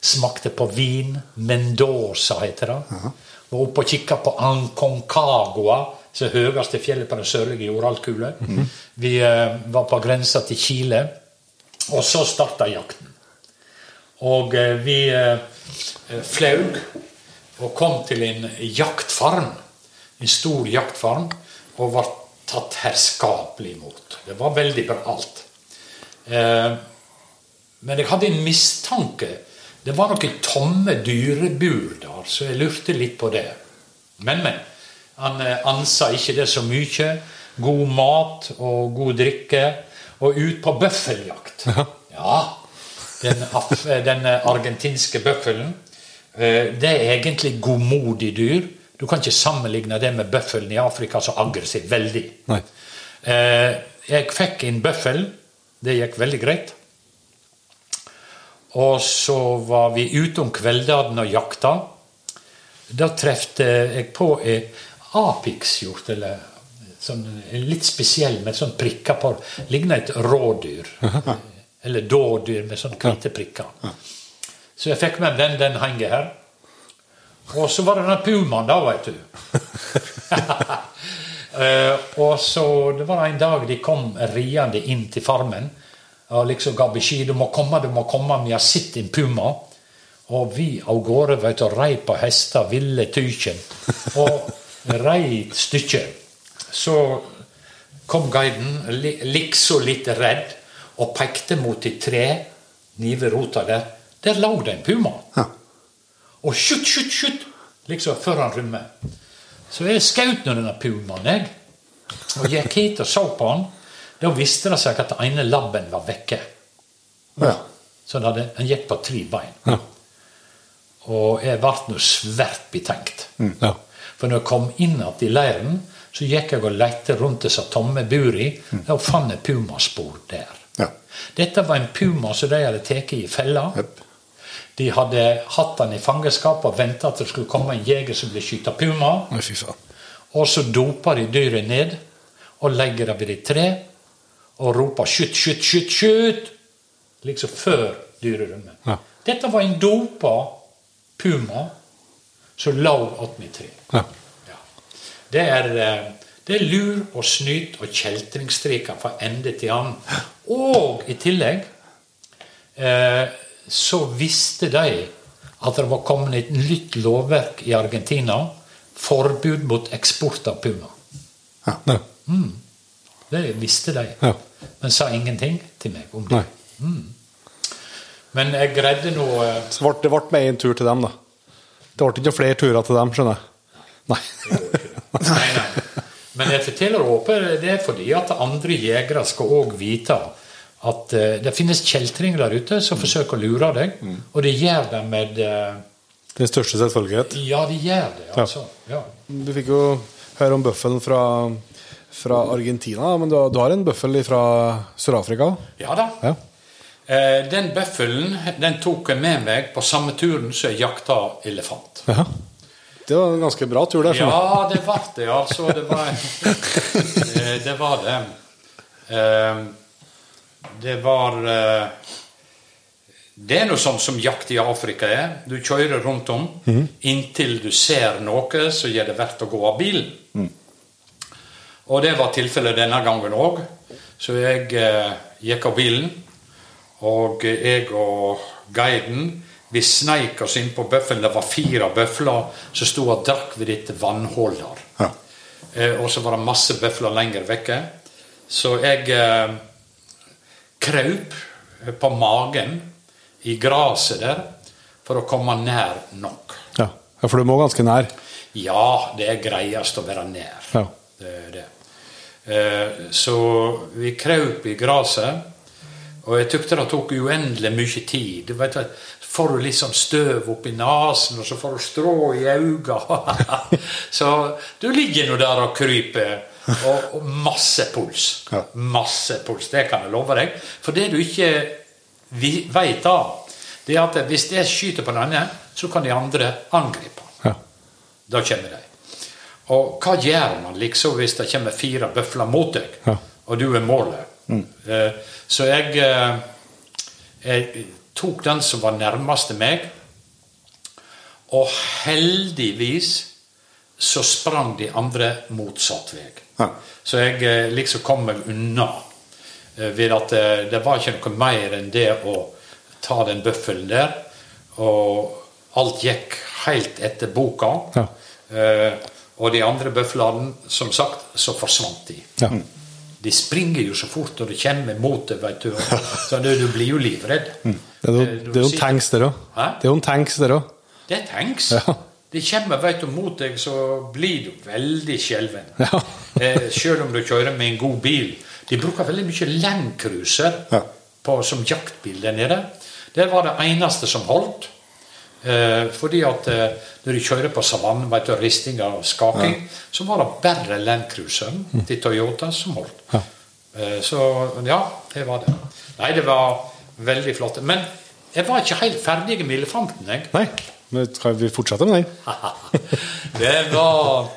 Smakte på vin. Mendoza heter det. Var oppe og kikka på Anconcagua, er høyeste fjellet på den sørlige jordhalvkule. Vi eh, var på grensa til Chile. Og så starta jakten. Og eh, vi eh, flaug og kom til en jaktfarm. En stor jaktfarm. Og ble tatt herskapelig imot. Det var veldig bra alt. Men jeg hadde en mistanke. Det var noen tomme dyrebur der, så jeg lurte litt på det. Men, men. Han eh, ansa ikke det så mye. God mat og god drikke. Og ut på bøffeljakt. Ja. Den, den argentinske bøffelen. eh, Det er egentlig godmodig dyr. Du kan ikke sammenligne det med bøffelen i Afrika, som aggressivt veldig. Nei. Eh, jeg fikk en bøffel. Det gikk veldig greit. Og så var vi ute om kveldene og jakta. Da trefte jeg på ei apikshjort, eller sånn, litt spesiell med sånn prikker på. Ligner et rådyr. Eller dådyr med sånn hvite prikker. Så jeg fikk med den. Den henger her. Og så var det den pumaen, da, veit du. Eh, og så Det var en dag de kom riende inn til farmen og liksom ga beskjed du må komme, du må komme, vi har sett en puma. Og vi av gårde vet du, rei på hester, ville tykjen. Og rei et stykke. Så kom guiden likså litt redd og pekte mot et tre ved rota der. Der lå det en puma. Ja. Og skytt, skytt, skytt! Liksom før han rømmer. Så jeg skjøt nå denne pumaen, jeg. Og gikk hit og så på han. Da visste det seg at den ene labben var vekke. Ja. Så han, hadde, den gikk på tre bein. Ja. Og jeg ble nå svært betenkt. Ja. For når jeg kom inn igjen i leiren, så gikk jeg og lette rundt disse tomme buri, og fant jeg pumaspor der. Ja. Dette var en puma som de hadde tatt i fella. Yep. De hadde hatt den i fangenskap og venta at det skulle komme en jeger som ville skyte puma. Og så doper de dyret ned og legger det ved et tre og roper 'skyt, skyt, skyt', skyt! Liksom før dyret rømmer. Ja. Dette var en dopa puma som lav attmed tre. Ja. Ja. Det er, eh, det er lur og snyt og kjeltringstreker fra ende til annen. Og i tillegg eh, så visste de at det var kommet et nytt lovverk i Argentina. Forbud mot eksport av puma. Ja. Det visste de, Ja. men sa ingenting til meg om det. Mm. Men jeg greide nå eh, Så det ble med en tur til dem, da. Det ble ikke flere turer til dem, skjønner jeg. Nei. Nei, nei. Men forteller åpent det er fordi at andre jegere skal òg vite at eh, det finnes kjeltringer der ute som forsøker å lure deg, og de gjør det med eh, Den største selvfølgelighet. Ja, de gjør det, altså. Ja. Du fikk jo høre om bøffelen fra, fra Argentina, men du, du har en bøffel fra Sør-Afrika? ja da. Ja. Eh, Den bøffelen den tok jeg med meg på samme turen som jeg jakta elefant. ja. Det var en ganske bra tur der. Ja, det ble det, altså. Det var eh, Det var det. Eh, Det var Det er noe sånn som jakt i Afrika er. Du kjører rundt om inntil du ser noe som gjør det verdt å gå av bilen. Og det var tilfellet denne gangen òg. Så jeg gikk av bilen, og jeg og guiden vi sneik oss inn på bøffelen. Det var fire bøfler som sto og drakk ved dette vannhullet der. Ja. Eh, og så var det masse bøfler lenger vekke. Så jeg eh, kraup på magen i gresset der for å komme nær nok. Ja. ja, for du må ganske nær. Ja, det er greiest å være nær. Ja. Det er det. Eh, så vi kraup i gresset, og jeg tykte det tok uendelig mye tid. Du vet, får du sånn støv oppi nesen, og så får du strå i øynene. så du ligger nå der og kryper, og, og masse puls. Masse puls, det kan jeg love deg. For det du ikke veit vet da, det er at hvis jeg skyter på den ene, så kan de andre angripe. Ja. Da kommer de. Og hva gjør man liksom hvis det kommer fire bøfler mot deg, Ja. og du er målet? Eh, Så jeg, eh, jeg tok den som var nærmest meg, og heldigvis så sprang de andre motsatt vei. Ja. Så jeg eh, liksom kom meg unna eh, ved at det, det var ikke noe mer enn det å ta den bøffelen der. Og alt gikk helt etter boka. Ja. Eh, og de andre bøflene, som sagt, så forsvant de. Ja. De springer jo så fort og de kommer mot deg, vet du. Så du, du blir jo livredd. Det Eh, det er jo tanks der òg. Det er jo tanks der òg. Det er tanks. Ja. De kommer vet du, mot deg, så blir du veldig skjelven. Ja. eh, selv om du kjører med en god bil. De bruker veldig mye Landcruiser Ja. som jaktbil der nede. Det var det eneste som holdt. Eh, fordi at eh, når du kjører på savannen, vet du, risting og skaking, så var det bare Landcruiseren til Toyota som holdt. Ja. Eh, så ja, det var det. Nei, det var veldig flott. Men jeg var ikke helt ferdig med elefanten, jeg. Nei, men skal vi fortsette med den? det var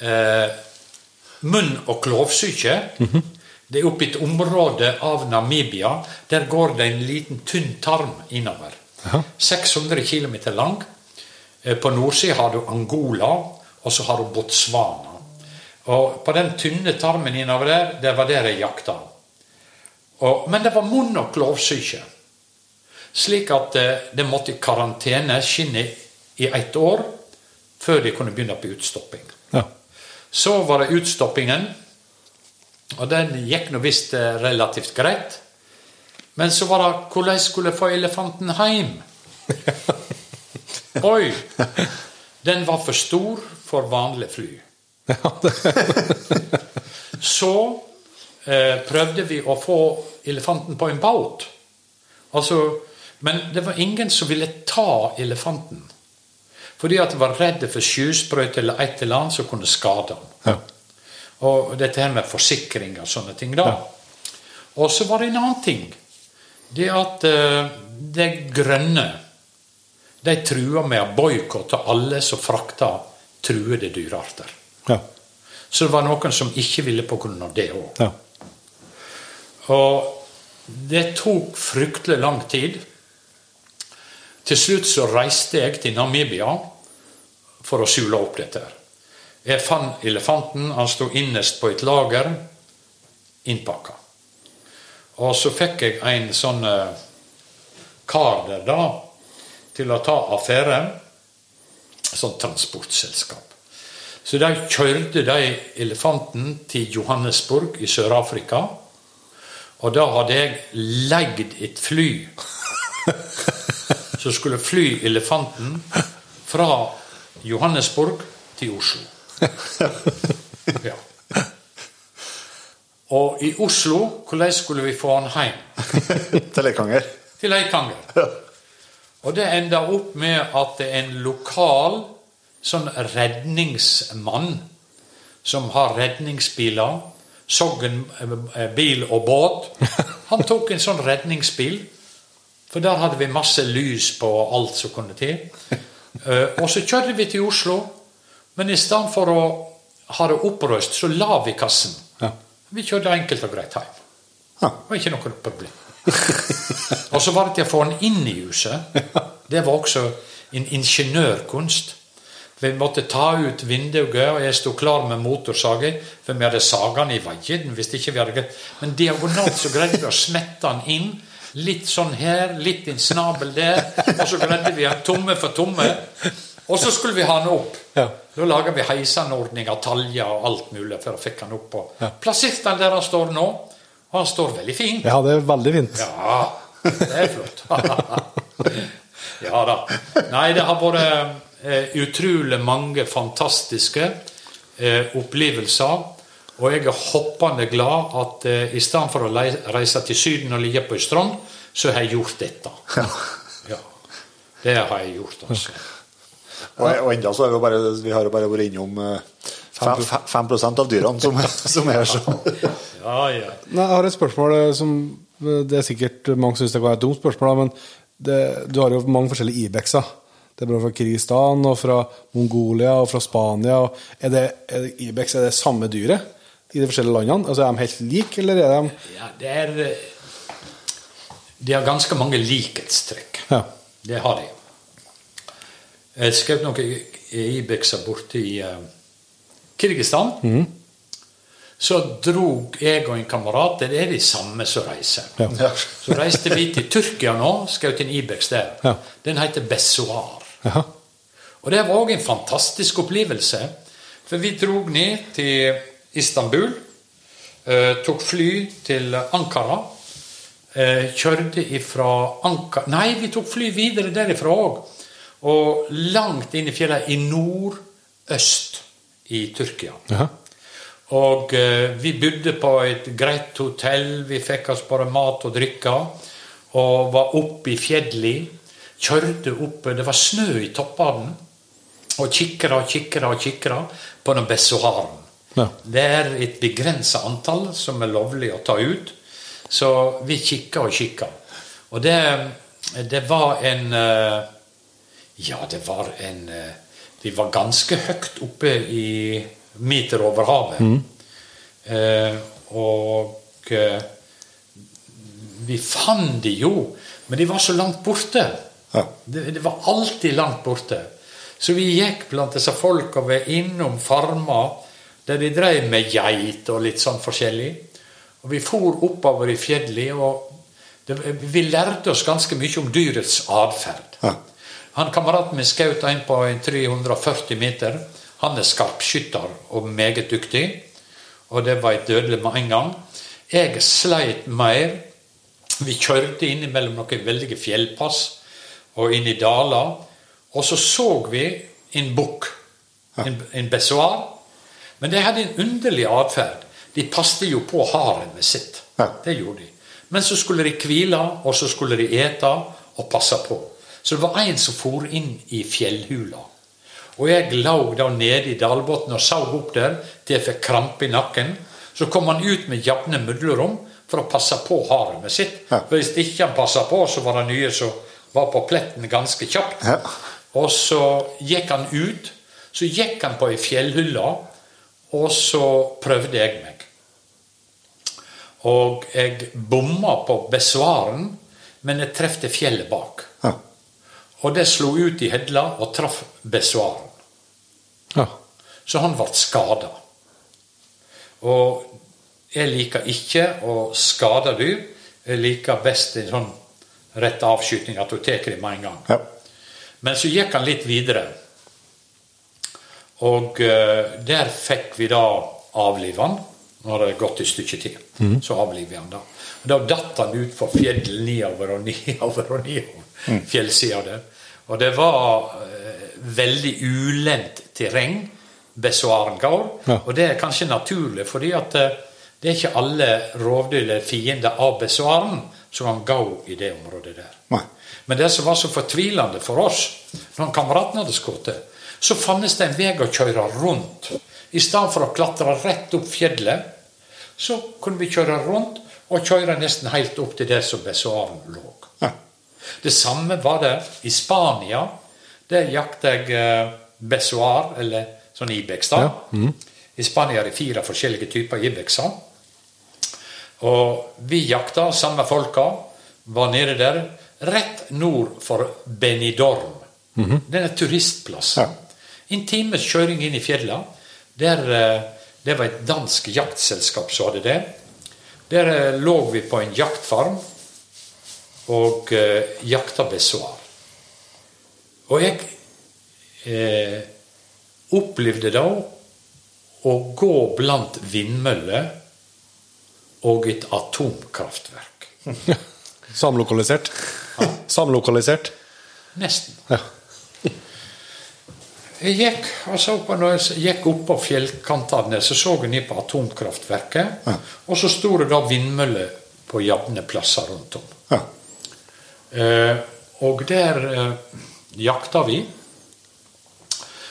eh, munn- og klovsyke. Det er oppe i et område av Namibia. Der går det en liten, tynn tarm innover. Jaha. 600 km lang. Eh, På nordsida har du Angola, og så har du Botswana. Og på den tynne tarmen innover der, det var der jeg jakta. Og, men det var munn- og klovsyke. Slik at eh, det måtte i karantene skinne i ett år før de kunne begynne på utstopping. Ja. Så var det utstoppingen, og den gikk nå visst eh, relativt greit. Men så var det hvordan jeg skulle få elefanten hjem. Oi! Den var for stor for vanlig fly. Så eh, prøvde vi å få elefanten på en båt. Altså, men det var ingen som ville ta elefanten. Fordi at de var redde for sjøsprøyt eller et eller annet som kunne skade ham. Ja. Og dette her med forsikring og sånne ting. da. Og så var det en annen ting. Det at eh, de grønne de truer med å boikotte alle som frakter truede dyrearter. Ja. Så det var noen som ikke ville av det òg. ja. Og det tok fryktelig lang tid. Til slutt så reiste jeg til Namibia for å sule opp dette. Jeg fant elefanten. Han sto innerst på et lager, innpakka. Og så fikk jeg en sånn eh, kar der da, til å ta affære. Sånn transportselskap. Så de kjørte de elefanten til Johannesburg i Sør-Afrika. Og da hadde jeg leid et fly som skulle fly elefanten fra Johannesburg til Oslo. Ja. Og i Oslo, hvordan skulle vi få han hjem? Til Leikanger. Til Leikanger. Og det enda opp med at det er en lokal sånn redningsmann som har redningsbiler. Sogn eh, bil og båt. Han tok en sånn redningsbil, for der hadde vi masse lys på alt som kunne til. Eh, Og så kjørte vi til Oslo, men i stedet for å ha det opprøst, så la vi kassen. Vi kjørte enkelt og greit hjem. Det var ikke noe problem. og så var det til å få den inn i huset. Det var også en ingeniørkunst. Vi måtte ta ut vinduet, og jeg sto klar med motorsaga. For vi hadde saga den i veien. hvis ikke vi hadde greit. Men diagonalt så greide vi å smette den inn. Litt sånn her, litt en snabel der. Og så greide vi den tomme for tomme. Og så skulle vi ha den opp. Ja. Da laga vi heisanordninger, taljer og alt mulig for å fikk han opp. Og Ja. plasserte han der han står nå. Og han står veldig fint. Ja, det er veldig fint. Ja, det er flott. ja da. Nei, det har vært eh, utrolig mange fantastiske eh, opplevelser. Og jeg er hoppende glad at eh, i stedet for å reise til Syden og ligge på ei strand, så har jeg gjort dette. Ja. Det har jeg gjort, altså. Og, og enda så er vi bare, vi har jo bare vært innom eh, fem- fem- 5 av dyrene som, som er så Ja, ja. Nei, jeg har et spørsmål eh, som eh, Det er sikkert mange syns det kan et dumt spørsmål, men det, du har jo mange forskjellige Ibexer. Det er både fra Kirgistan og fra Mongolia og fra Spania. og Er det, er det Ibex er det samme dyret i de forskjellige landene? Altså Er de helt like, eller er de ja det er eh, De har ganske mange likhetstrekk. Ja. Det har de. Jeg skrev noen Ibexer borte i uh, Kirgistan. Så drog jeg og en kamerat Det er de samme som reiser. Ja. Så reiste vi til Tyrkia nå, skjøt en Ibex der. Ja. Den heter Bessoar. Ja. Og det var òg en fantastisk opplevelse. For vi drog ned til Istanbul, eh, tok fly til Ankara. Eh, kjørte ifra Ankara Nei, vi tok fly videre derifra òg. Og langt inn i fjellet i nordøst i Tyrkia. Jaha. Og eh, vi bodde på et greit hotell, vi fikk oss bare mat og drikke. Og var oppe i fjellet. Kjørte opp Det var snø i toppene. Og kikra og kikra og kikra på den Bessoharen. Ja. Det er et begrensa antall som er lovlig å ta ut. Så vi kikka og kikka. Og det, det var en eh, Ja, det var en eh, Vi var ganske høyt oppe i meter over havet. Eh, og eh, vi fant de jo, men de var så langt borte. Ja. Det, det var alltid langt borte. Så vi gikk blant disse folka var innom farmer der de drev med geit og litt sånn forskjellig. Og vi for oppover i fjellet, og det, vi lærte oss ganske mye om dyrets atferd. Ja. Han Kameraten min skjøt en på en 340 meter. Han er skarpskytter og meget dyktig. Og det var et dødelig med en gang. Jeg sleit mer. Vi kjørte innimellom noen veldige fjellpass og inn i daler. Og så så vi en bukk, en, en besoar. Men de hadde en underlig atferd. De passte jo på harenet sitt. Det gjorde de. Men så skulle de hvile, og så skulle de ete og passe på. Så det var en som for inn i fjellhula. Og jeg lå da nede i dalbunnen og så opp der til jeg fikk krampe i nakken. Så kom han ut med jevne mellomrom for å passe på haremet sitt. Ja. For Hvis ikke han passa på, så var det nye som var på pletten ganske kjapt. Ja. Og så gikk han ut. Så gikk han på ei fjellhylle, og så prøvde jeg meg. Og jeg bomma på besvaren, men jeg trefte fjellet bak. Og det slo ut i hedla og traff besvaren. Ja. Så han ble skada. Og jeg liker ikke å skade dyr. Jeg liker best en sånn rett avskyting, at du tar dem med en gang. Ja. Men så gikk han litt videre. Og uh, der fikk vi da avlive han. Nå har det gått et stykke til. Så avliver vi han da. Og da datt han ut for fjellet nedover og nedover og nedover fjellsida der. Og det var eh, veldig ulendt terreng Besvaren går. Ja. Og det er kanskje naturlig, fordi at eh, det er ikke alle rovdyr eller fiender av Besoaren som kan gå i det området der. Nei. Men det som var så fortvilende for oss, når kameraten hadde skutt, så fantes det en vei å kjøre rundt. I stedet for å klatre rett opp fjellet, så kunne vi kjøre rundt og kjøre nesten helt opp til der som Besoaren lå. Ja. Det samme var det i Spania. Der jakta jeg eh, besoar, eller sånn ibex. da. I Spania er det fire forskjellige typer ibexer. Og vi jakta, samme folka, var nede der. Rett nord for Benidorm. Den er turistplassen. Ja. En times kjøring inn i fjellene. Der, eh, det var et dansk jaktselskap som hadde det. Der eh, lå vi på en jaktfarm og eh, jakta besoar. Og jeg eh, opplevde da å gå blant vindmøller og et atomkraftverk. Samlokalisert. Samlokalisert. Nesten. Ja. Jeg gikk, altså, når jeg gikk opp på fjellkantene, så så jeg ned på atomkraftverket. Og så sto det da vindmøller på jevne plasser rundt om. Ja. Eh, og der eh, jakta vi.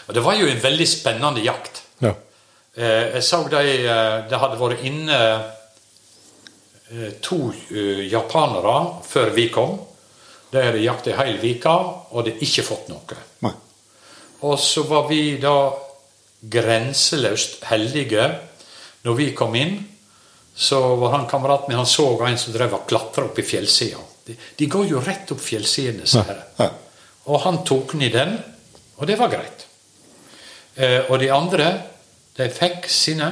Og det var jo en veldig spennende jakt. Ja. Eh, jeg så de Det hadde vært inne to japanere før vi kom. De hadde jakta ei hel uke og hadde ikke fått noe. Nei. Og så var vi da grenseløst heldige når vi kom inn. Så var han kameraten min han så en som drev og klatra opp i fjellsida. De, de går jo rett opp fjellsidene, sier. Ja. Og han tok ned den, og det var greit. Eh, og de andre, de fikk sine,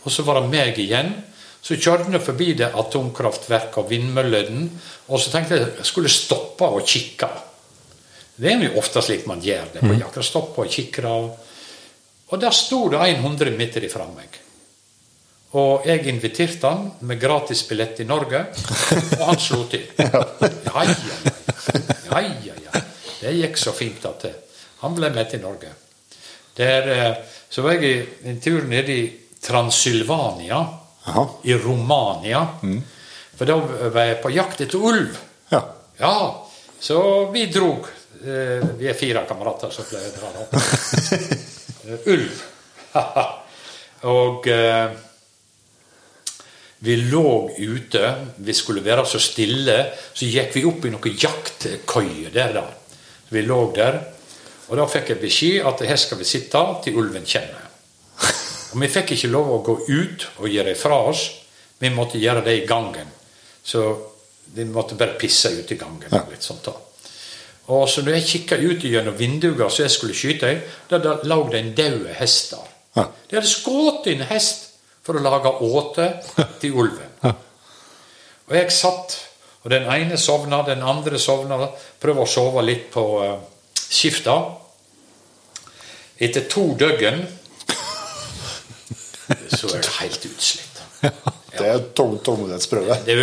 og så var det meg igjen. Så kjørte jeg forbi det atomkraftverket og vindmøllene, og så tenkte jeg jeg skulle stoppe og kikke. Det er jo ofte slik man gjør det på jakt. Stoppe og kikke. Og der sto det 100 meter ifra meg. Og jeg inviterte han med gratisbillett i Norge, og han slo til. Ja, ja, ja. ja. Det gikk så fint at det. Han ble med til Norge. Der, eh, så var jeg en tur nede i Transylvania, Aha. i Romania. For da var jeg på jakt etter ulv. Ja. Ja, så vi drog. Eh, Vi er fire kamerater som pleier å dra opp. Eh, Ulv. og vi lå ute. Vi skulle være så stille. Så gikk vi opp i noen jaktkøyer der, da. Vi lå der. Og da fikk jeg beskjed at her skal vi sitte til ulven kommer. Og vi fikk ikke lov å gå ut og gjøre fra oss. Vi måtte gjøre det i gangen. Så vi måtte bare pisse ut i gangen. Ja. og litt sånt da. Og så når jeg kikka ut gjennom vinduene så jeg skulle skyte, da, da lå det en død hest der. Ja. De hadde skutt en hest for å lage åte til ulven. Og jeg satt, og den ene sovna, den andre sovna. Prøvde å sove litt på uh, skifta. Etter to døgn så er det helt utslitt. Det er tung tålmodighetsprøve. Det,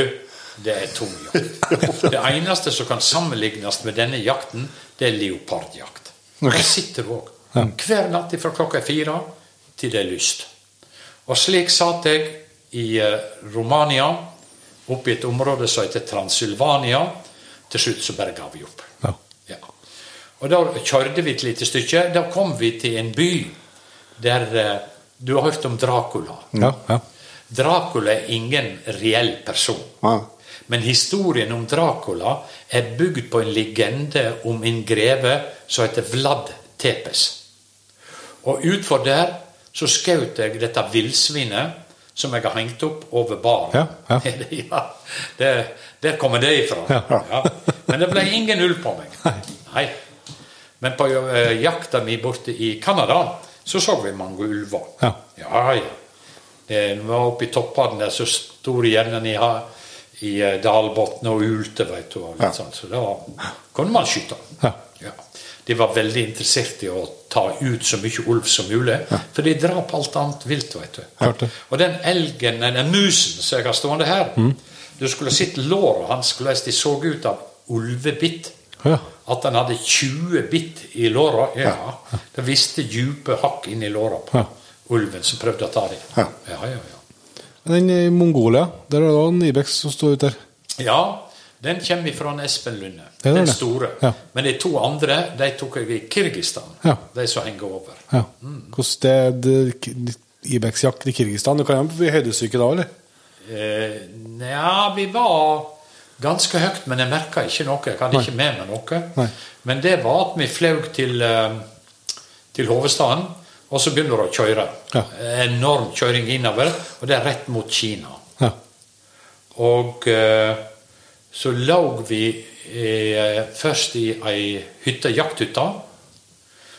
det er tung jakt. Det eneste som kan sammenlignes med denne jakten, det er leopardjakt. Der sitter du òg. Hver natt fra klokka fire til det er lyst. Og slik satt jeg i eh, Romania, oppe i et område som heter Transylvania. Til slutt så bare ga vi opp. Ja. Ja. Og da kjørte vi et lite stykke. Da kom vi til en by der eh, Du har hørt om Dracula? Ja, ja. Dracula er ingen reell person. Men historien om Dracula er bygd på en legende om en greve som heter Vlad Tepes. Og utfor der så skjøt jeg dette villsvinet som jeg har hengt opp over baren. Ja, ja. ja, det, der kommer det ifra. Men det ble ingen ulv på meg. Nei. Men på eh, jakta mi borte i Canada så så vi mange ulver. Ja. ja. ja. Det var oppe i toppene der så sto hjernen gjerne i, i dalbunnen og ulte, du. Og litt sånn. Så da kunne man skyte. Ja. Ja. De var veldig interessert i å ta ut så mye ulv som mulig, for de drap alt annet vilt. vet du. Og den elgen, den musen som jeg har stående her Du skulle sett låra hans, hvordan de så ut av ulvebitt. Ja. At han hadde 20 bitt i låra. Ja. Det viste dype hakk inni låra på Ja. ulven som prøvde å ta dem. Ja. Ja, ja, ja. Den i Mongolia, der er det òg en Ibex som står ute der. ja, den kommer fra en Espen Lunde. Det den det. store. Ja. Men de to andre de tok jeg i Kirgistan. Ja. De som henger over. Ja. Hvordan det, det Ibex-jakt i Kirgistan? Du kan jo bli høydesyke da, eller? Eh, ja, vi var ganske høyt, men jeg merka ikke noe. Jeg hadde ikke med meg noe. Nei. Men det var at vi fløy til, eh, til hovedstaden, og så begynner vi å kjøre. Ja. Enorm kjøring innover, og det er rett mot Kina. Ja. Og eh, så lå vi eh, først i ei hytte, jakthytte.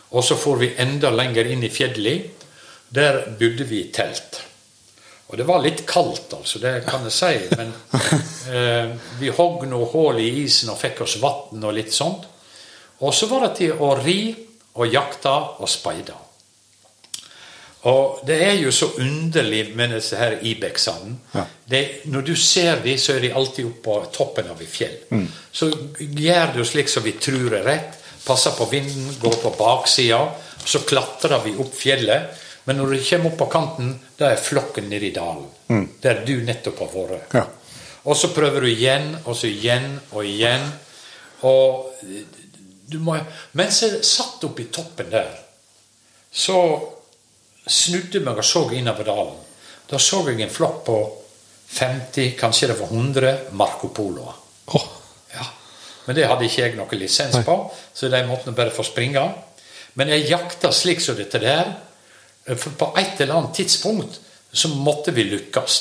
Og så for vi enda lenger inn i fjellet. Der bodde vi i telt. Og det var litt kaldt, altså, det kan jeg si. Men eh, vi hogg noe hull i isen og fikk oss vann og litt sånt. Og så var det til å ri og jakte og speide. Og det er jo så underlig med disse her ibeksene. Ja. Når du ser dem, så er de alltid oppe på toppen av et fjell. Så gjør du slik som vi tror er rett. Passer på vinden, går på baksida. Så klatrer vi opp fjellet. Men når du kommer opp på kanten, da er flokken nede i dalen. Der du nettopp har vært. Ja. Og så prøver du igjen, og så igjen og igjen. Og du må Mens jeg satt oppe i toppen der, så snudde meg og så innover dalen. Da så jeg en flokk på 50, kanskje det var 100 Marco Poloer. Oh. Ja. Men det hadde ikke jeg noe lisens på, så de måtte bare få springe. Men jeg jakta slik som dette der. For på et eller annet tidspunkt så måtte vi lykkes.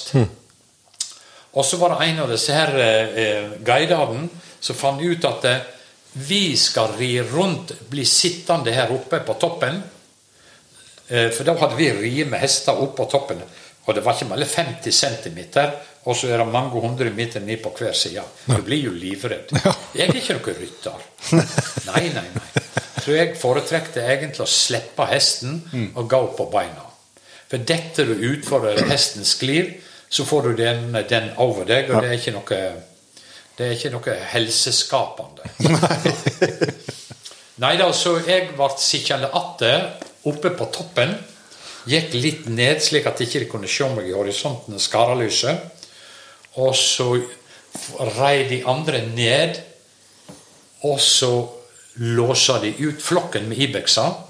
Og så var det en av disse her eh, guidene som fant ut at eh, vi skal ri rundt, bli sittende her oppe på toppen. Eh, for da hadde vi riet med hester opp på toppen. Og det var ikke mer 50 cm, og så er det mange hundre meter ned på hver side. Du blir jo livredd. Jeg er ikke noen rytter. Nei, nei, nei. Så jeg foretrekte egentlig å slippe hesten og gå på beina. For detter du utfor hesten sklir, så får du den, den over deg, og det er ikke noe det er ikke noe helseskapende. Nei da, så jeg ble sittende atter oppe på toppen. Gikk litt ned, slik at ikke kunne se meg i horisonten, skarelyset. Og så rei de andre ned, og så låsa de ut flokken med ibekser.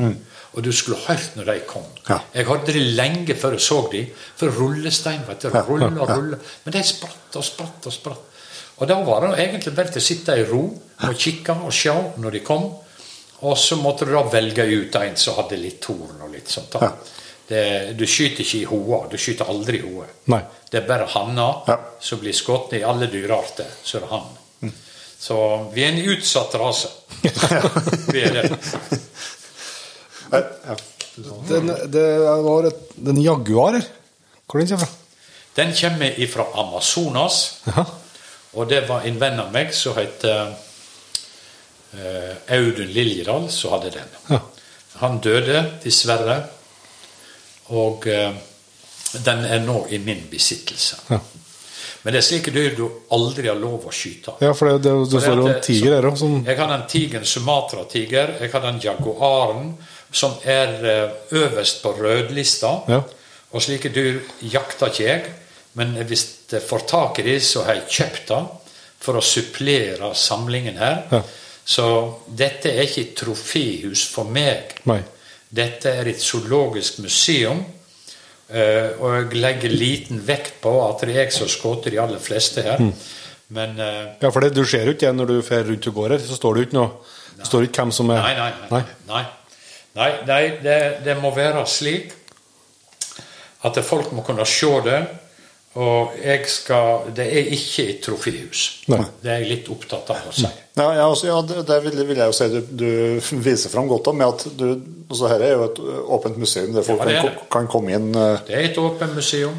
Og du skulle hørt når de kom. Ja. Jeg hørte de lenge før jeg så de, for rullestein vet du, rulle og rulle. Men de spratt og spratt og spratt. Og da var det egentlig bare til å sitte i ro og kikke og se når de kom. Og så måtte du da velge ut en som hadde litt torn og litt sånt. da. Ja. Det, du skyter ikke i hoa. Du skyter aldri i hoa. Det er bare hanna Ja. som blir skutt i alle dyrearter. Så er det hann. Så vi er en utsatt rase. vi er det. Ja. Den, det var et, den Jaguar her. Hvor den kommer fra? Den kommer fra Amazonas. Ja. Og det var en venn av meg som het eh, Audun Liljedal, som hadde den. Ja. Han døde, dessverre. Og eh, den er nå i min besittelse. Ja. Men det er slike dyr du aldri har lov å skyte. Ja, for det, det, det For står jo en tiger her òg, som Jeg har den tigeren Sumatra-tiger. Jeg har den jaguaren som er eh, øverst på rødlista. Ja. Og slike dyr jakter ikke jeg. Men hvis jeg får tak i dem, så har jeg kjøpt dem for å supplere samlingen her. Ja. Så dette er ikke et troféhus for meg. Nei. Dette er et zoologisk museum. eh, og jeg legger liten vekt på at det er jeg som skutt de aller fleste her. Mm. Men eh, Ja, for det, du ser jo ikke når du fer rundt og går her, så står det jo ikke noe Det står ikke hvem som er Nei, nei, nei. nei. nei, nei det, det må være slik at folk må kunne se det. Og jeg skal Det er ikke et troféhus. Nei. Det er jeg litt opptatt av å si. Ja, ja, altså, ja, det, det vil, jeg jo si du, du viser fram godt om. med at du altså, Her er jo et åpent museum der folk Ja, kan, kan komme inn Uh... Det er et åpent museum.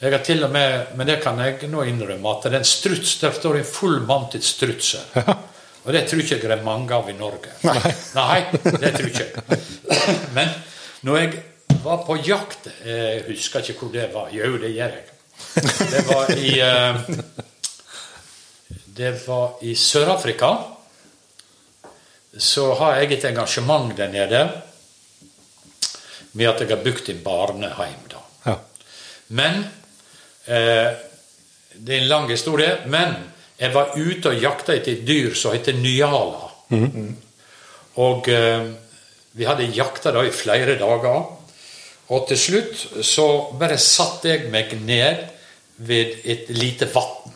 Jeg har til og med, Men det kan jeg nå innrømme, at det er en struts, der står en fullmantet struts her. Og det tror ikke jeg det er mange av i Norge. Nei, Nei det tror ikke jeg. Men når jeg var på jakt Jeg husker ikke hvor det var. Jo, det gjør jeg. Det var i eh, Det var i Sør-Afrika. Så har jeg et engasjement der nede med at jeg har bygd en barneheim. da. Ja. Men eh, Det er en lang historie. Men jeg var ute og jakta etter et dyr som heter nyala. Og eh, vi hadde jakta da i flere dager. Og til slutt så bare satte jeg meg ned ved et lite vann.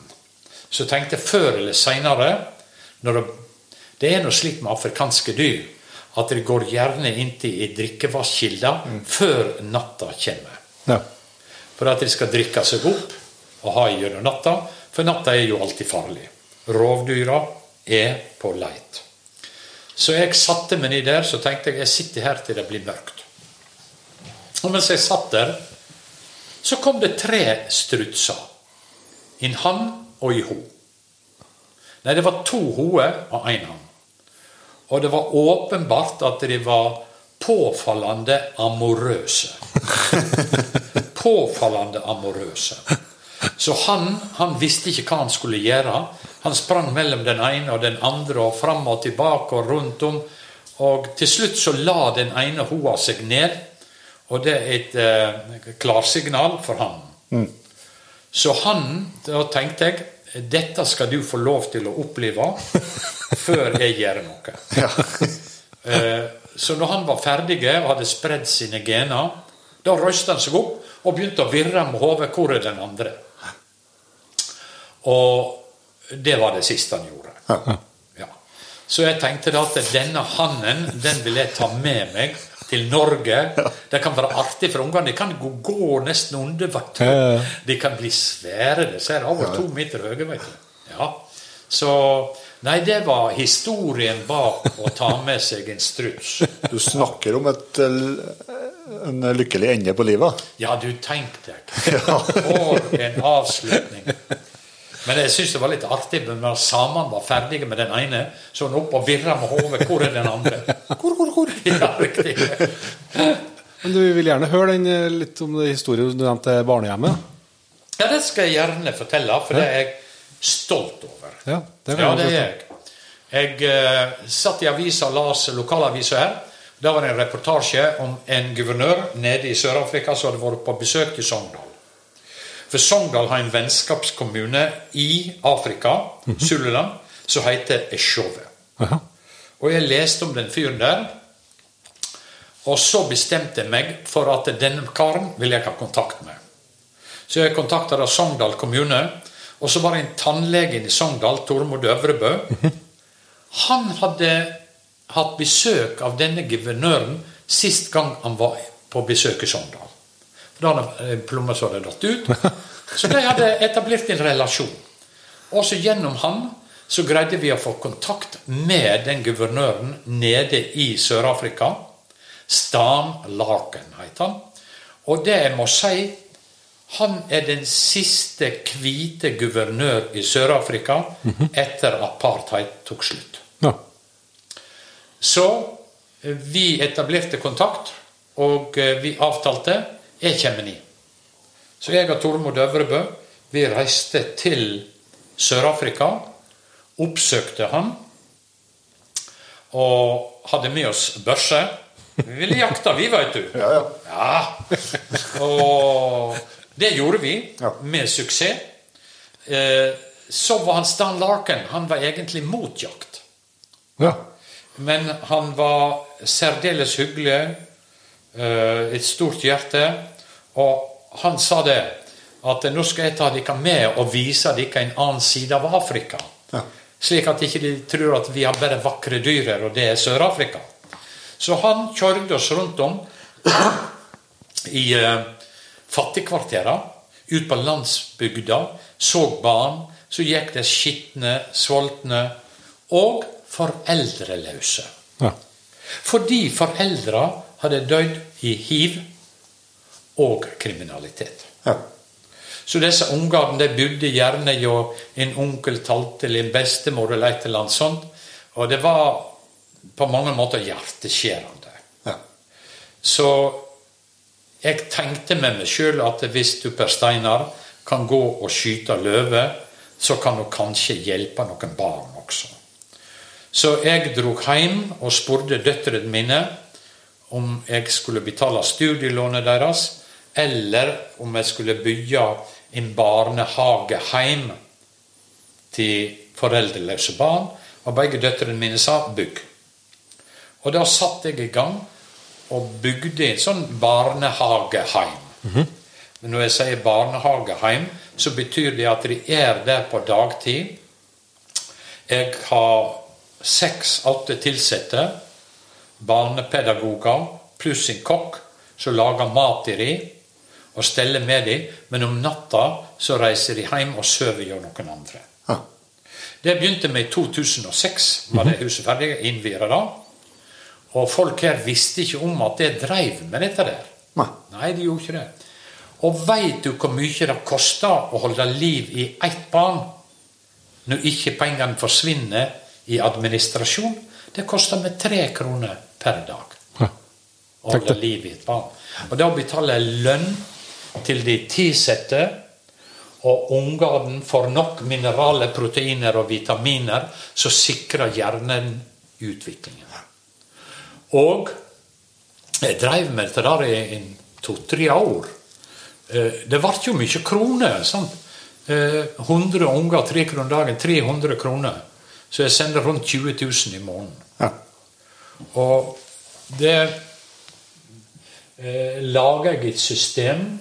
Så tenkte jeg før eller seinere det, det er noe slik med afrikanske dyr at de går gjerne inntil ei mm. før natta kommer. Ja. For at de skal drikke seg opp og ha gjennom natta. For natta er jo alltid farlig. Rovdyra er på leit. Så jeg satte meg ned der så tenkte jeg jeg sitter her til det blir mørkt. Og mens jeg satt der, så kom det tre strutser. En hann og i ho. Nei, det var to hoer og én hann. Og det var åpenbart at de var påfallende amorøse. påfallende amorøse. Så han, han visste ikke hva han skulle gjøre. Han sprang mellom den ene og den andre og fram og tilbake og rundt om. Og til slutt så la den ene hoa seg ned, og det er et eh, klarsignal for han. Mm. Så han, da tenkte jeg dette skal du få lov til å oppleve før jeg gjør noe. Ja. Eh, Så når han var ferdig og hadde spredd sine gener, da røyste han seg opp og begynte å virre med hodet. Hvor er den andre? Og det var det siste han gjorde. Ja. Så jeg tenkte da at denne hannen den vil jeg ta med meg til Norge. Det kan være artig for ungene. De kan gå, gå nesten under. ja. De kan bli svære. De ser over to meter høye. vet du. Ja. Så Nei, det var historien bak å ta med seg en struts. Du snakker om et, eh, en lykkelig ende på livet. Ja, du tenk deg. For en avslutning. Men jeg syns det var litt artig men når samene var ferdige med den ene, så han opp og virra med hodet. Hvor er den andre? Hvor, hvor, hvor? Ja, riktig. Men du vil gjerne høre den eh, litt om historien du nevnte barnehjemmet? Ja, det skal jeg gjerne fortelle, for det er jeg stolt over. Ja, det Ja, det er jeg. Jeg eh, satt i avisa og las lokalavisa her. Da var det en reportasje om en guvernør nede i Sør-Afrika som hadde vært på besøk i Sogndal. For Sogndal har en vennskapskommune i Afrika, Zululand, som heter Eshove. Aha. Og jeg leste om den fyren der. Og så bestemte jeg meg for at denne karen vil jeg ha kontakt med. Så jeg kontakta Sogndal kommune. Og så var det en tannlege i Sogndal, Tormod Øvrebø. Han hadde hatt besøk av denne guvernøren sist gang han var på besøk i Sogndal. Da hadde en plomme som hadde datt ut. Så de hadde etablert en relasjon. Og så gjennom han så greide vi å få kontakt med den guvernøren nede i Sør-Afrika. Stan Larkin het han. Og det jeg må si han er den siste hvite guvernør i Sør-Afrika etter apartheid tok slutt. Ja. Så eh, vi etablerte kontakt, og eh, vi avtalte jeg kommer ned. Så jeg og Tormod Øvrebø vi reiste til Sør-Afrika, oppsøkte han, og hadde med oss børse. Vi ville jakte, vi, veit du. Ja, ja. Ja. Og det gjorde vi med suksess. Eh, Så var han Stan Larkin. Han var egentlig mot jakt. ja. Men han var særdeles hyggelig, et stort hjerte, og han sa det at nå skal jeg ta dere med og vise dere en annen side av Afrika. Ja. Slik at ikke de tror at vi har bare vakre dyr her, og det er Sør-Afrika. Så han kjørte oss rundt om i eh, fattigkvarterene, ut på landsbygda, så barn, så gikk det skitne, sultne og foreldreløse. ja. Fordi foreldra hadde dødd i hiv og kriminalitet. Ja. Så disse ungene de bodde gjerne hjå en onkel, tante eller en bestemor eller et eller annet sånt. Og det var på mange måter hjerteskjærende. Ja. Så jeg tenkte med meg sjøl at hvis du Per Steinar kan gå og skyte løve, så kan du kanskje hjelpe noen barn også. Så jeg drog hjem og spurte døtrene mine om jeg skulle betale studielånet deres, eller om jeg skulle bygge en barnehage hjem til foreldreløse barn. Og begge døtrene mine sa 'bygg'. Og da satte jeg i gang og bygde en sånn barnehageheim. Men når jeg sier barnehageheim, så betyr det at de er der på dagtid. Jeg har seks-åtte ansatte, barnepedagoger pluss en kokk som lager mat til dem og steller med dem. Men om natta så reiser de hjem og sover hos noen andre. Ja. Det begynte med i 2006. var det huset ferdig, innviet da. Og folk her visste ikke om at jeg dreiv med dette der. Nei. Nei, de gjorde ikke det. Og veit du hvor mye det koster å holde liv i ett barn når ikke pengene forsvinner i administrasjon? Det koster meg tre kroner per dag Ja. å holde liv i et barn. Og da betaler jeg lønn til de tilsatte, og ungene får nok mineraler, proteiner og vitaminer som sikrer hjernen utviklingen. Og jeg drev med dette der i to-tre år. Eh, Det ble jo mye kroner. sant? Eh, 100 unger, tre kroner dagen, 300 kroner. Så jeg sender rundt 20 000 i måneden. Ja. Og det eh, laga jeg et system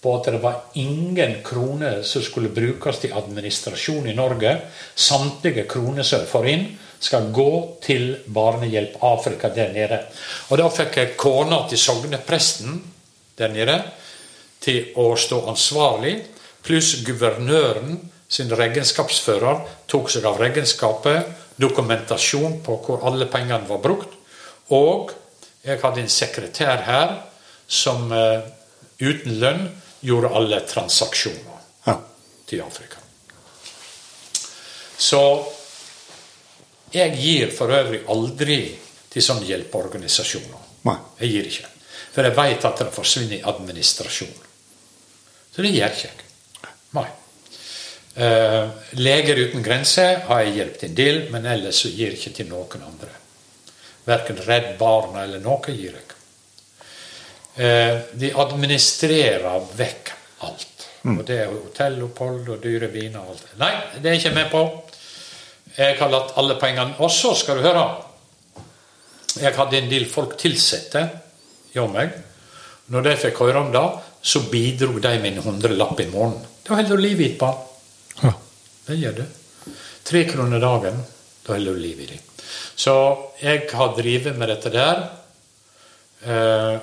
på at det var ingen kroner som skulle brukes til administrasjon i Norge. Samtlige kroner som jeg får inn, skal gå til Barnehjelp Afrika der nede. Og da fikk jeg kona til sognepresten der nede til å stå ansvarlig, pluss guvernøren sin regnskapsfører tok seg av regnskapet, dokumentasjon på hvor alle pengene var brukt, og jeg hadde en sekretær her som uh, uten lønn gjorde alle transaksjoner Ja. til Afrika. Så jeg gir for øvrig aldri til sånne hjelpeorganisasjoner. Nei. Jeg gir ikke. For jeg vet at det forsvinner i administrasjon. Så det gjør ikke jeg. Nei. Eh, Leger uten grenser har jeg hjulpet en del, men ellers så gir jeg ikke til noen andre. Verken Redd Barna eller noe gir jeg. Eh, de administrerer vekk alt. Og det er hotellopphold og dyre viner og alt. Nei, det er jeg ikke med på. Jeg har latt alle pengene Og så skal du høre Jeg hadde en del folk tilsatte hjå meg. Når de fikk høre om det, så bidro de med en hundrelapp i måneden. Da holder du liv i et barn. Ja. Det gjør det. Tre kroner dagen, da holder du liv i dem. Så jeg har drevet med dette der. Eh,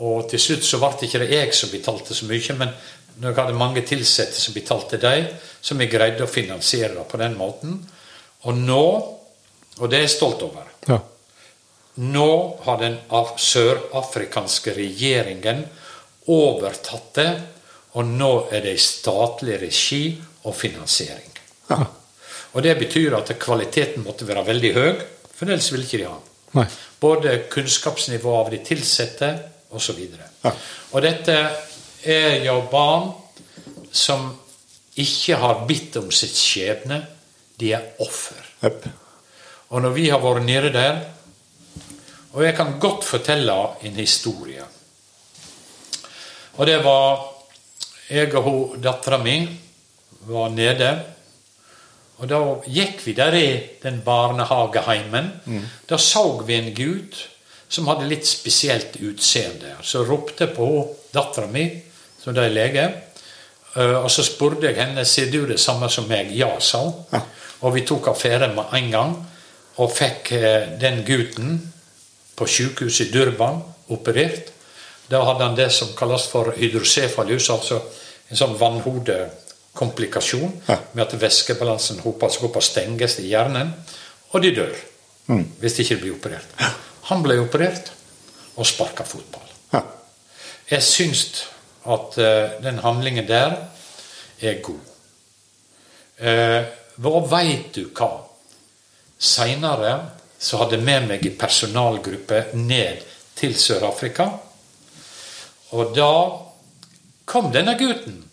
og til slutt så ble det ikke det jeg som betalte så mye, men når jeg hadde mange ansatte som betalte dem, som jeg greide å finansiere det på den måten. Og nå, og det er jeg stolt over, Ja. nå har den af- sørafrikanske regjeringen overtatt det, og nå er det i statlig regi og finansiering. Ja. Og det betyr at kvaliteten måtte være veldig høy, for ellers ville ikke de ha den. Nei. Både kunnskapsnivå av de ansatte osv. Ja. Og dette er jo barn som ikke har bitt om sitt skjebne. De er offer. Yep. Og når vi har vært nede der Og jeg kan godt fortelle en historie. Og det var Jeg og hun, dattera mi var nede. Og da gikk vi der i den barnehageheimen. Da så vi en gutt som hadde litt spesielt utseende. Så ropte på dattera mi, som da er lege. Eh, Og så spurte jeg henne ser du det samme som meg. Ja, sa hun. Ja. Og vi tok affære med en gang og fikk eh, den gutten på sykehuset i Durban operert. Da hadde han det som kalles for hydrocefalus, altså en sånn vannhodekomplikasjon Ja. med at væskebalansen hoper seg opp og stenges i hjernen, og de dør hvis de ikke blir operert. Han ble operert og sparka fotball. Ja. Jeg syns at uh, den handlingen der er god. Uh, hva veit du hva? Seinere så hadde jeg med meg en personalgruppe ned til Sør-Afrika. Og da kom denne gutten.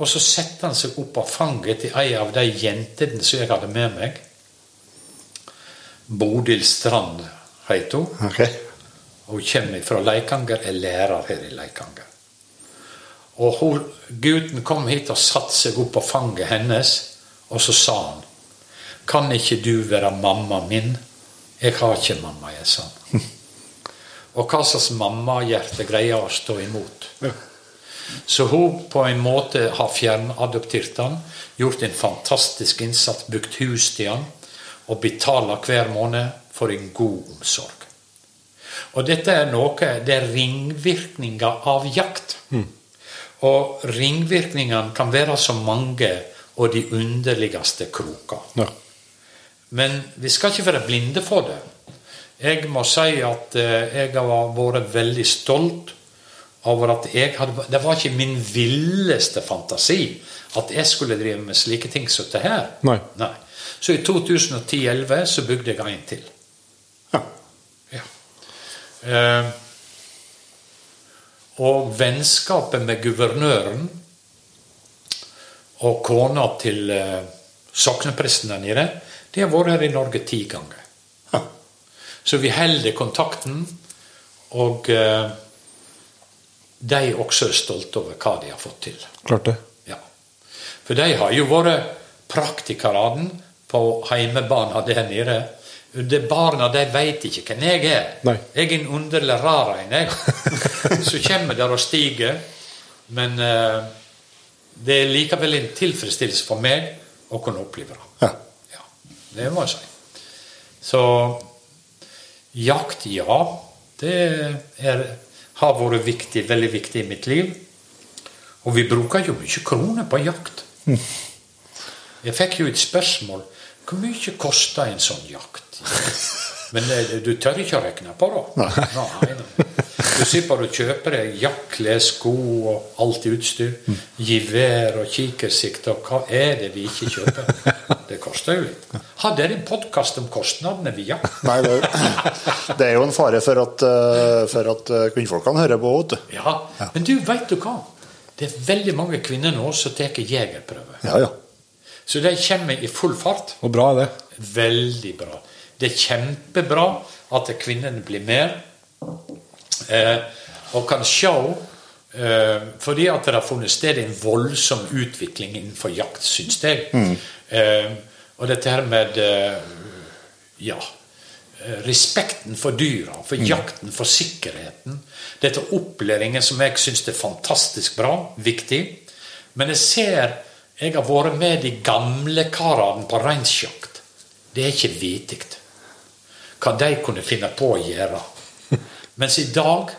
Og så setter han seg opp av fanget til ei av de jentene som jeg hadde med meg. Bodil Strand heter hun. Ok. Hun kommer fra Leikanger, er lærer her i Leikanger. Og hun, gutten kom hit og satte seg opp på fanget hennes, og så sa han Kan ikke du være mamma min? Jeg har ikke mamma, jeg sa han. Og hva slags mammahjerte greier å stå imot? Så hun på en måte har fjernadoptert han, gjort en fantastisk innsats, bygd hus til han, og betaler hver måned for en god omsorg. Og dette er noe Det er ringvirkninger av jakt. Og ringvirkningene kan være så mange og de underligste kroker. Ja. Men vi skal ikke være blinde for det. Jeg må si at eh, jeg har vært veldig stolt over at jeg hadde Det var ikke min villeste fantasi at jeg skulle drive med slike ting som det her. Nei. Så i 2010-2011 så bygde jeg en til. Ja. Ja. Eh, og vennskapet med guvernøren og kona til eh, soknepresten der nede, de har vært her i Norge ti ganger. Ja. Så vi holder kontakten, og eh, de også er stolte over hva de har fått til. Klart det. Ja. For de har jo vært praktikerne på heimebanen der nede. De Barna de veit ikke hvem jeg er. Nei. Jeg er en underlig rar en, jeg. Så kommer der og stiger. Men uh, det er likevel en tilfredsstillelse for meg å kunne oppleve det. Ja. Ja, det må jeg si. Så jakt, ja. Det er, har vært viktig, veldig viktig i mitt liv. Og vi bruker jo mye kroner på jakt. Jeg fikk jo et spørsmål hvor mye koster en sånn jakt? Men eh, du tør ikke å regne på det. Nei, nei. Du slipper å kjøpe deg jakle, sko og alt utstyr. Gevær og kikersikt og hva er det vi ikke kjøper? Det koster jo litt. Hadde dere en podkast om kostnadene ved jakt? Nei, det, det er jo en fare for at, eh, for at eh, kvinnfolkene hører på. vet du. Ja, men du, veit du hva? Det er veldig mange kvinner nå som tar jegerprøve. Ja, ja. Så de kommer i full fart. Og bra er det. Veldig bra. Det er kjempebra at kvinnene blir med eh, og kan se eh, Fordi at det har funnet sted en voldsom utvikling innenfor jakt, syns jeg. Eh, og dette her med eh, ja, respekten for dyra, for jakten, for sikkerheten. Dette opplæringen som jeg syns er fantastisk bra, viktig. Men jeg ser jeg har vært med de gamle karene på reinsjakt. Det er ikke vittig hva de kunne finne på å gjøre. Mens i dag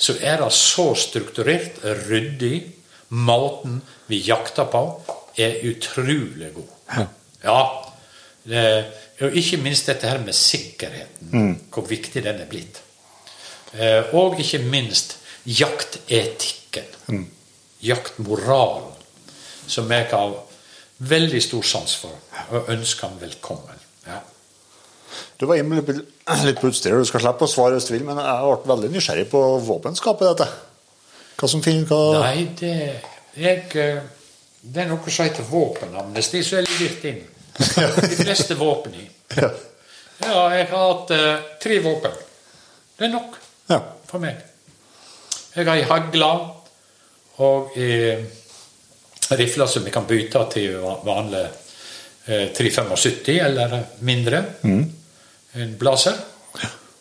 så er det så strukturert, ryddig. Måten vi jakter på, er utrolig god. Ja. Det, og ikke minst dette her med sikkerheten. Hvor viktig den er blitt. Eh, Og ikke minst jaktetikken. Jaktmoralen. Som jeg har veldig stor sans for, og ønsker ham velkommen. Du var inne litt, litt på utstyret, du skal slippe å svare hvis du vil, men jeg ble veldig nysgjerrig på våpenskapet dette. Hva som finner hva Nei, det jeg, eh, Det er noe som heter våpenamnesti, som er levert inn. De fleste våpen i. Ja. Ja, jeg har hatt uh, tre våpen. Det er nok Ja. for meg. Jeg har ei hagle og ei rifle som vi kan bytte til vanlig uh, 375 eller mindre. En blazer.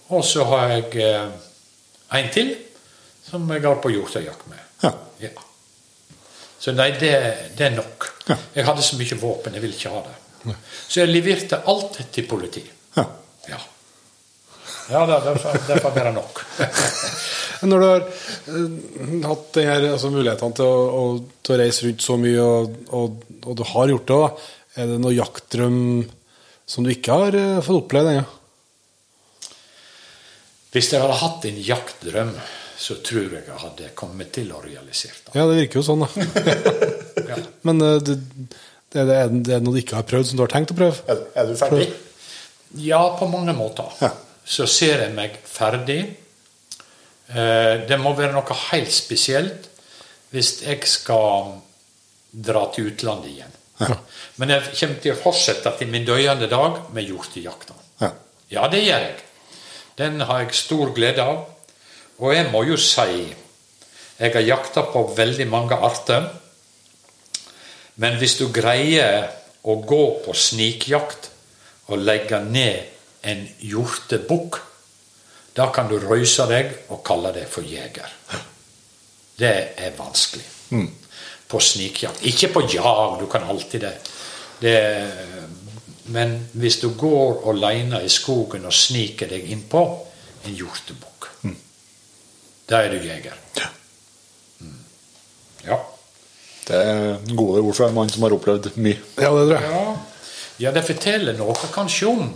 Og så har jeg eh, en til som jeg har på hjortejakt med. Ja. Ja. Så nei, det, det er nok. Ja. Jeg hadde så mye våpen, jeg ville ikke ha det. Så jeg leverte alt til politi. Ja. Ja. Ja, derfor, det, får- det nok. Når du har eh, hatt denne, altså, mulighetene til å, å, til å reise rundt så mye, og, og, og du har gjort det, da, er det noe jaktdrøm som du ikke har eh, fått opplevd ennå? Hvis jeg hadde hatt en jaktdrøm, så tror jeg jeg hadde kommet til å realisere det. Ja, det virker jo sånn, da. Ja. Men eh, det, det, det, er, det er noe du ikke har prøvd, som du har tenkt å prøve? Er, er du ferdig? Ja, på mange måter. Ja. Så ser jeg meg ferdig. Eh, Det må være noe helt spesielt hvis jeg skal dra til utlandet igjen. Men jeg kommer til å fortsette til min døyende dag med hjortejakta. Ja. Ja, det gjør jeg. Den har jeg stor glede av. Og jeg må jo si jeg har jakta på veldig mange arter. Men hvis du greier å gå på snikjakt og legge ned en hjortebukk, da kan du røyse deg og kalle deg for jeger. Det er vanskelig. På snikjakt. Ikke på jag, du kan alltid det. det. Men hvis du går alene i skogen og sniker deg innpå en hjortebukk, da er du jeger. Ja. Ja. Det, gode ord fra en mann som har opplevd mye. Ja, det tror jeg. Ja, ja det forteller noe kanskje om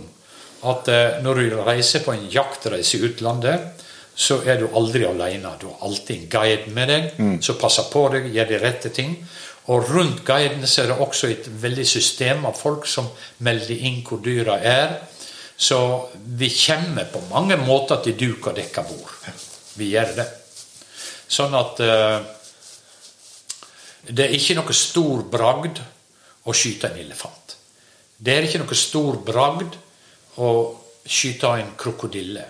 at eh, når du reiser på en jaktreise i utlandet, så er du aldri alene. Du har alltid en guide med deg som passer på deg, gjør de rette ting. Og rundt guidene er det også et veldig system av folk som melder inn hvor dyra er. Så vi kommer på mange måter til duk og dekka bord. Vi gjør det. Sånn at uh, det er ikke noe stor bragd å skyte en elefant. Det er ikke noe stor bragd å skyte en krokodille.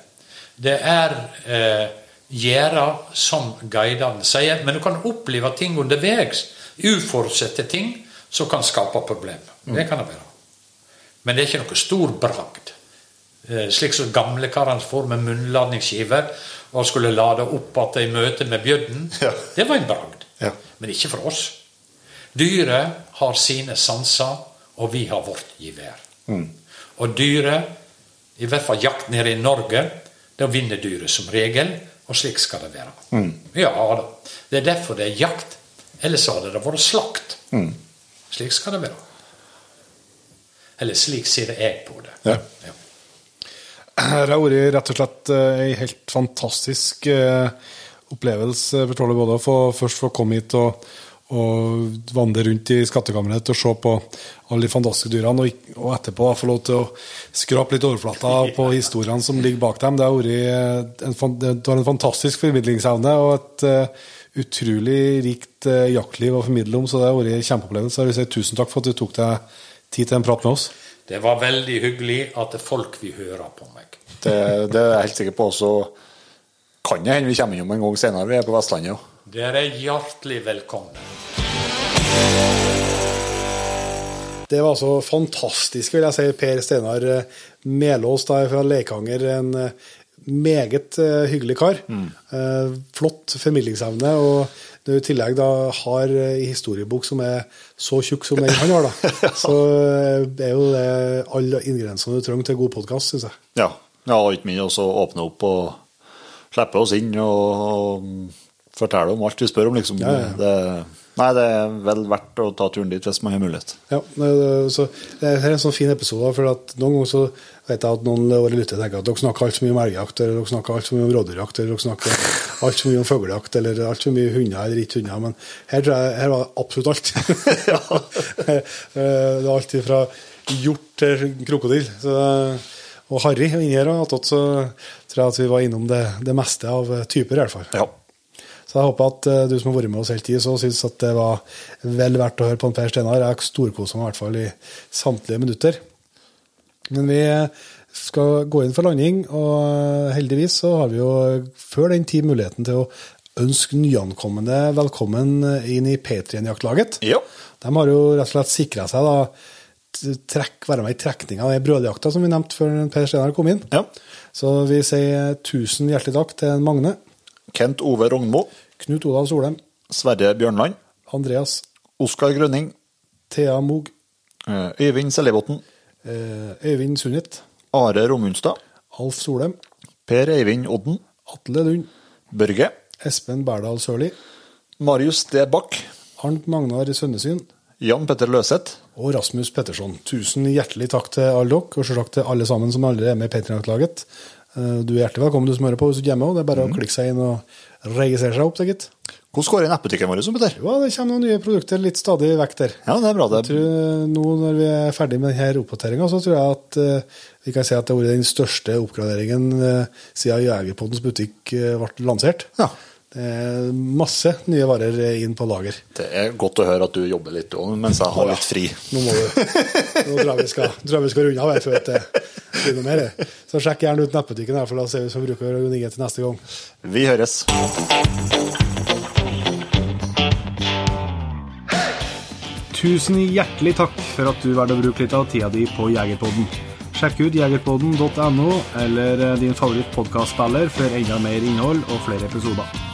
Det er eh, gjøre som guidene sier, men du kan oppleve ting underveis. Uforutsette ting som kan skape problemer. Det kan det være. Men det er ikke noe stor bragd. Eh, slik som gamlekarene får med munnladningsskiver og skulle lade opp igjen i møte med bjødden. Ja. Det var en bragd. Ja. Men ikke for oss. Dyret har sine sanser, og vi har vårt gevær. Og dyret, i hvert fall jakt nede i Norge, da vinner dyret som regel, og slik skal det være. Ja da. Det er derfor det er jakt. Ellers hadde det vært slakt. Slik skal det være. Eller slik ser jeg på det. Ja. Ja. Her har vært rett og slett eh, ei helt fantastisk eh, opplevelse for Trolle både å få, først få komme hit og, og vandre rundt i skattkammeret og se på alle de fantastiske dyrene, og, og etterpå få lov til å skrape litt overflata på historiene som ligger bak dem. Det har vært eh, en, en fantastisk formidlingsevne og et eh, utrolig rikt eh, jaktliv å formidle om, så det har vært en kjempeopplevelse. Jeg vil si tusen takk for at du tok deg tid til en prat med oss. Det var veldig hyggelig at det er folk vil høre på meg. Det, det er jeg helt sikker på. Så kan det hende vi kommer innom en gang senere. Vi er på Vestlandet. Ja. Dere er hjertelig velkomne. Det var så fantastisk, vil jeg si, Per Steinar eh, Melås da, fra Leikanger. En eh, meget eh, hyggelig kar. Mm. flott formidlingsevne. Og når du i tillegg da har en historiebok som er så tjukk som den han har, da, så eh, er jo det alle ingrediensene du trenger til god podkast, syns jeg. Ja. ja og ikke minst også åpne opp og slippe oss inn og, og fortelle om alt vi spør om, liksom. Ja, ja. Det, nei, det er vel verdt å ta turen dit hvis man har mulighet. Ja, så det er en sånn fin episode, for at noen ganger så vet jeg at noen våre lyttere tenker at dere snakker altfor mye om elgjakt, eller dere snakker altfor mye om rådyrjakt, eller dere snakker altfor mye om fuglejakt, eller altfor mye hunder eller ikke hunder, men her tror jeg her var det absolutt alt. det er alt fra hjort til krokodille. Og harry inni her, så tror jeg at vi var innom det, det meste av typer, i hvert fall. Ja. Så jeg håper at eh, du som har vært med oss hele så syns at det var vel verdt å høre på en Per Steinar. Jeg storkosa meg i hvert fall i samtlige minutter. Men vi skal gå inn for landing, og heldigvis så har vi jo før den tid muligheten til å ønske nyankomne velkommen inn i Patrion-jaktlaget. Ja. De har jo rett og slett sikra seg da trekk, være med i trekninga av brødjakta som vi nevnte før Per Steinar kom inn. Ja. Så vi sier tusen hjertelig takk til Magne, Kent Ove Rognmo, Knut Olav Solheim, Sverre Bjørnland, Andreas, Oskar Grønning, Thea Moog, eh, Øyvind Sellibotn, eh, Øyvind Sundit, Are Romundstad, Alf Solheim, Per Eivind Odden, Atle Lund, Børge, Espen Berdal Sørli, Marius D. Bach. Arnt Magnar Sønnesyn. Jan Petter Løseth, og Rasmus Petterson. Tusen hjertelig takk til alle dere, og selvsagt til alle sammen som allerede er med i Patrion-laget. Du er hjertelig velkommen, du som hører på hvis du er hjemme. og Det er bare å klikke seg inn og registrere seg opp. sikkert. Hvordan går det i nettbutikken vår, som? Jo, det kommer noen nye produkter litt stadig vekk der. Ja, det er bra. Det Jeg tror Nå når vi er ferdig med denne oppdateringa, så tror jeg at eh, vi kan si at det har vært den største oppgraderingen eh, siden Jegerpoddens butikk eh, ble lansert. Ja. Er masse nye varer eh, inn på lager. Det er godt å høre at du jobber litt òg mens jeg har litt fri. Nå må du Nå tror jeg vi skal, tror jeg vi skal runde av her før det blir noe mer. Så sjekk gjerne ut nettbutikken, her, for da ser vi som bruker å til neste gang. Vi høres. Tusen hjertelig takk for at du valgte å bruke litt av tida di på Jegerpodden. Sjekk ut jegerpodden.no eller din favoritt favorittpodkastspiller for enda mer innhold og flere episoder.